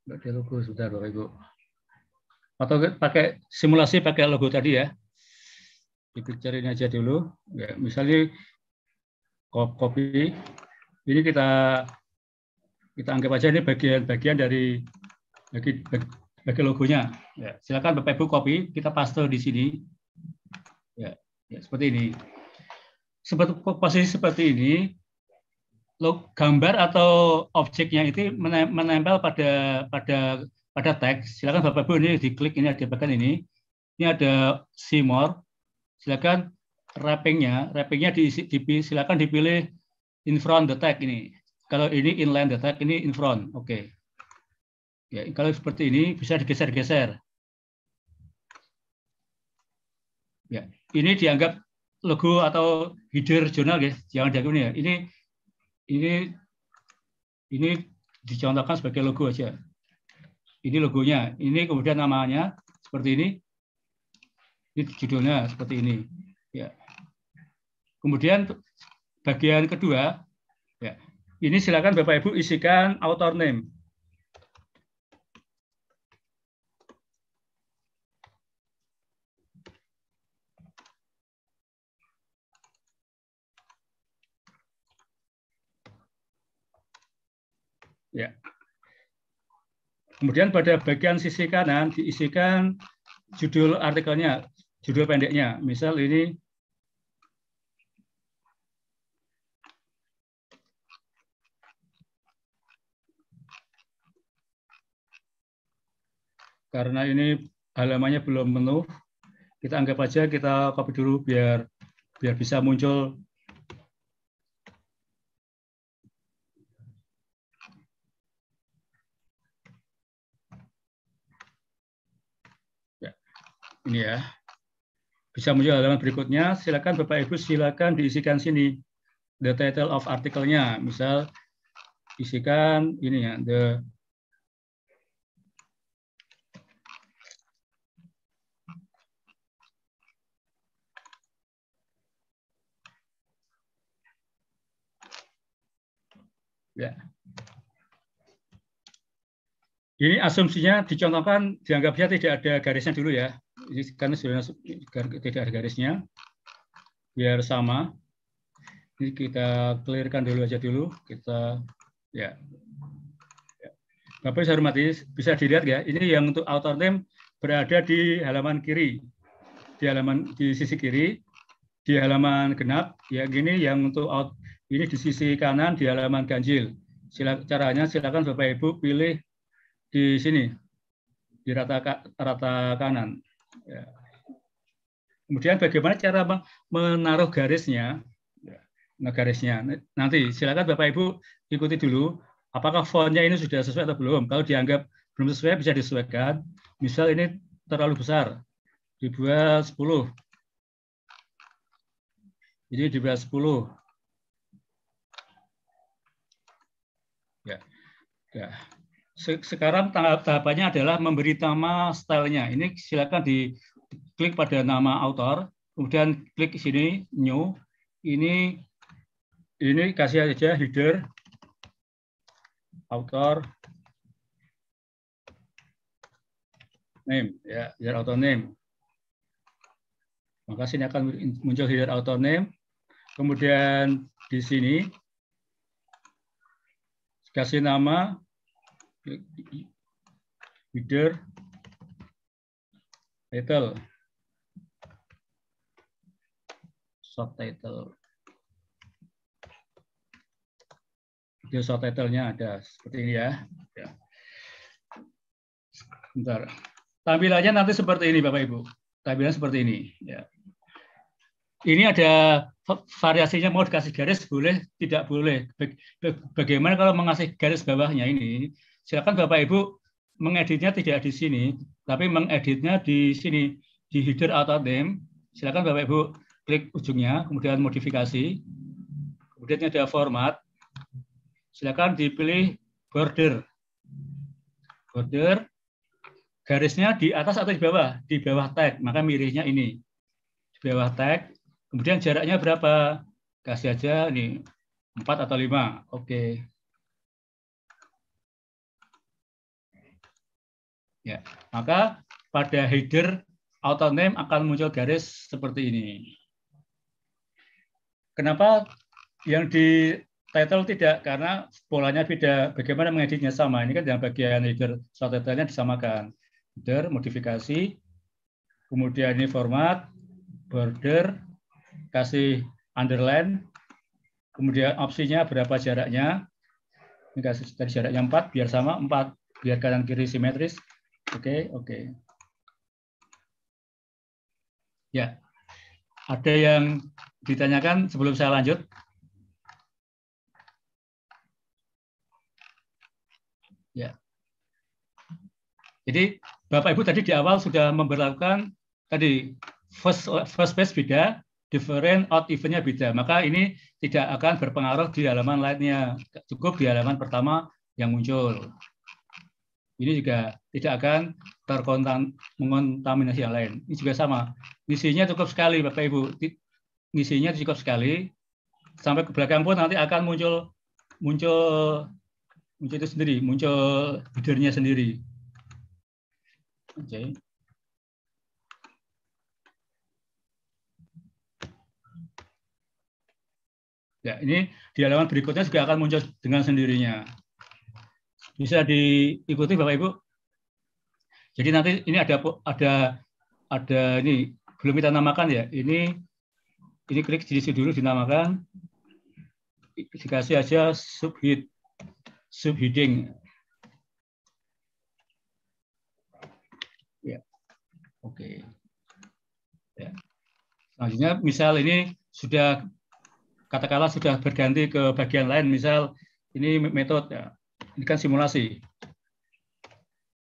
[SPEAKER 4] Ada logo, sebentar Bapak Ibu. Atau pakai simulasi pakai logo tadi ya. Di picture ini aja dulu. Ya, misalnya copy. Ini kita kita anggap aja ini bagian-bagian dari bagi, bagi logonya. Ya, silakan Bapak Ibu copy, kita paste di sini. Ya, ya seperti ini. Seperti posisi seperti ini, gambar atau objeknya itu menempel pada pada pada teks. Silakan Bapak Ibu ini diklik ini ada bagian ini. Ini ada see more. Silakan wrappingnya, wrappingnya di, di, silakan dipilih in front the tag ini. Kalau ini inline the tag, ini in front. Oke. Okay. Ya, kalau seperti ini bisa digeser-geser. Ya, ini dianggap logo atau header jurnal, guys. Jangan dianggap ini ya. Ini ini ini dicontohkan sebagai logo aja. Ini logonya. Ini kemudian namanya seperti ini. Ini judulnya seperti ini. Ya. Kemudian bagian kedua, ya. Ini silakan Bapak Ibu isikan author name. Ya. Kemudian pada bagian sisi kanan diisikan judul artikelnya, judul pendeknya. Misal ini karena ini halamannya belum penuh, kita anggap aja kita copy dulu biar biar bisa muncul ini ya. Bisa muncul halaman berikutnya, silakan Bapak Ibu silakan diisikan sini the title of artikelnya. Misal isikan ini ya, the Ya. Ini asumsinya dicontohkan dianggapnya tidak ada garisnya dulu ya ini karena sudah tidak ada garisnya. Biar sama. Ini kita clearkan dulu aja dulu. Kita ya, ya. Bapak saya hormati bisa dilihat ya ini yang untuk author name berada di halaman kiri. Di halaman di sisi kiri. Di halaman genap. Ya gini yang untuk out ini di sisi kanan di halaman ganjil. Sila, caranya silakan Bapak Ibu pilih di sini. Di rata rata kanan Ya. Kemudian bagaimana cara menaruh garisnya? Nah, garisnya. Nanti silakan Bapak Ibu ikuti dulu apakah fontnya ini sudah sesuai atau belum. Kalau dianggap belum sesuai bisa disesuaikan. Misal ini terlalu besar, dibuat 10. Ini dibuat 10. Ya. Ya sekarang tahap tahapannya adalah memberi nama stylenya. Ini silakan diklik pada nama author, kemudian klik sini new. Ini ini kasih aja header author name ya, header author name. Maka sini akan muncul header author name. Kemudian di sini kasih nama Header, title, subtitle. Video subtitlenya ada seperti ini ya. ya. Bentar. Tampilannya nanti seperti ini Bapak Ibu. Tampilannya seperti ini. Ya. Ini ada variasinya mau dikasih garis boleh, tidak boleh. Bagaimana kalau mengasih garis bawahnya ini? Silakan Bapak Ibu mengeditnya tidak di sini, tapi mengeditnya di sini di header atau name. Silakan Bapak Ibu klik ujungnya, kemudian modifikasi, kemudian ada format. Silakan dipilih border. Border garisnya di atas atau di bawah? Di bawah tag, maka mirisnya ini. Di bawah tag, kemudian jaraknya berapa? Kasih aja ini 4 atau 5. Oke. Ya, maka pada header auto name akan muncul garis seperti ini. Kenapa yang di title tidak? Karena polanya beda. Bagaimana mengeditnya sama? Ini kan yang bagian header subtitlenya disamakan. Header, modifikasi, kemudian ini format, border, kasih underline, kemudian opsinya berapa jaraknya. Ini kasih tadi jaraknya 4, biar sama 4, biar kanan kiri simetris. Oke, oke. Ya, ada yang ditanyakan sebelum saya lanjut? Ya. Jadi Bapak Ibu tadi di awal sudah memperlakukan tadi first first page beda, different out eventnya beda. Maka ini tidak akan berpengaruh di halaman lainnya. Cukup di halaman pertama yang muncul ini juga tidak akan terkontaminasi yang lain. Ini juga sama. Misinya cukup sekali, Bapak Ibu. Misinya cukup sekali. Sampai ke belakang pun nanti akan muncul muncul muncul itu sendiri, muncul bidernya sendiri. Oke. Okay. Ya, ini di halaman berikutnya juga akan muncul dengan sendirinya. Bisa diikuti Bapak Ibu? Jadi nanti ini ada ada ada ini belum kita namakan ya. Ini ini klik di dulu dinamakan. Dikasih aja subhead subheading. Ya. Oke. Ya. Selanjutnya misal ini sudah katakanlah sudah berganti ke bagian lain misal ini metode ya ini kan simulasi.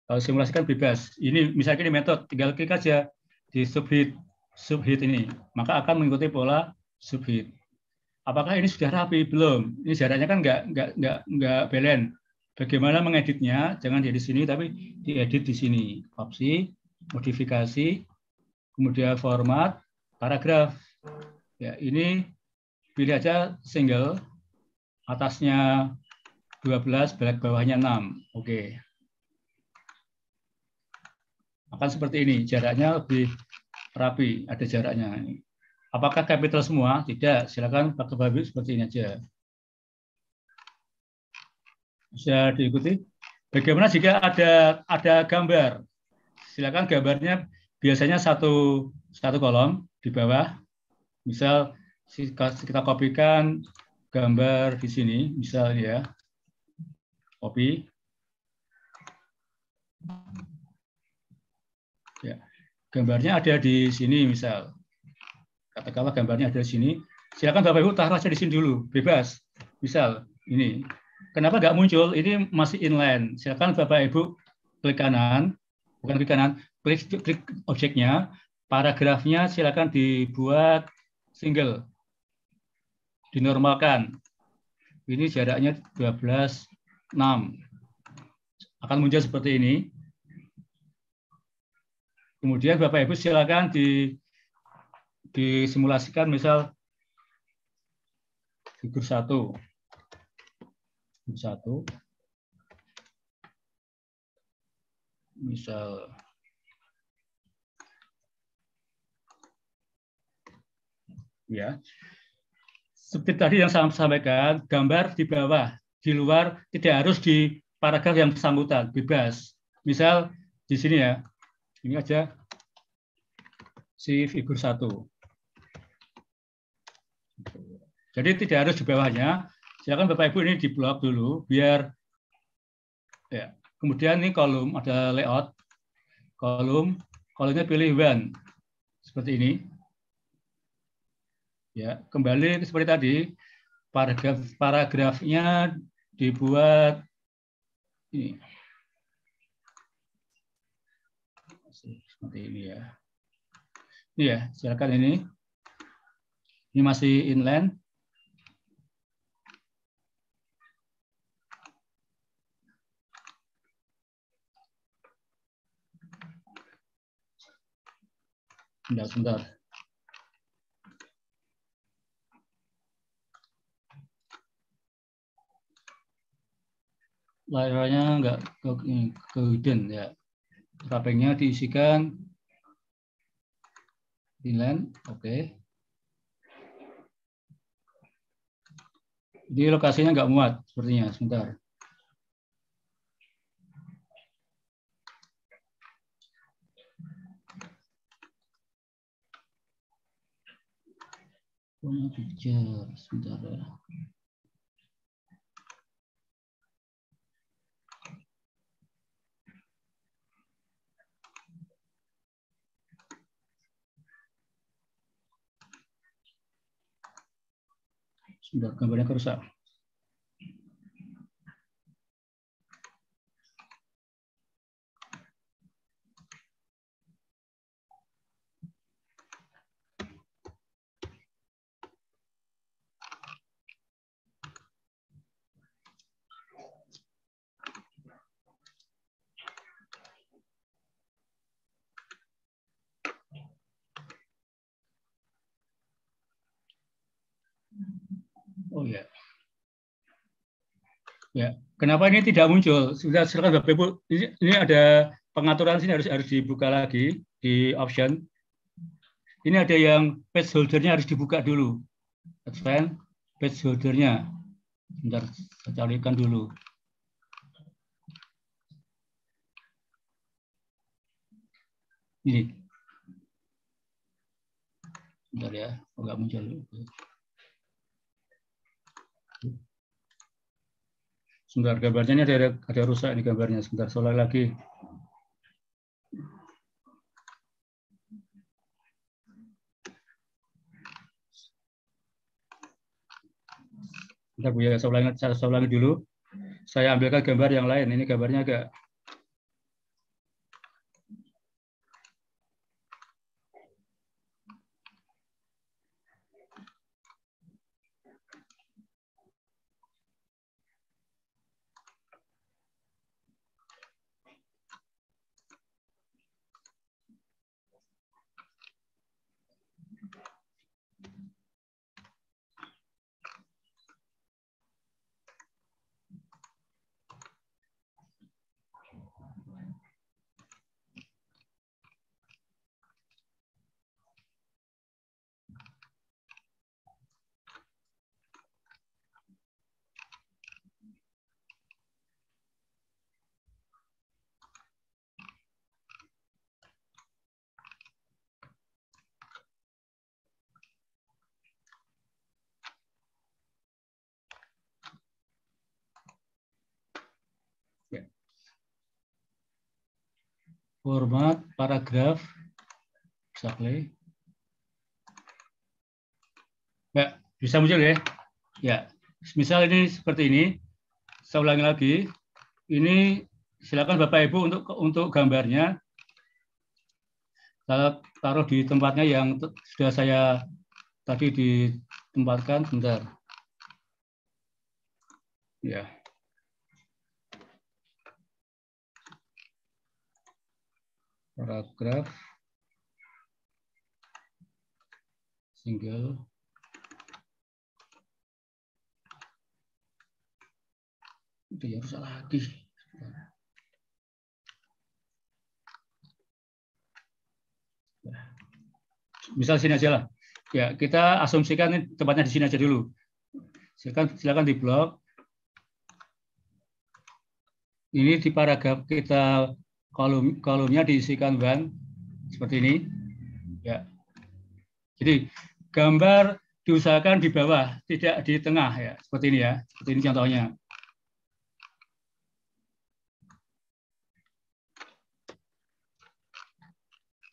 [SPEAKER 4] Kalau simulasi kan bebas. Ini misalnya ini metode, tinggal klik aja di subhead subhead ini, maka akan mengikuti pola subhead. Apakah ini sudah rapi? Belum. Ini jaraknya kan nggak nggak nggak nggak balance. Bagaimana mengeditnya? Jangan di sini, tapi diedit di sini. Opsi, modifikasi, kemudian format, paragraf. Ya, ini pilih aja single, atasnya 12, belak bawahnya 6. Oke. Akan seperti ini, jaraknya lebih rapi, ada jaraknya. Apakah capital semua? Tidak, silakan pakai babi seperti ini aja. Bisa diikuti. Bagaimana jika ada ada gambar? Silakan gambarnya biasanya satu satu kolom di bawah. Misal kita kopikan gambar di sini, misalnya ya Copy. Ya, gambarnya ada di sini misal. Katakanlah gambarnya ada di sini. Silakan Bapak Ibu taruh aja di sini dulu, bebas. Misal ini. Kenapa nggak muncul? Ini masih inline. Silakan Bapak Ibu klik kanan, bukan klik kanan, klik, klik objeknya, paragrafnya silakan dibuat single. Dinormalkan. Ini jaraknya 12 6 akan muncul seperti ini. Kemudian Bapak Ibu silakan di disimulasikan misal figur satu, figur satu, misal ya. Seperti tadi yang saya sampaikan gambar di bawah di luar tidak harus di paragraf yang bersangkutan, bebas. Misal di sini ya, ini aja si figur satu. Jadi tidak harus di bawahnya. Silakan Bapak Ibu ini di blok dulu biar ya. Kemudian ini kolom ada layout kolom, kolomnya pilih one seperti ini. Ya, kembali seperti tadi paragraf paragrafnya dibuat ini seperti ini ya. Ini ya, silakan ini. Ini masih inland. Sebentar, sebentar. Layarnya nggak ke, ke hidden ya. wrappingnya diisikan inline, oke. Di lokasinya nggak muat sepertinya, sebentar. Punya picture, sebentar ya. Sudah gambarnya kerusak. Oh ya. Ya, kenapa ini tidak muncul? Sudah silakan Bapak Ibu. Ini, ini ada pengaturan sini harus harus dibuka lagi di option. Ini ada yang page holdernya harus dibuka dulu. Advance page holdernya. Bentar, saya carikan dulu. Ini. Bentar ya, enggak muncul. Sebentar, gambarnya ini ada, ada rusak ini gambarnya. Sebentar, soal lagi. Sebentar Bu ya, saya ulangi, saya ulangi dulu. Saya ambilkan gambar yang lain. Ini gambarnya agak format paragraf exactly. Ya, bisa muncul ya. Ya, misal ini seperti ini. Saya ulangi lagi. Ini silakan Bapak Ibu untuk untuk gambarnya saya taruh di tempatnya yang sudah saya tadi ditempatkan bentar. Ya. Paragraf. Single. Itu ya rusak lagi. Misal sini aja lah. Ya kita asumsikan tempatnya di sini aja dulu. Silakan silakan di blok. Ini di paragraf kita kolom kolomnya diisikan ban seperti ini. Ya. Jadi gambar diusahakan di bawah, tidak di tengah ya. Seperti ini ya. Seperti ini contohnya.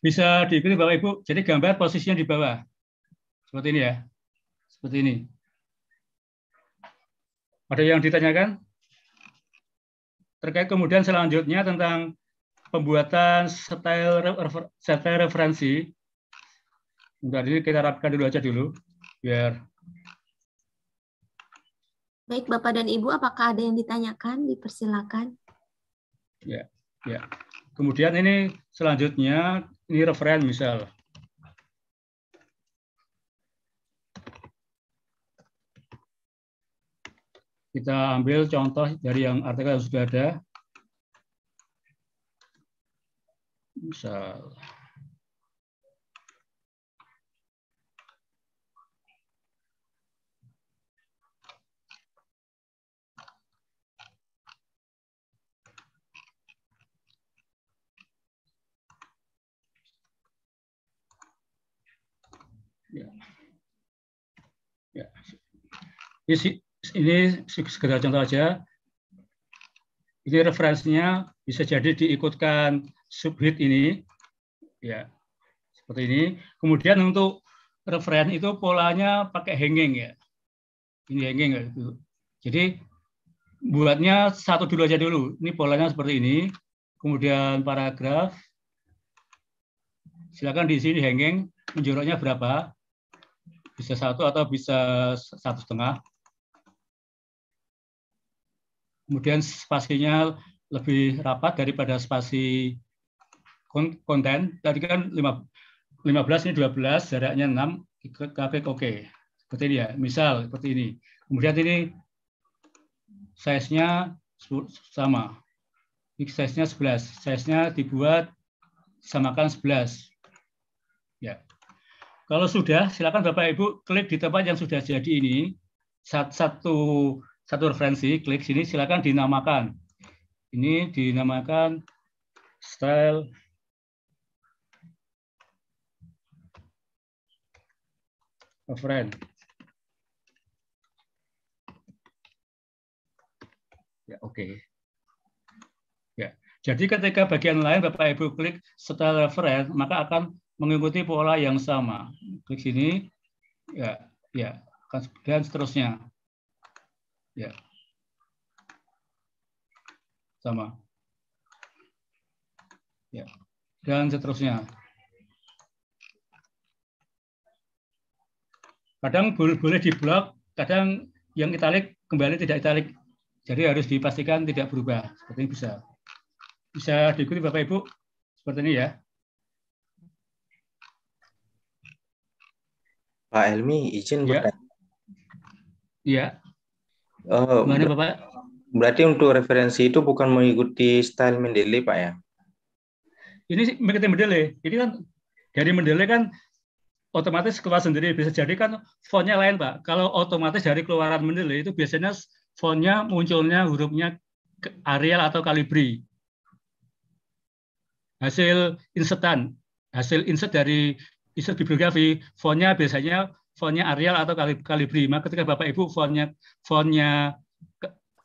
[SPEAKER 4] Bisa diikuti Bapak Ibu. Jadi gambar posisinya di bawah. Seperti ini ya. Seperti ini. Ada yang ditanyakan? Terkait kemudian selanjutnya tentang pembuatan style style referensi. Enggak, ini kita rapkan dulu aja dulu biar
[SPEAKER 1] Baik, Bapak dan Ibu, apakah ada yang ditanyakan? Dipersilakan.
[SPEAKER 4] Ya, ya. Kemudian ini selanjutnya ini referen misal. Kita ambil contoh dari yang artikel yang sudah ada. Misal Ya. Ya. Ini, ini sekedar contoh aja. Ini referensinya bisa jadi diikutkan subhit ini. Ya. Seperti ini. Kemudian untuk referen itu polanya pakai hanging ya. Ini hanging ya itu. Jadi buatnya satu dulu aja dulu. Ini polanya seperti ini. Kemudian paragraf. Silakan di sini hanging menjoroknya berapa bisa satu atau bisa satu setengah. Kemudian spasinya lebih rapat daripada spasi konten. Tadi kan 15 ini 12, jaraknya 6, klik oke. Seperti ini ya, misal seperti ini. Kemudian ini size-nya sama. Ini size-nya 11. Size-nya dibuat samakan 11. Ya. Kalau sudah, silakan Bapak Ibu klik di tempat yang sudah jadi ini satu satu referensi, klik sini silakan dinamakan. Ini dinamakan style reference. Ya, oke. Okay. Ya. Jadi ketika bagian lain Bapak Ibu klik style reference, maka akan mengikuti pola yang sama. Klik sini, ya, ya, dan seterusnya. Ya, sama. Ya, dan seterusnya. Kadang boleh, boleh diblok, kadang yang italik kembali tidak italik. Jadi harus dipastikan tidak berubah. Seperti ini bisa. Bisa diikuti Bapak Ibu seperti ini ya.
[SPEAKER 8] Pak Helmi, izin
[SPEAKER 4] ya.
[SPEAKER 8] bertanya.
[SPEAKER 4] Iya.
[SPEAKER 8] Oh,
[SPEAKER 4] Mana Bapak?
[SPEAKER 8] Berarti untuk referensi itu bukan mengikuti style Mendeley, Pak ya?
[SPEAKER 4] Ini mengikuti Mendeley. Ini kan dari Mendeley kan otomatis keluar sendiri. Bisa jadi kan fontnya lain, Pak. Kalau otomatis dari keluaran Mendeley itu biasanya fontnya munculnya hurufnya Arial atau Calibri. Hasil insertan, hasil insert dari insert bibliografi, fontnya biasanya fontnya Arial atau Calibri. Maka ketika Bapak Ibu fontnya fontnya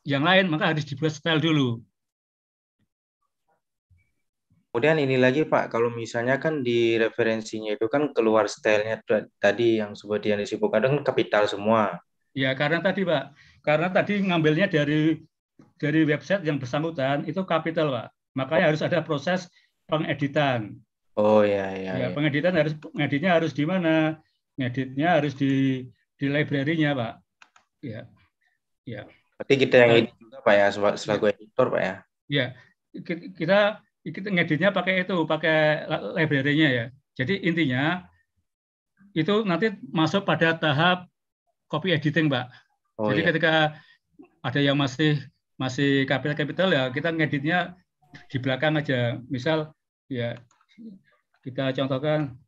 [SPEAKER 4] yang lain, maka harus dibuat style dulu.
[SPEAKER 8] Kemudian ini lagi Pak, kalau misalnya kan di referensinya itu kan keluar stylenya tadi yang seperti yang disebutkan kan kapital semua.
[SPEAKER 4] Ya karena tadi Pak, karena tadi ngambilnya dari dari website yang bersangkutan itu kapital Pak. Makanya harus ada proses pengeditan.
[SPEAKER 8] Oh ya ya.
[SPEAKER 4] Ya, ya. pengeditan harus ngeditnya harus di mana? Ngeditnya harus di di library-nya, Pak. Ya. Ya.
[SPEAKER 8] Berarti kita yang edit juga Pak ya selaku ya. editor Pak ya.
[SPEAKER 4] Ya. Kita kita ngeditnya pakai itu, pakai library-nya ya. Jadi intinya itu nanti masuk pada tahap copy editing, Pak. Oh, Jadi ya. ketika ada yang masih masih capital capital ya kita ngeditnya di belakang aja. Misal ya kita contohkan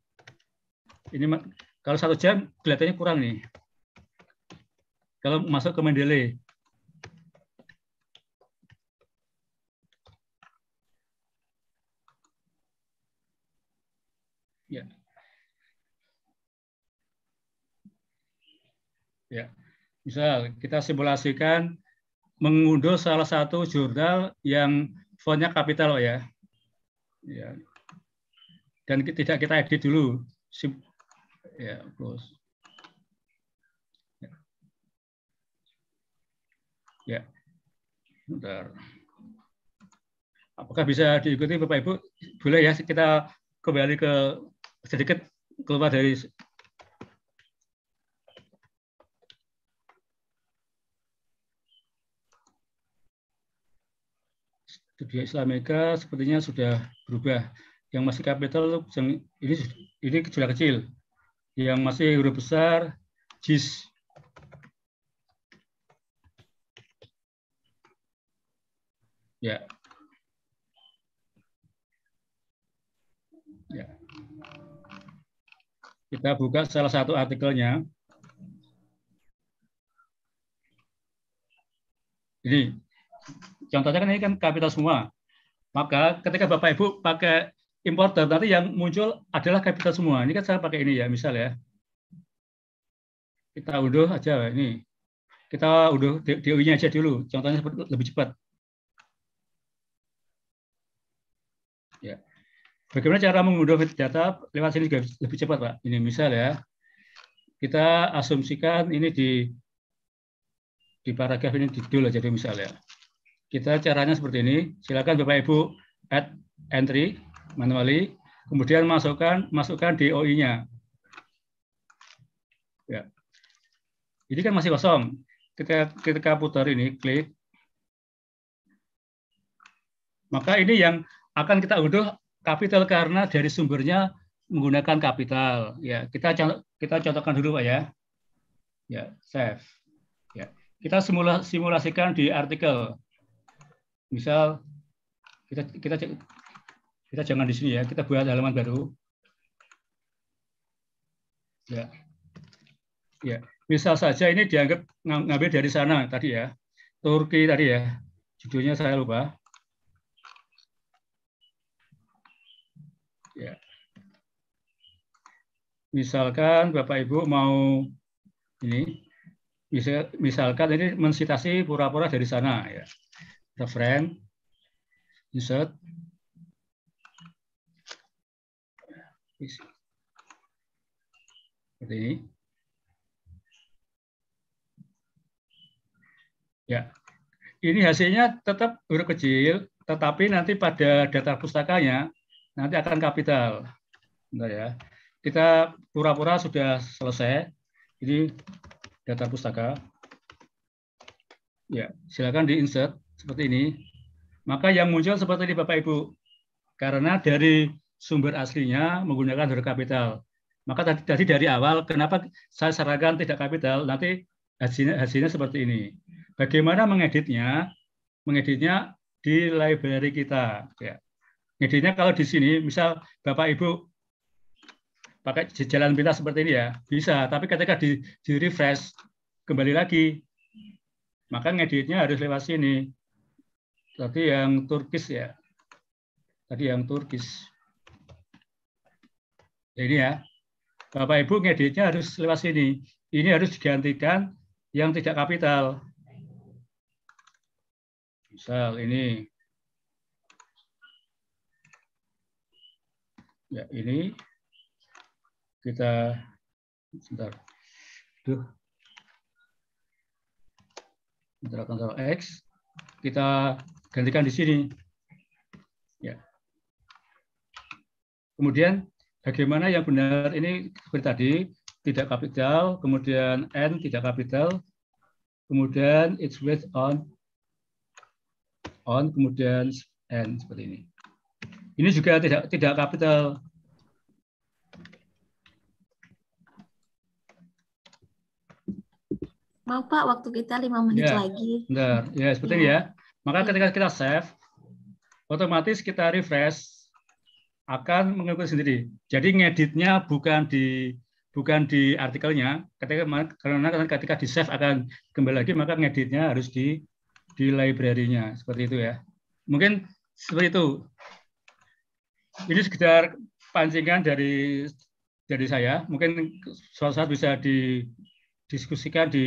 [SPEAKER 4] ini kalau satu jam kelihatannya kurang nih. Kalau masuk ke Mendeley. Ya. Ya. Misal kita simulasikan mengunduh salah satu jurnal yang fontnya kapital ya. Ya, dan tidak kita edit dulu. Ya, close. Ya. ya. Bentar. Apakah bisa diikuti Bapak Ibu? Boleh ya kita kembali ke sedikit keluar dari dunia Islamika sepertinya sudah berubah. Yang masih kapital ini ini kecil-kecil Yang masih huruf besar JIS. Ya. Ya. Kita buka salah satu artikelnya. Ini contohnya kan ini kan kapital semua. Maka ketika Bapak Ibu pakai importer, nanti yang muncul adalah kapital semua. Ini kan saya pakai ini ya, misal ya. Kita unduh aja ini. Kita unduh DOI-nya aja dulu. Contohnya lebih cepat. Ya. Bagaimana cara mengunduh data lewat sini juga lebih cepat, Pak. Ini misal ya, kita asumsikan ini di di paragraf ini didul aja misal ya. Kita caranya seperti ini. Silakan Bapak Ibu add entry manually, kemudian masukkan masukkan DOI-nya. Ya. Ini kan masih kosong. Ketika ketika putar ini klik maka ini yang akan kita unduh kapital karena dari sumbernya menggunakan kapital. Ya, kita kita contohkan dulu Pak ya. Ya, save. Ya. Kita simula, simulasikan di artikel. Misal kita kita kita jangan di sini ya, kita buat halaman baru. Ya. Ya, misal saja ini dianggap ngambil dari sana tadi ya. Turki tadi ya. Judulnya saya lupa. Ya. Misalkan Bapak Ibu mau ini, misalkan ini mensitasi pura-pura dari sana ya. Referen, insert, seperti ini. Ya, ini hasilnya tetap huruf kecil, tetapi nanti pada data pustakanya nanti akan kapital. Bentar ya. Kita pura-pura sudah selesai. Ini data pustaka. Ya, silakan di insert seperti ini. Maka yang muncul seperti ini Bapak Ibu. Karena dari sumber aslinya menggunakan huruf kapital. Maka tadi, tadi dari awal kenapa saya sarankan tidak kapital, nanti hasilnya, hasilnya seperti ini. Bagaimana mengeditnya? Mengeditnya di library kita. Ya. Ngeditnya kalau di sini, misal Bapak Ibu pakai jalan pintas seperti ini ya, bisa. Tapi ketika di, di refresh, kembali lagi, maka ngeditnya harus lewat sini. Tadi yang Turkis ya. Tadi yang Turkis. Ini ya. Bapak Ibu ngeditnya harus lewat sini. Ini harus digantikan yang tidak kapital. Misal ini Ya, ini kita sebentar. Duh. Ctrl Ctrl X. Kita gantikan di sini. Ya. Kemudian bagaimana yang benar ini seperti tadi tidak kapital, kemudian N tidak kapital, kemudian it's with on on, kemudian N seperti ini. Ini juga tidak tidak kapital.
[SPEAKER 1] Mau Pak, waktu kita lima menit
[SPEAKER 4] ya,
[SPEAKER 1] lagi.
[SPEAKER 4] Benar, ya seperti ya. ini ya. Maka ya. ketika kita save, otomatis kita refresh akan mengikuti sendiri. Jadi ngeditnya bukan di bukan di artikelnya, ketika karena ketika di save akan kembali lagi maka ngeditnya harus di di library-nya seperti itu ya. Mungkin seperti itu ini sekedar pancingan dari dari saya. Mungkin suatu saat bisa didiskusikan di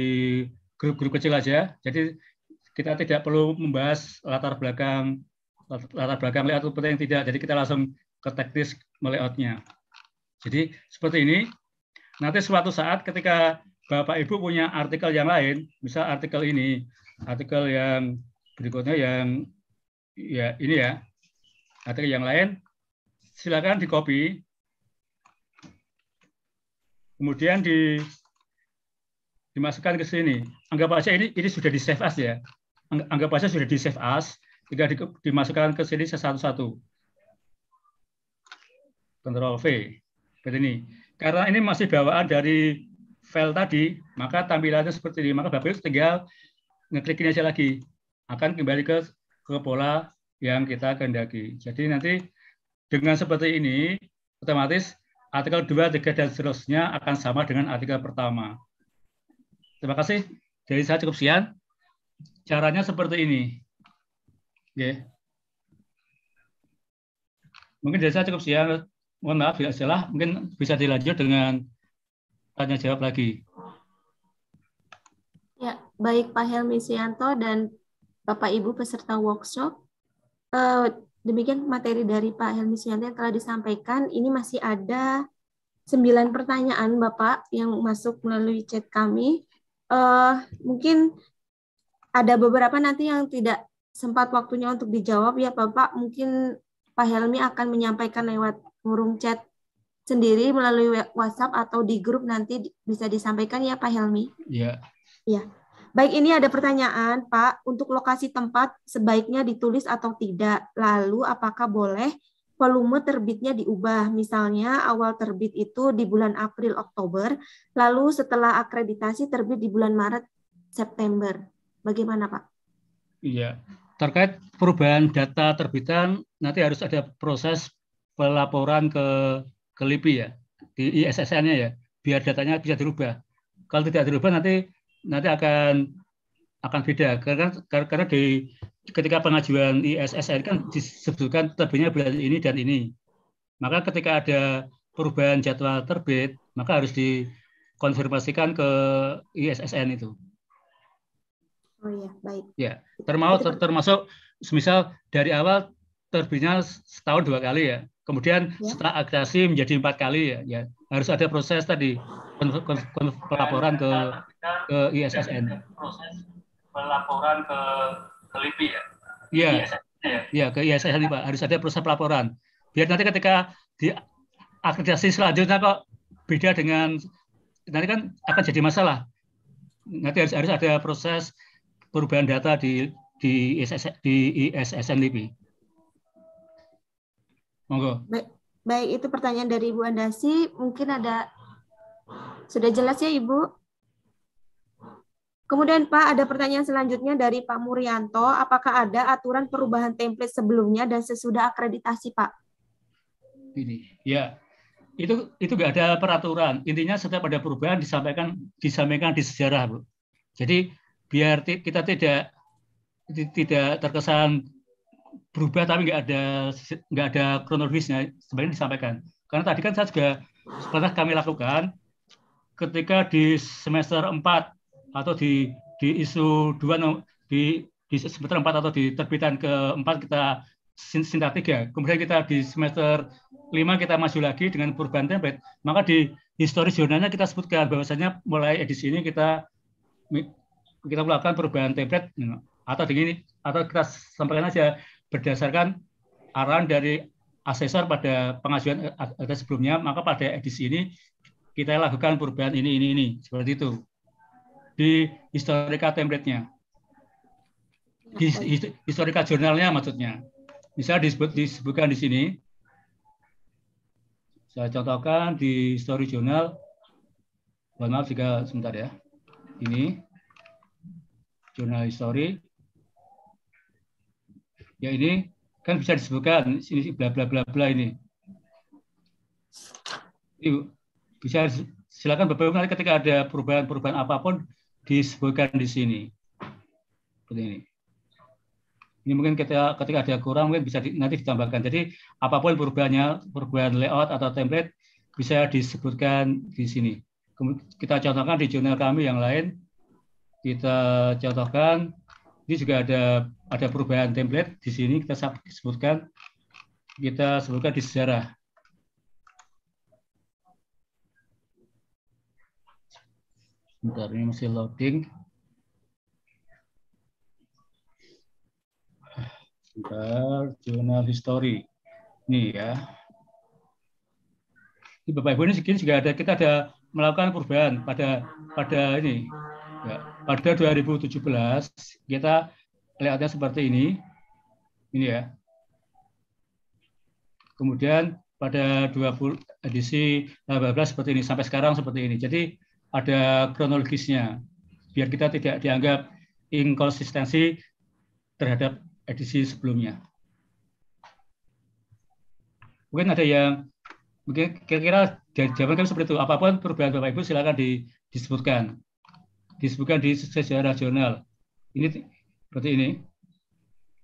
[SPEAKER 4] grup-grup kecil aja. Jadi kita tidak perlu membahas latar belakang latar belakang layout itu penting tidak. Jadi kita langsung ke teknis melayoutnya. Jadi seperti ini. Nanti suatu saat ketika Bapak Ibu punya artikel yang lain, misal artikel ini, artikel yang berikutnya yang ya ini ya, artikel yang lain, silakan di copy. Kemudian di dimasukkan ke sini. Anggap aja ini ini sudah di save as ya. Anggap aja sudah di save as, jika di, dimasukkan ke sini satu-satu. Ctrl V. Seperti ini. Karena ini masih bawaan dari file tadi, maka tampilannya seperti ini. Maka Bapak Ibu tinggal ngeklik ini aja lagi. Akan kembali ke ke pola yang kita kehendaki. Jadi nanti dengan seperti ini, otomatis artikel 2, 3, dan seterusnya akan sama dengan artikel pertama. Terima kasih. Dari saya cukup sekian. Caranya seperti ini. Oke. Mungkin dari saya cukup sekian. Mohon maaf bila salah. Mungkin bisa dilanjut dengan tanya jawab lagi.
[SPEAKER 1] Ya, baik Pak Helmi Sianto dan Bapak Ibu peserta workshop. Uh, demikian materi dari Pak Helmi Suyanto yang telah disampaikan. Ini masih ada sembilan pertanyaan Bapak yang masuk melalui chat kami. Uh, mungkin ada beberapa nanti yang tidak sempat waktunya untuk dijawab ya Bapak. Mungkin Pak Helmi akan menyampaikan lewat forum chat sendiri melalui WhatsApp atau di grup nanti bisa disampaikan ya Pak Helmi.
[SPEAKER 4] Iya.
[SPEAKER 1] Iya. Baik, ini ada pertanyaan, Pak. Untuk lokasi tempat sebaiknya ditulis atau tidak? Lalu, apakah boleh volume terbitnya diubah? Misalnya, awal terbit itu di bulan April, Oktober, lalu setelah akreditasi terbit di bulan Maret, September. Bagaimana, Pak?
[SPEAKER 4] Iya, terkait perubahan data terbitan, nanti harus ada proses pelaporan ke, ke LIPI ya, di ISSN-nya ya, biar datanya bisa dirubah. Kalau tidak dirubah, nanti nanti akan akan beda karena karena di ketika pengajuan ISSN kan disebutkan terbitnya bulan ini dan ini. Maka ketika ada perubahan jadwal terbit, maka harus dikonfirmasikan ke ISSN itu.
[SPEAKER 1] Oh iya, baik.
[SPEAKER 4] Ya, termasuk ter, termasuk semisal dari awal terbitnya setahun dua kali ya. Kemudian ya. setelah akreditasi menjadi empat kali ya, ya harus ada proses tadi pelaporan ke ke ISSN. Proses
[SPEAKER 6] pelaporan ke ke LIPI ya.
[SPEAKER 4] Iya. Ya? Iya, ke ISSN Pak. Harus ada proses pelaporan. Biar nanti ketika di akreditasi selanjutnya kok beda dengan nanti kan akan jadi masalah. Nanti harus harus ada proses perubahan data di di ISSN, di ISSN LIPI.
[SPEAKER 1] Monggo. Baik, baik itu pertanyaan dari Ibu Andasi. Mungkin ada sudah jelas ya Ibu? Kemudian Pak, ada pertanyaan selanjutnya dari Pak Murianto. Apakah ada aturan perubahan template sebelumnya dan sesudah akreditasi Pak?
[SPEAKER 4] Ini, ya. Itu itu nggak ada peraturan. Intinya setiap ada perubahan disampaikan disampaikan di sejarah, Bu. Jadi biar kita tidak tidak terkesan berubah tapi nggak ada nggak ada kronologisnya sebenarnya disampaikan. Karena tadi kan saya juga pernah kami lakukan ketika di semester 4 atau di di isu 2 di di semester 4 atau di terbitan keempat kita sinta 3. Kemudian kita di semester 5 kita maju lagi dengan perubahan template. Maka di historis jurnalnya kita sebutkan bahwasanya mulai edisi ini kita kita melakukan perubahan template atau begini atau kita sampaikan aja berdasarkan arahan dari asesor pada pengajuan ada sebelumnya maka pada edisi ini kita lakukan perubahan ini, ini, ini. Seperti itu. Di historika template-nya. Di historika jurnalnya maksudnya. Bisa disebut, disebutkan di sini. Saya contohkan di story jurnal. Mohon maaf jika sebentar ya. Ini. Jurnal history. Ya ini kan bisa disebutkan sini bla bla bla bla ini. Ini bisa silakan Bapak Ibu nanti ketika ada perubahan-perubahan apa pun disebutkan di sini. Seperti ini. Ini mungkin ketika, ketika ada kurang mungkin bisa di, nanti ditambahkan. Jadi apa pun perubahannya, perubahan layout atau template bisa disebutkan di sini. Kita contohkan di jurnal kami yang lain. Kita contohkan ini juga ada ada perubahan template di sini kita sebutkan kita sebutkan di sejarah Bentar, ini masih loading. Bentar, jurnal history. Ini ya. Ini Bapak Ibu ini segini juga ada kita ada melakukan perubahan pada pada ini ya, pada 2017 kita lihatnya seperti ini ini ya kemudian pada 20 edisi 18 seperti ini sampai sekarang seperti ini jadi ada kronologisnya biar kita tidak dianggap inkonsistensi terhadap edisi sebelumnya. Mungkin ada yang mungkin kira-kira jawaban seperti itu. Apa pun perubahan Bapak Ibu silakan di, disebutkan. Disebutkan di sejarah jurnal. Ini seperti ini.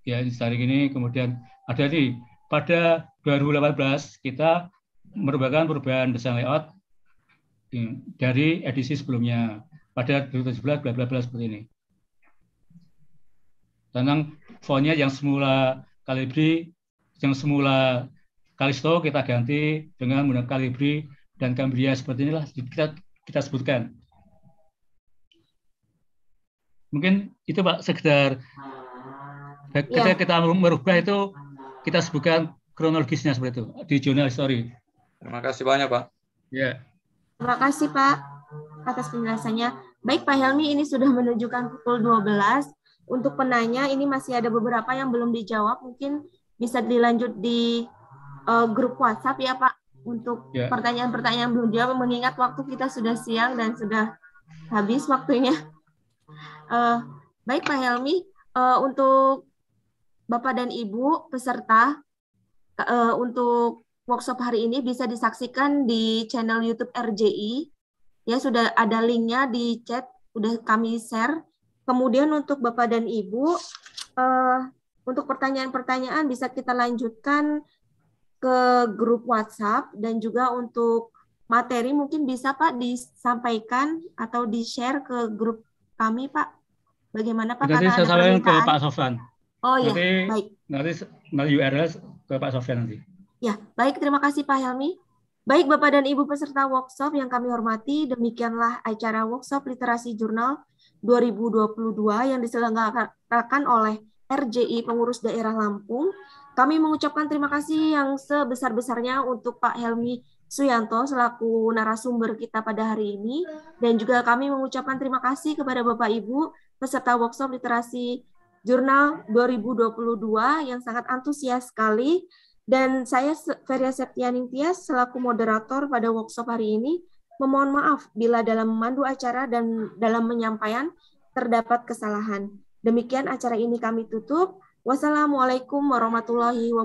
[SPEAKER 4] Ya, ini ini kemudian ada nih pada 2018 kita merupakan perubahan desain layout dari edisi sebelumnya pada 2017 bla bla bla seperti ini. Tentang fontnya yang semula Calibri, yang semula Kalisto kita ganti dengan menggunakan Calibri dan Cambria seperti inilah kita kita sebutkan. Mungkin itu Pak sekedar ketika ya. kita merubah itu kita sebutkan kronologisnya seperti itu di jurnal story.
[SPEAKER 9] Terima kasih banyak Pak.
[SPEAKER 4] Ya.
[SPEAKER 1] Terima kasih Pak atas penjelasannya. Baik Pak Helmi ini sudah menunjukkan pukul 12. Untuk penanya ini masih ada beberapa yang belum dijawab. Mungkin bisa dilanjut di uh, grup WhatsApp ya Pak untuk ya. pertanyaan-pertanyaan belum jawab mengingat waktu kita sudah siang dan sudah habis waktunya. Uh, baik Pak Helmi, uh, untuk Bapak dan Ibu peserta uh, untuk workshop hari ini bisa disaksikan di channel YouTube RJI. Ya sudah ada linknya di chat, udah kami share. Kemudian untuk Bapak dan Ibu, uh, untuk pertanyaan-pertanyaan bisa kita lanjutkan ke grup WhatsApp dan juga untuk materi mungkin bisa Pak disampaikan atau di-share ke grup kami Pak. Bagaimana Pak?
[SPEAKER 4] Nanti saya sampaikan ke Pak Sofan.
[SPEAKER 1] Oh iya, baik.
[SPEAKER 4] Nanti, nanti URL ke Pak Sofyan nanti.
[SPEAKER 1] Ya, baik. Terima kasih Pak Helmi. Baik Bapak dan Ibu peserta workshop yang kami hormati, demikianlah acara workshop literasi jurnal 2022 yang diselenggarakan oleh RJI Pengurus Daerah Lampung kami mengucapkan terima kasih yang sebesar-besarnya untuk Pak Helmi Suyanto selaku narasumber kita pada hari ini dan juga kami mengucapkan terima kasih kepada Bapak Ibu peserta workshop literasi jurnal 2022 yang sangat antusias sekali dan saya Feria Septianing Tias selaku moderator pada workshop hari ini memohon maaf bila dalam memandu acara dan dalam menyampaikan terdapat kesalahan. Demikian acara ini kami tutup. Wassalamualaikum warahmatullahi wabarakatuh.